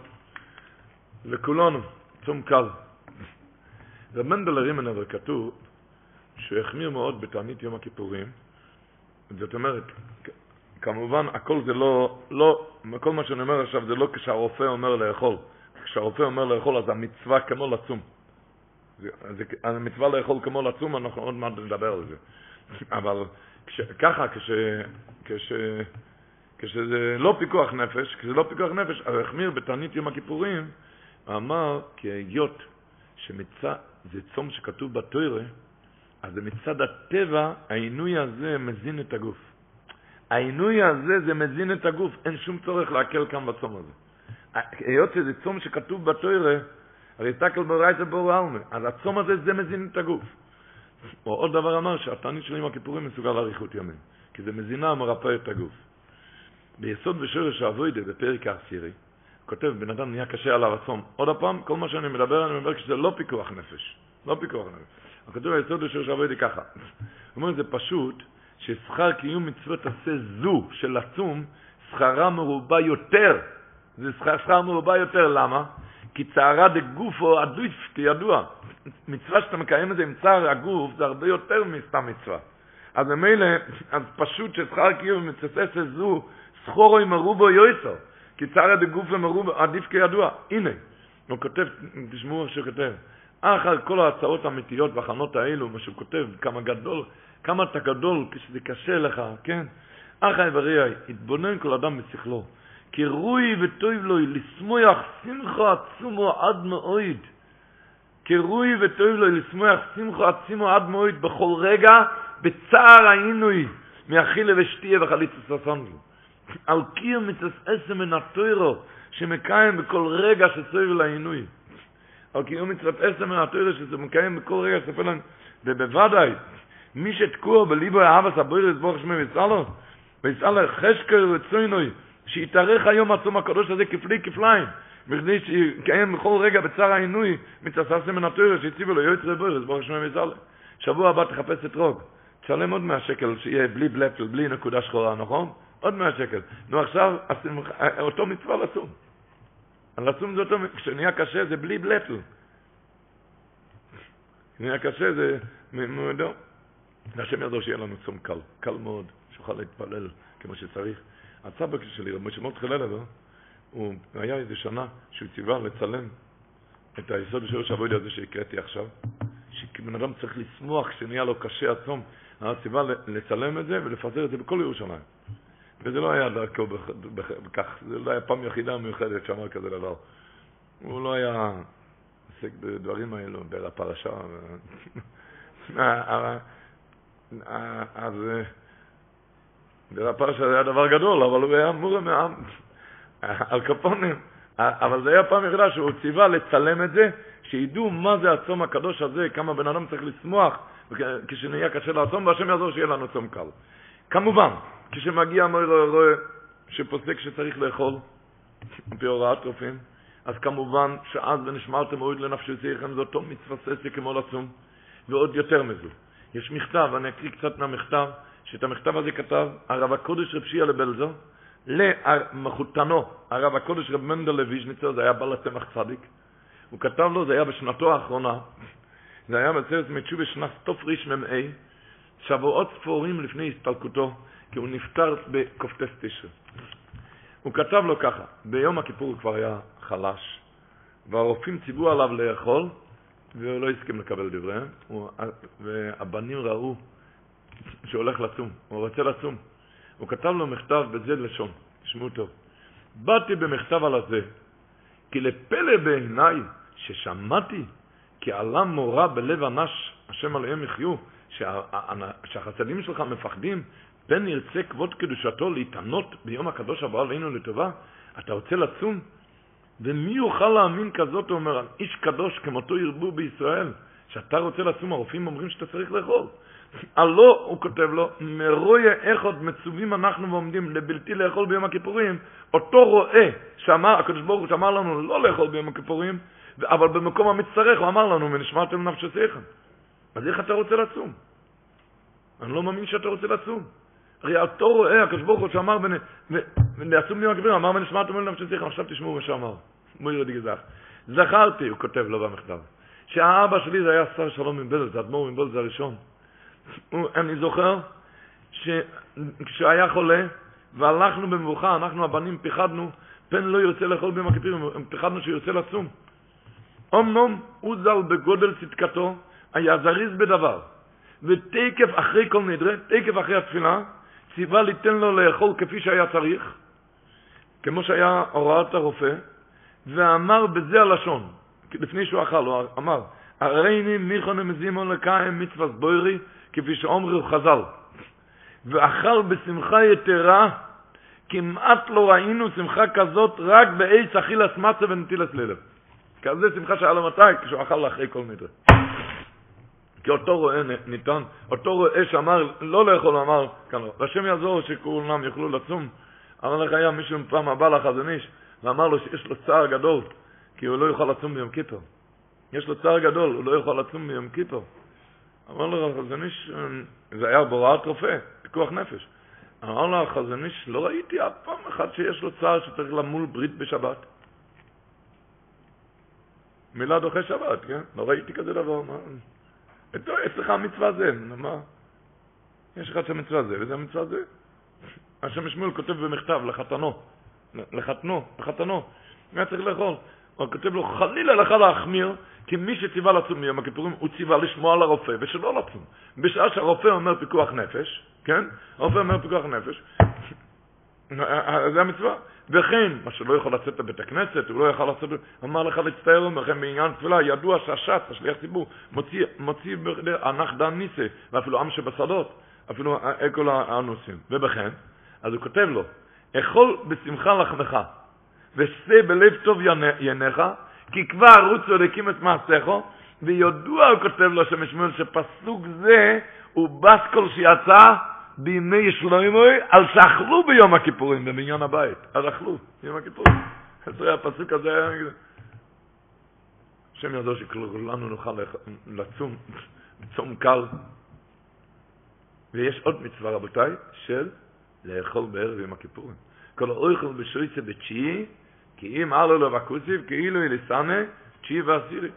לכולנו, צום קל. רב מנדל הרימנר כתוב שהוא החמיר מאוד בתענית יום הכיפורים. זאת אומרת, כמובן, הכל זה לא, לא, כל מה שאני אומר עכשיו זה לא כשהרופא אומר לאכול. כשהרופא אומר לאכול אז המצווה כמו לצום. זה, זה, המצווה לאכול כמו לצום, אנחנו עוד מעט נדבר על זה. אבל כש, ככה, כש, כש, כשזה לא פיקוח נפש, כשזה לא פיקוח נפש, החמיר בתענית יום הכיפורים, אמר כי היות שמצד, זה צום שכתוב בתוירה, אז מצד הטבע, העינוי הזה מזין את הגוף. העינוי הזה זה מזין את הגוף, אין שום צורך להקל כאן בצום הזה. היות שזה צום שכתוב בתוירה, הרי תקל ברייתא בור אלמה, אז הצום הזה זה מזין את הגוף. או עוד דבר אמר שהתענית של יום הכיפורים מסוגל לאריכות ימים, כי זה מזינה ומרפא את הגוף. ביסוד ושורש האבוידה בפרק העשירי, כותב, בן אדם נהיה קשה עליו הצום. עוד פעם, כל מה שאני מדבר, אני מדבר כשזה לא פיקוח נפש. לא פיקוח נפש. הוא כותב ביסוד ושורש האבוידה ככה. הוא אומר, זה פשוט ששכר קיום מצוות עשה זו של הצום, שכרה מרובה יותר. זה שכר, שכר מרובה יותר, למה? כי צערה דגופו עדיף, כידוע. מצווה שאתה מקיים את זה עם צער הגוף, זה הרבה יותר מסתם מצווה. אז ממילא, אז פשוט ששכר קיום מצוות עשה זו, סחורו עם מרובו יויסו, כי צער דגוף למרובו, עדיף כידוע. הנה, הוא כותב, תשמעו איך שהוא כותב, אחר כל ההצעות האמיתיות והכנות האלו, מה שהוא כותב, כמה גדול, כמה אתה גדול כשזה קשה לך, כן? אחי וראי, התבונן כל אדם בשכלו, כי רוי וטויב לו לשמוח שמחו עצומו עד מאויד. כי רוי וטויב לו לשמוח שמחו עצומו עד מאויד בכל רגע, בצער העינוי. מאכילה ושתייה וחליצה ססונגל. על קיר מצס עשר מן התוירו, שמקיים בכל רגע שסויב לעינוי. על קיר מצס עשר מן התוירו, שזה מקיים בכל רגע שסויב לעינוי. ובוודאי, מי שתקוע בליבו אהבס הבוירס ברוך שמי ויצאלו, ויצאלו חשקר וצוינוי, שיתארך היום עצום הקדוש הזה כפלי כפליים, בכדי שיקיים בכל רגע בצער העינוי, מתעשסם מן התוירו, שהציבו לו יועץ רבוירס ברוך שמי ויצאלו. שבוע הבא תחפש את רוג. תשלם עוד 100 שקל שיהיה בלי בלפל, בלי נקודה שחורה, נכון? עוד 100 שקל. נו עכשיו, אותו מצווה לצום. לצום זה אותו, כשנהיה קשה זה בלי בלפל. כשנהיה קשה זה מועדו. והשם ידעו שיהיה לנו צום קל, קל מאוד, שאוכל להתפלל כמו שצריך. הצבק שלי, רבי שמות חללה, הוא היה איזה שנה שהוא ציווה לצלם את היסוד של השבוע הזה שהקראתי עכשיו, שבן אדם צריך לשמוח כשנהיה לו קשה הצום, הציווה לצלם את זה ולפזר את זה בכל ירושלים. וזה לא היה דרכו בכך, זה לא היה פעם יחידה מיוחדת שאמר כזה דבר. הוא לא היה עוסק בדברים האלו, בפרשה. אז בפרשה זה היה דבר גדול, אבל הוא היה מורה מהעם, על כפונים. אבל זה היה פעם יחידה שהוא ציווה לצלם את זה, שידעו מה זה הצום הקדוש הזה, כמה בן אדם צריך לשמוח כשנהיה קשה לעצום, והשם יעזור שיהיה לנו צום קל. כמובן, כשמגיע מויר רואה שפוסק שצריך לאכול, על פי הוראת רופאים, אז כמובן שאז ונשמרתם מועיד לנפשי שיחם, זה אותו ססי כמו לצום, ועוד יותר מזו. יש מכתב, אני אקריא קצת מהמכתב, שאת המכתב הזה כתב הרב הקודש רב שיעה לבלזו, למחותנו, הרב הקודש רב מנדל לויז'ניצר, זה היה בעל הצמח צדיק, הוא כתב לו, זה היה בשנתו האחרונה, זה היה בסרט מצ'ו בשנת תרמ"ה, שבועות ספורים לפני הסתלקותו, כי הוא נפטר בקופטס תשע. הוא כתב לו ככה, ביום הכיפור הוא כבר היה חלש, והרופאים ציוו עליו לאכול, והוא לא הסכים לקבל דבריהם, והבנים ראו שהוא הולך לצום, הוא רוצה לצום. הוא כתב לו מכתב בזה לשון, תשמעו טוב. באתי במכתב על הזה, כי לפלא בעיניי ששמעתי כי עלה מורה בלב אנש, השם עליהם יחיו, שהחסדים שלך מפחדים, פן ירצה כבוד קדושתו להתענות ביום הקדוש הבא עלינו לטובה, אתה רוצה לצום? ומי יוכל להאמין כזאת, הוא אומר, איש קדוש כמותו ירבו בישראל, שאתה רוצה לצום, הרופאים אומרים שאתה צריך לאכול. הלא, הוא כותב לו, מרויה איך עוד מצווים אנחנו ועומדים לבלתי לאכול ביום הכיפורים, אותו רואה שאמר, הקדוש ברוך הוא שאמר לנו לא לאכול ביום הכיפורים, אבל במקום המצטרך הוא אמר לנו, ונשמרתם נפשותיכם. אז איך אתה רוצה לצום? אני לא מאמין שאתה רוצה לצום. הרי אותו רואה, הקדוש ברוך הוא שאמר, ולעצום ביום הכיפורים, אמר ונשמרתם לנפשותיכם, עכשיו תשמעו מה שאמר. מויר דיגזך. זכרתי, הוא כותב לו במכתב, שהאבא שלי זה היה שר שלום מבלז, זה אדמו"ר מבלז הראשון. אני זוכר שכשהיה חולה, והלכנו במבוכה, אנחנו הבנים פיחדנו, פן לא ירצה לאכול ביום הכיפורים, פיחדנו שירצה לצום. אמנם הוא זל בגודל צדקתו, היה זריז בדבר, ותקף אחרי כל נדרה, תקף אחרי התפילה, ציווה ליתן לו לאכול כפי שהיה צריך, כמו שהיה הוראת הרופא, ואמר בזה הלשון, לפני שהוא אכל, הוא אמר, הריני מיכון מזימון לקיים מצווה בוירי, כפי שאומרו חז"ל, ואכל בשמחה יתרה, כמעט לא ראינו שמחה כזאת רק בעץ אכילס מצה ונטילס ללב. כזה שמחה שהיה לו מתי? כשהוא אכל אחרי כל נדרה. כי אותו רואה ניתן, אותו רואה שאמר לא לאכול, אמר כאן, והשם יעזור שכולם יוכלו לצום. אמר לך היה מישהו פעם הבא לחזון איש, ואמר לו שיש לו צער גדול, כי הוא לא יוכל לצום ביום כיפר. יש לו צער גדול, הוא לא יוכל לצום ביום כיפר. אמר לו החזון איש, זה היה בהוראת רופא, פיקוח נפש. אמר לו החזון איש, לא ראיתי אף פעם אחד שיש לו צער שצריך למול ברית בשבת. מילה דוחה שבת, כן? לא ראיתי כזה דבר, מה? אצלך המצווה זה, מה? יש אחד שהמצווה זה, וזה המצווה זה. השם שמואל כותב במכתב לחתנו, לחתנו, לחתנו, מה צריך לאכול? הוא כותב לו, חלילה לך להחמיר, כי מי שציווה לצום מיום הכיפורים, הוא ציווה לשמוע על הרופא ושלא לצום. בשעה שהרופא אומר פיקוח נפש, כן? הרופא אומר פיקוח נפש, זה המצווה. וכן, מה שלא יכול לצאת לבית הכנסת, הוא לא יכול לצאת, אמר לך להצטער עמכם בעניין תפילה, ידוע שהש"ץ, השליח ציבור, מוציא, מוציא הנח דן ניסה, ואפילו עם שבשדות, אפילו כל הנושאים. ובכן, אז הוא כותב לו, אכול בשמחה לחמך, ושא בלב טוב ינך, כי כבר רוצו להקים את מעשיך, וידוע, הוא כותב לו שמואל, שפסוק זה הוא בסקול שיצא בימי שלוימוי, על שאכלו ביום הכיפורים, במניין הבית. אז אכלו, ביום הכיפורים. זה הפסוק הזה, השם ידעו שכולנו נוכל לצום, צום קל. ויש עוד מצווה, רבותיי, של לאכול בערב יום הכיפורים. כל האויכל בשויצה בתשיעי, כי אם עלו לו בקוסיב, כאילו אליסנה, תשיעי ועשירי.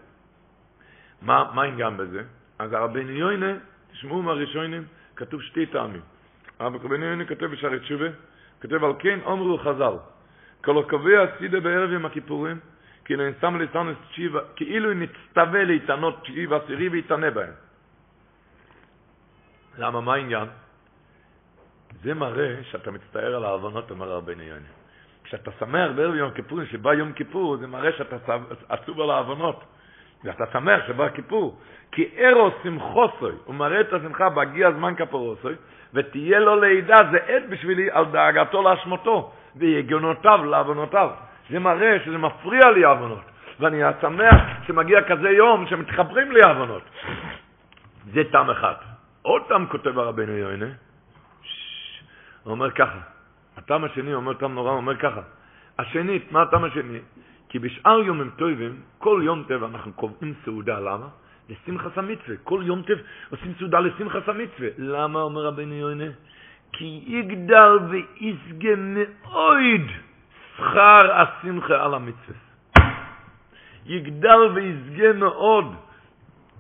מה, העניין בזה? אז הרבן יוינה, תשמעו מהראשונים, כתוב שתי טעמים. הרבן יוינה כותב בשערי תשובה, כותב על כן אומרו חז"ל, כל הקובע סידה בערב יום הכיפורים, כאילו אין שם ליסנס תשיעי, כאילו נצטווה להתענות תשיעי ועשירי ויתענה בהם. למה, מה העניין? זה מראה שאתה מצטער על ההבנות, אומר רבן יוני. כשאתה שמח בערב יום כיפורים, שבא יום כיפור, זה מראה שאתה עצוב על ההבנות. ואתה שמח שבא כיפור. כי ארו שמחוסוי, הוא מראה את השמחה בהגיע זמן כפורוסוי, ותהיה לו לידה, זה עד בשבילי על דאגתו לאשמתו, ויגונותיו לעוונותיו. זה מראה שזה מפריע לי העוונות. ואני שמח שמגיע כזה יום שמתחברים לי העוונות. זה טעם אחד. עוד טעם כותב הרבנו יוינה, הוא אומר ככה, הטעם השני אומר טעם נורא, הוא אומר ככה, השנית, מה הטעם השני? כי בשאר יומים טובים, כל יום טבע אנחנו קובעים סעודה, למה? לשמחת המצווה. כל יום טב עושים סעודה לשמחת המצווה. למה, אומר רבנו יוינה? כי יגדל ויסגה מאויד שכר השמחה על המצווה. יגדל ויסגה מאוד,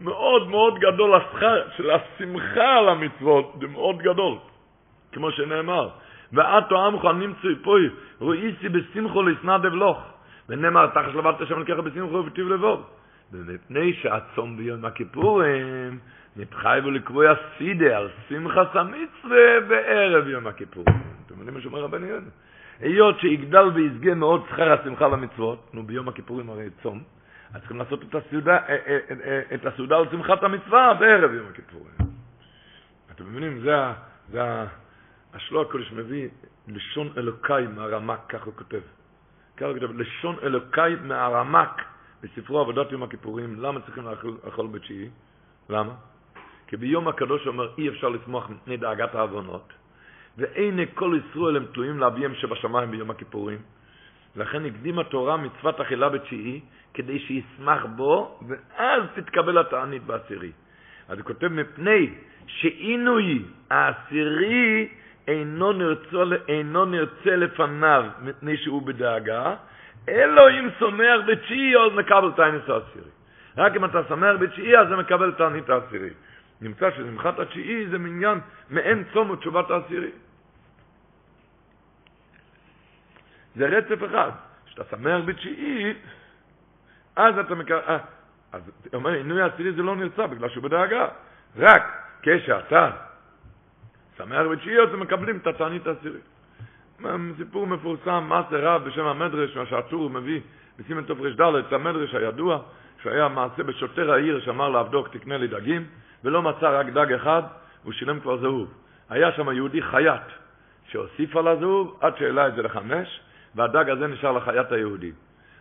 מאוד מאוד גדול השכר של השמחה על המצוות, זה מאוד גדול. כמו שנאמר, ועתו עמך נמצאי פוי, רואיסי בשמחו לשנא דבלוך. ונאמר, תחש לבדת השם לקחה בשמחו ובטיב לבוב. ומפני שהצום ביום הכיפורים, נתחייבו לקבוע סידה על שמחת המצווה בערב יום הכיפורים. אתם יודעים מה שאומר רבני יונה? היות שיגדל ויסגה מאוד שכר השמחה למצוות, נו ביום הכיפורים הרי צום, אז צריכים לעשות את הסעודה, אה, אה, אה, את הסעודה על שמחת המצווה בערב יום הכיפורים. אתם מבינים? זה, זה השלו הקודש מביא לשון אלוקאי מהרמק, כך הוא כותב. כך הוא כותב, לשון אלוקאי מהרמק בספרו עבודת יום הכיפורים. למה צריכים לאכול בתשיעי? למה? כי ביום הקדוש אומר אי אפשר לשמוח מפני דאגת העוונות, ואין כל ישראל הם תלויים לאביהם שבשמיים ביום הכיפורים. לכן הקדים התורה מצוות אכילה בתשיעי, כדי שישמח בו, ואז תתקבל התענית בעשירי. אז הוא כותב, מפני שעינוי העשירי נרצה, אינו נרצה לפניו מפני שהוא בדאגה, אם שמח בתשיעי אז מקבל תענית העשירי. רק אם אתה שמח בתשיעי אז זה מקבל תענית העשירי. נמצא ששמחת התשיעי זה מניין מעין צום ותשובת העשירי. זה רצף אחד. כשאתה שמח בתשיעי, אז אתה מקבל... אה, אז אומר, עינוי העשירי זה לא נרצה בגלל שהוא בדאגה. רק כשאתה שמח בתשיעיות ומקבלים את התענית העשירית. סיפור מפורסם, מעשה רב בשם המדרש, מה שהטור מביא בסימן טוב ר"ד, המדרש הידוע, שהיה מעשה בשוטר העיר שאמר לעבדוק תקנה לי דגים, ולא מצא רק דג אחד, הוא שילם כבר זהוב. היה שם יהודי חייט, שהוסיף על הזהוב עד שהעלה את זה לחמש, והדג הזה נשאר לחייט היהודי.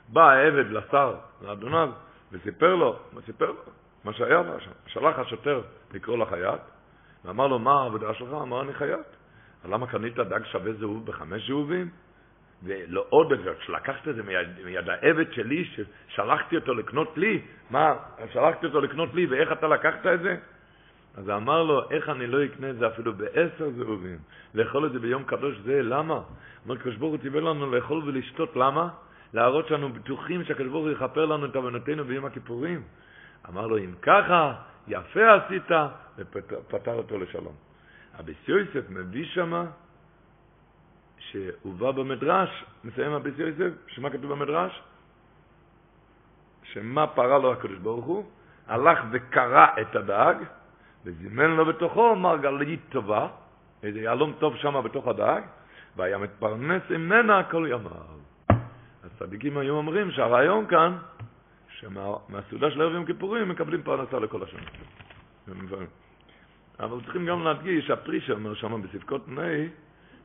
בא העבד לשר, לאדוניו, וסיפר לו, מה סיפר לו? מה שהיה לו שם. שלח השוטר לקרוא לחייט, ואמר לו, מה העבודה שלך? אמר, אני חייט. למה קנית דג שווה זהוב בחמש זהובים? ולא עוד, שלקחת את זה מיד, מיד העבד שלי, ששלחתי אותו לקנות לי, מה, שלחתי אותו לקנות לי, ואיך אתה לקחת את זה? אז אמר לו, איך אני לא אקנה את זה אפילו בעשר זהובים? לאכול את זה ביום קדוש זה, למה? אומר, הקדוש ברוך הוא ציווה לנו לאכול ולשתות, למה? להראות שאנו בטוחים שהקדוש ברוך הוא יכפר לנו את עוונותינו ביום הכיפורים. אמר לו, אם ככה, יפה עשית, ופטר אותו לשלום. אביס יוסף מביא שמה שהובא במדרש, מסיים אביס יוסף, שמה כתוב במדרש? שמה פרה לו הקדוש ברוך הוא? הלך וקרע את הדג, וזימן לו בתוכו מרגלית טובה, איזה יהלום טוב שם בתוך הדג, והיה מתפרנס ממנה כל ימיו. הצדיקים היו אומרים שהרעיון כאן, שמהסעודה של ערב יום כיפורים מקבלים פרנסה לכל השנה. אבל צריכים גם להדגיש, הפרישה אומר שם בספקות נאי,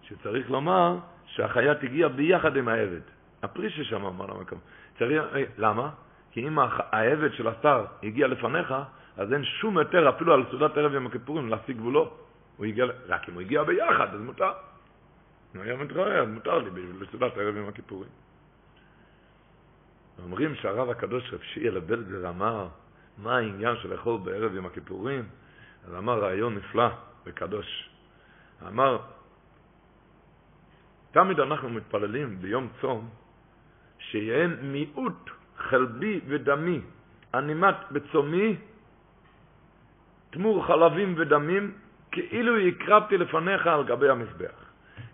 שצריך לומר שהחיית הגיעה ביחד עם העבד. הפרישה שם אמר למקום. צריך, אה, למה? כי אם העבד של השר הגיע לפניך, אז אין שום היתר אפילו על סעודת ערב יום הכיפורים להשיג גבולו. הוא הגיע, רק אם הוא הגיע ביחד, אז מותר. אם היה מתראה, אז מותר לי בסעודת ערב יום הכיפורים. אומרים שהרב הקדוש רב שיעל בלזר אמר, מה העניין של לאכול בערב יום הכיפורים? אז אמר רעיון נפלא וקדוש. אמר, תמיד אנחנו מתפללים ביום צום שיהיה מיעוט חלבי ודמי, הנימת בצומי, תמור חלבים ודמים, כאילו הקרבתי לפניך על גבי המזבח.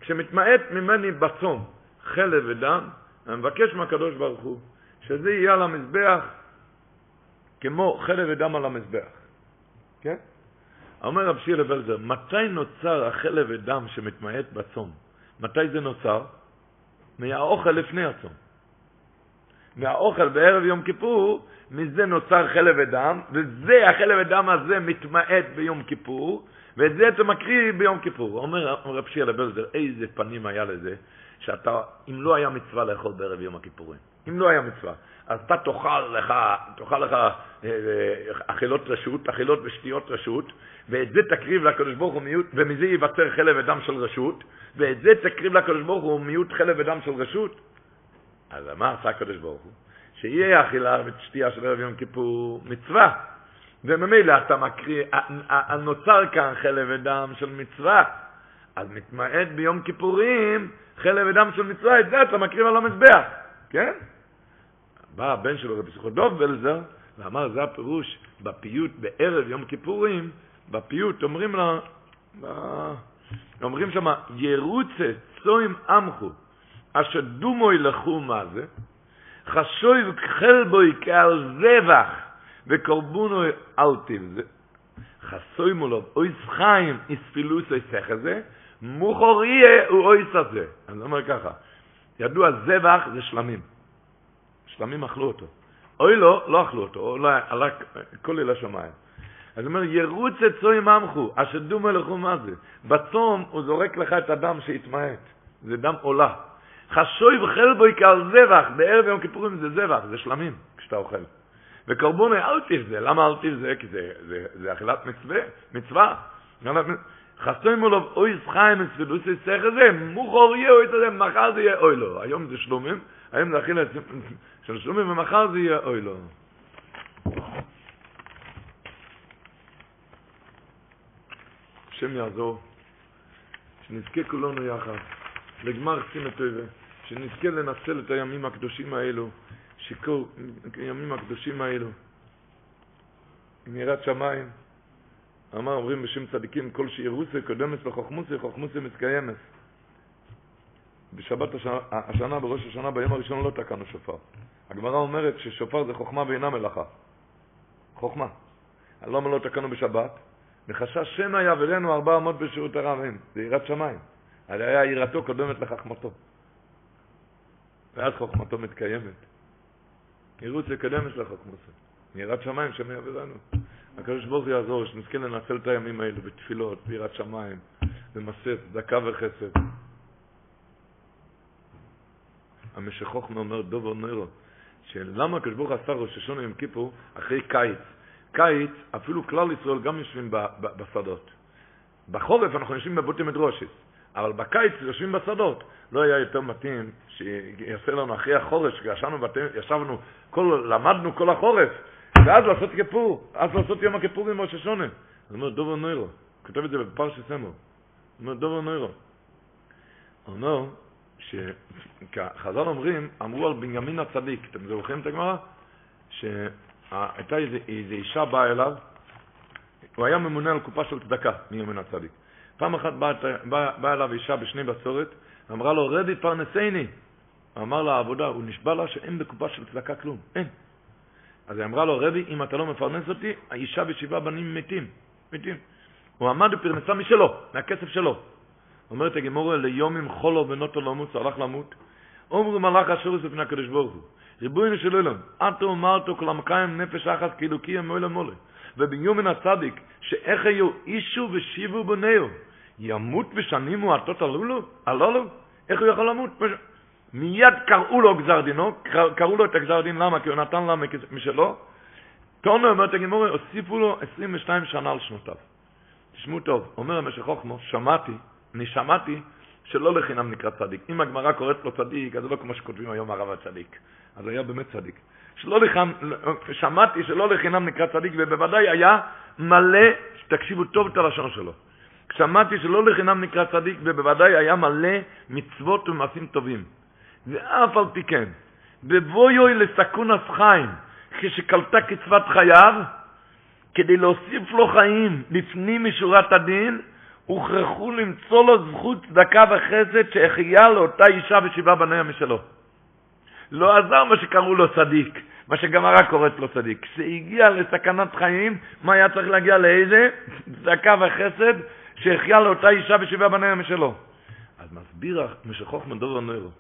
כשמתמעט ממני בצום חלב ודם, אני מבקש מהקדוש ברוך הוא שזה יהיה על המזבח כמו חלב ודם על המזבח. כן? אומר רב שיר לבלזר, מתי נוצר החלב ודם שמתמעט בצום? מתי זה נוצר? מהאוכל לפני הצום. מהאוכל בערב יום כיפור, מזה נוצר חלב ודם, וזה, החלב ודם הזה מתמעט ביום כיפור, ואת זה אתה מקריא ביום כיפור. אומר רב שיר לבלזר, איזה פנים היה לזה, שאתה, אם לא היה מצווה לאכול בערב יום הכיפורים, אם לא היה מצווה, אז אתה תאכל לך, תאכל לך אה, אה, אכילות רשות, אכילות ושתיות רשות, ואת זה תקריב לקדוש ברוך הוא מיעוט, ומזה ייווצר חלב ודם של רשות, ואת זה תקריב לקדוש ברוך הוא מיעוט חלב ודם של רשות. אז מה עשה הקדוש ברוך הוא? שיהיה אכילה ושתייה של ערב יום כיפור מצווה. וממילא אתה מקריא, נוצר כאן חלב ודם של מצווה. אז מתמעט ביום כיפורים חלב ודם של מצווה, את זה אתה מקריב על המזבח, כן? בא הבן שלו, רבי סוכודוב בלזר, ואמר, זה הפירוש בפיוט בערב יום כיפורים, בפיוט אומרים לה, אומרים שם, ירוצה צוים עמכו, אשר דומוי לכו מה זה, חשוב חלבוי כעל זבח, וקורבונו אל תבזה. חסוי מולו, אוי סחיים, אספילוס אוי הזה, מוכור יהיה הוא אוי סזה. אני אומר ככה, ידוע זבח זה שלמים. שלמים אכלו אותו. אוי לא, לא אכלו אותו, אולי עלה כל אל השמיים. אז הוא אומר, ירוץ את צוים עמכו, אשר דומה לכו מה זה. בצום הוא זורק לך את הדם שהתמעט. זה דם עולה. חשוי וחל בו יקר זבח, בערב יום כיפורים זה זבח, זה שלמים כשאתה אוכל. וקורבוני אל תבזה, למה אל תבזה? כי זה, זה, זה אכילת מצווה, מצווה. חסוי מולו אוי סחיים אספילוסי סך הזה, מוכר יהיה אוי תזה, מחר זה יהיה אוי לו. היום זה שלומים, היום זה אכילת של שלומים, ומחר זה יהיה אוי לו. השם יעזור, שנזכה כולנו יחד, לגמר קצין הטובה, שנזכה לנצל את הימים הקדושים האלו, שכל הימים הקדושים האלו, עם יראת שמיים, אמר, אומרים בשם צדיקים, כל שירוסי קודמת לחוכמוסי, חוכמוסי מתקיימת. בשבת השנה, השנה, בראש השנה, ביום הראשון לא תקענו שופר. הגמרא אומרת ששופר זה חוכמה ואינה מלאכה. חוכמה. למה לא תקענו בשבת? מחשש שמא יעברנו ארבע אמות בשירות הרבים. זה יראת שמיים. הרי היה יראתו קודמת לחכמתו. ואז חוכמתו מתקיימת. ירוץ לקדמת לחכמתו. יראת שמיים שמא יעברנו. הקדוש ברוך הוא יעזור, שנזכה לנצל את הימים האלו בתפילות, ביראת שמיים, במסת, צדקה וחסד. המשכוך אומר דובר נוירו, שלמה הקדוש ברוך עשה ראש השונה עם כיפור אחרי קיץ. קיץ, אפילו כלל ישראל גם יושבים בשדות. בחורף אנחנו יושבים בבוטי מדרושת, אבל בקיץ יושבים בשדות. לא היה יותר מתאים שיעשה לנו אחרי החורש, כשישבנו, למדנו כל החורף, ואז לעשות כיפור, אז לעשות יום הכיפור עם ראש השונה. אז אומר דובר נוירו, כותב את זה בפרשת סמר. אומר דובר נוירו. הוא אומר שחז"ל אומרים, אמרו על בנימין הצדיק, אתם זוכרים את הגמרא? שהייתה איזו אישה באה אליו, הוא היה ממונה על קופה של צדקה, בנימין הצדיק. פעם אחת באה בא, בא אליו אישה בשני בצורת, אמרה לו, רבי פרנסני. אמר לה העבודה, הוא נשבע לה שאין בקופה של צדקה כלום, אין. אז היא אמרה לו, רבי, אם אתה לא מפרנס אותי, האישה ושבעה בנים מתים, מתים. הוא עמד בפרנסה משלו, מהכסף שלו. אומרת הגמורה, ליומים חולו ונוטו למות, הלך למות. אומרו מלאך אשר לפני הקדוש ברוך הוא, ריבונו של עולם, אתו אמרתו כל המקיים נפש אחת כאילו קיים מוילה מולה. וביומן הצדיק, שאיך היו אישו ושיבו בניהו, ימות בשנים עטות הלולו? הלולו? איך הוא יכול למות? מיד קראו לו גזר דינו, קראו לו את הגזר דין, למה? כי הוא נתן לה משלו. תונו אומרת הגמורה, הוסיפו לו 22 שנה על שנותיו. תשמעו טוב, אומר המשך חוכמו, שמעתי, אני שמעתי שלא לחינם נקרא צדיק. אם הגמרא קוראת לו צדיק, אז זה לא כמו שכותבים היום הרב הצדיק. אז היה באמת צדיק. שלא לחינם, שמעתי שלא לחינם נקרא צדיק, ובוודאי היה מלא, תקשיבו טוב את הלשון שלו. שמעתי שלא לחינם נקרא צדיק, ובוודאי היה מלא מצוות ומעשים טובים. ואף על פי כן, בבואי לסכון חיים, כשקלטה קצבת חייו, כדי להוסיף לו חיים לפנים משורת הדין, הוכרחו למצוא לו זכות צדקה וחסד שהחיה לאותה אישה ושבעה בניה משלו. לא עזר מה שקראו לו צדיק, מה שגמרא קוראת לו צדיק. כשהגיע לסכנת חיים, מה היה צריך להגיע לאיזה? צדקה וחסד שהחיה לאותה אישה ושבעה בניה משלו. אז מסביר משכוך מדובר נוירו.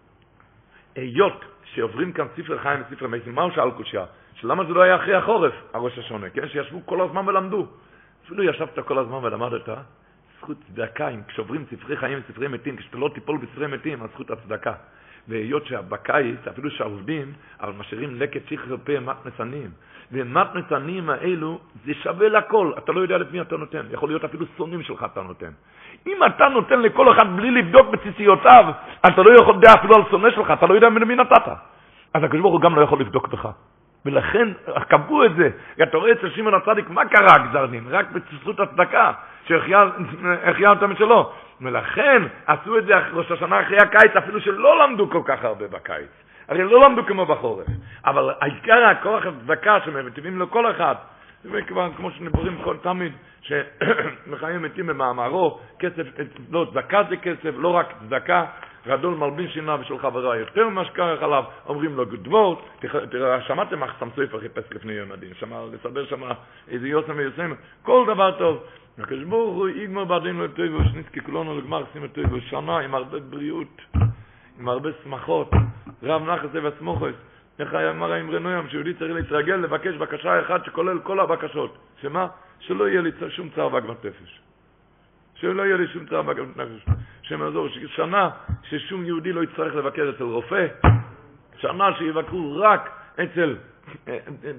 היות שעוברים כאן ספר חיים וספר מייסים, מהו שאל קושיה? שלמה זה לא היה אחרי החורף, הראש השונה, כן? שישבו כל הזמן ולמדו. אפילו ישבת כל הזמן ולמדת, זכות צדקה, אם כשעוברים ספרי חיים וספרי מתים, כשאתה לא תיפול בספרי מתים, אז זכות הצדקה. והיות שבקיץ, אפילו שעובדים, אבל משאירים לקט שכר פה מתנס עניים. ומתנס עניים האלו, זה שווה לכל, אתה לא יודע למי אתה נותן, יכול להיות אפילו שונאים שלך אתה נותן. אם אתה נותן לכל אחד בלי לבדוק בציציותיו, אתה לא יכול לדעת אפילו על שונא שלך, אתה לא יודע למי נתת. אז הקדוש ברוך הוא גם לא יכול לבדוק בך. ולכן קבעו את זה. אתה רואה אצל שמעון הצדיק, מה קרה גזר דין? רק בצפות הצדקה, שהחיה אותם משלו. ולכן עשו את זה ראש השנה אחרי הקיץ, אפילו שלא למדו כל כך הרבה בקיץ. הרי לא למדו כמו בחורף. אבל העיקר הכוח הצדקה שמבטיבים לכל אחד, זה כבר כמו שנבורים כל תמיד, שמחיים מתים במאמרו, כסף, לא, צדקה זה כסף, לא רק צדקה, גדול מלבין שינה ושל חברה יותר שקרח עליו, אומרים לו גדבות, תראה, שמעתם איך סמסויפר חיפש לפני יום הדין, שמע, לסבר שמה איזה יוסם ויוסם, כל דבר טוב. הקדוש ברוך הוא יגמר בעדינו לטוב ושניסקי כולנו לגמר שימו טוב שנה עם הרבה בריאות, עם הרבה שמחות, רב נחס וסמוכס, איך היה אמר האמרי נוים, שיהודי צריך להתרגל לבקש בקשה אחת שכולל כל הבקשות, שמה? שלא יהיה לי שום צער ועגמת נפש. שלא יהיה לי שום צער ועגמת נפש. השם יעזור, שנה ששום יהודי לא יצטרך לבקר אצל רופא, שנה שיבקרו רק אצל,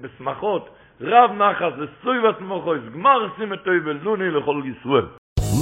בשמחות, רב נחס, לסוי וסמוכו, גמר סימטוי ולוני לכל ישראל.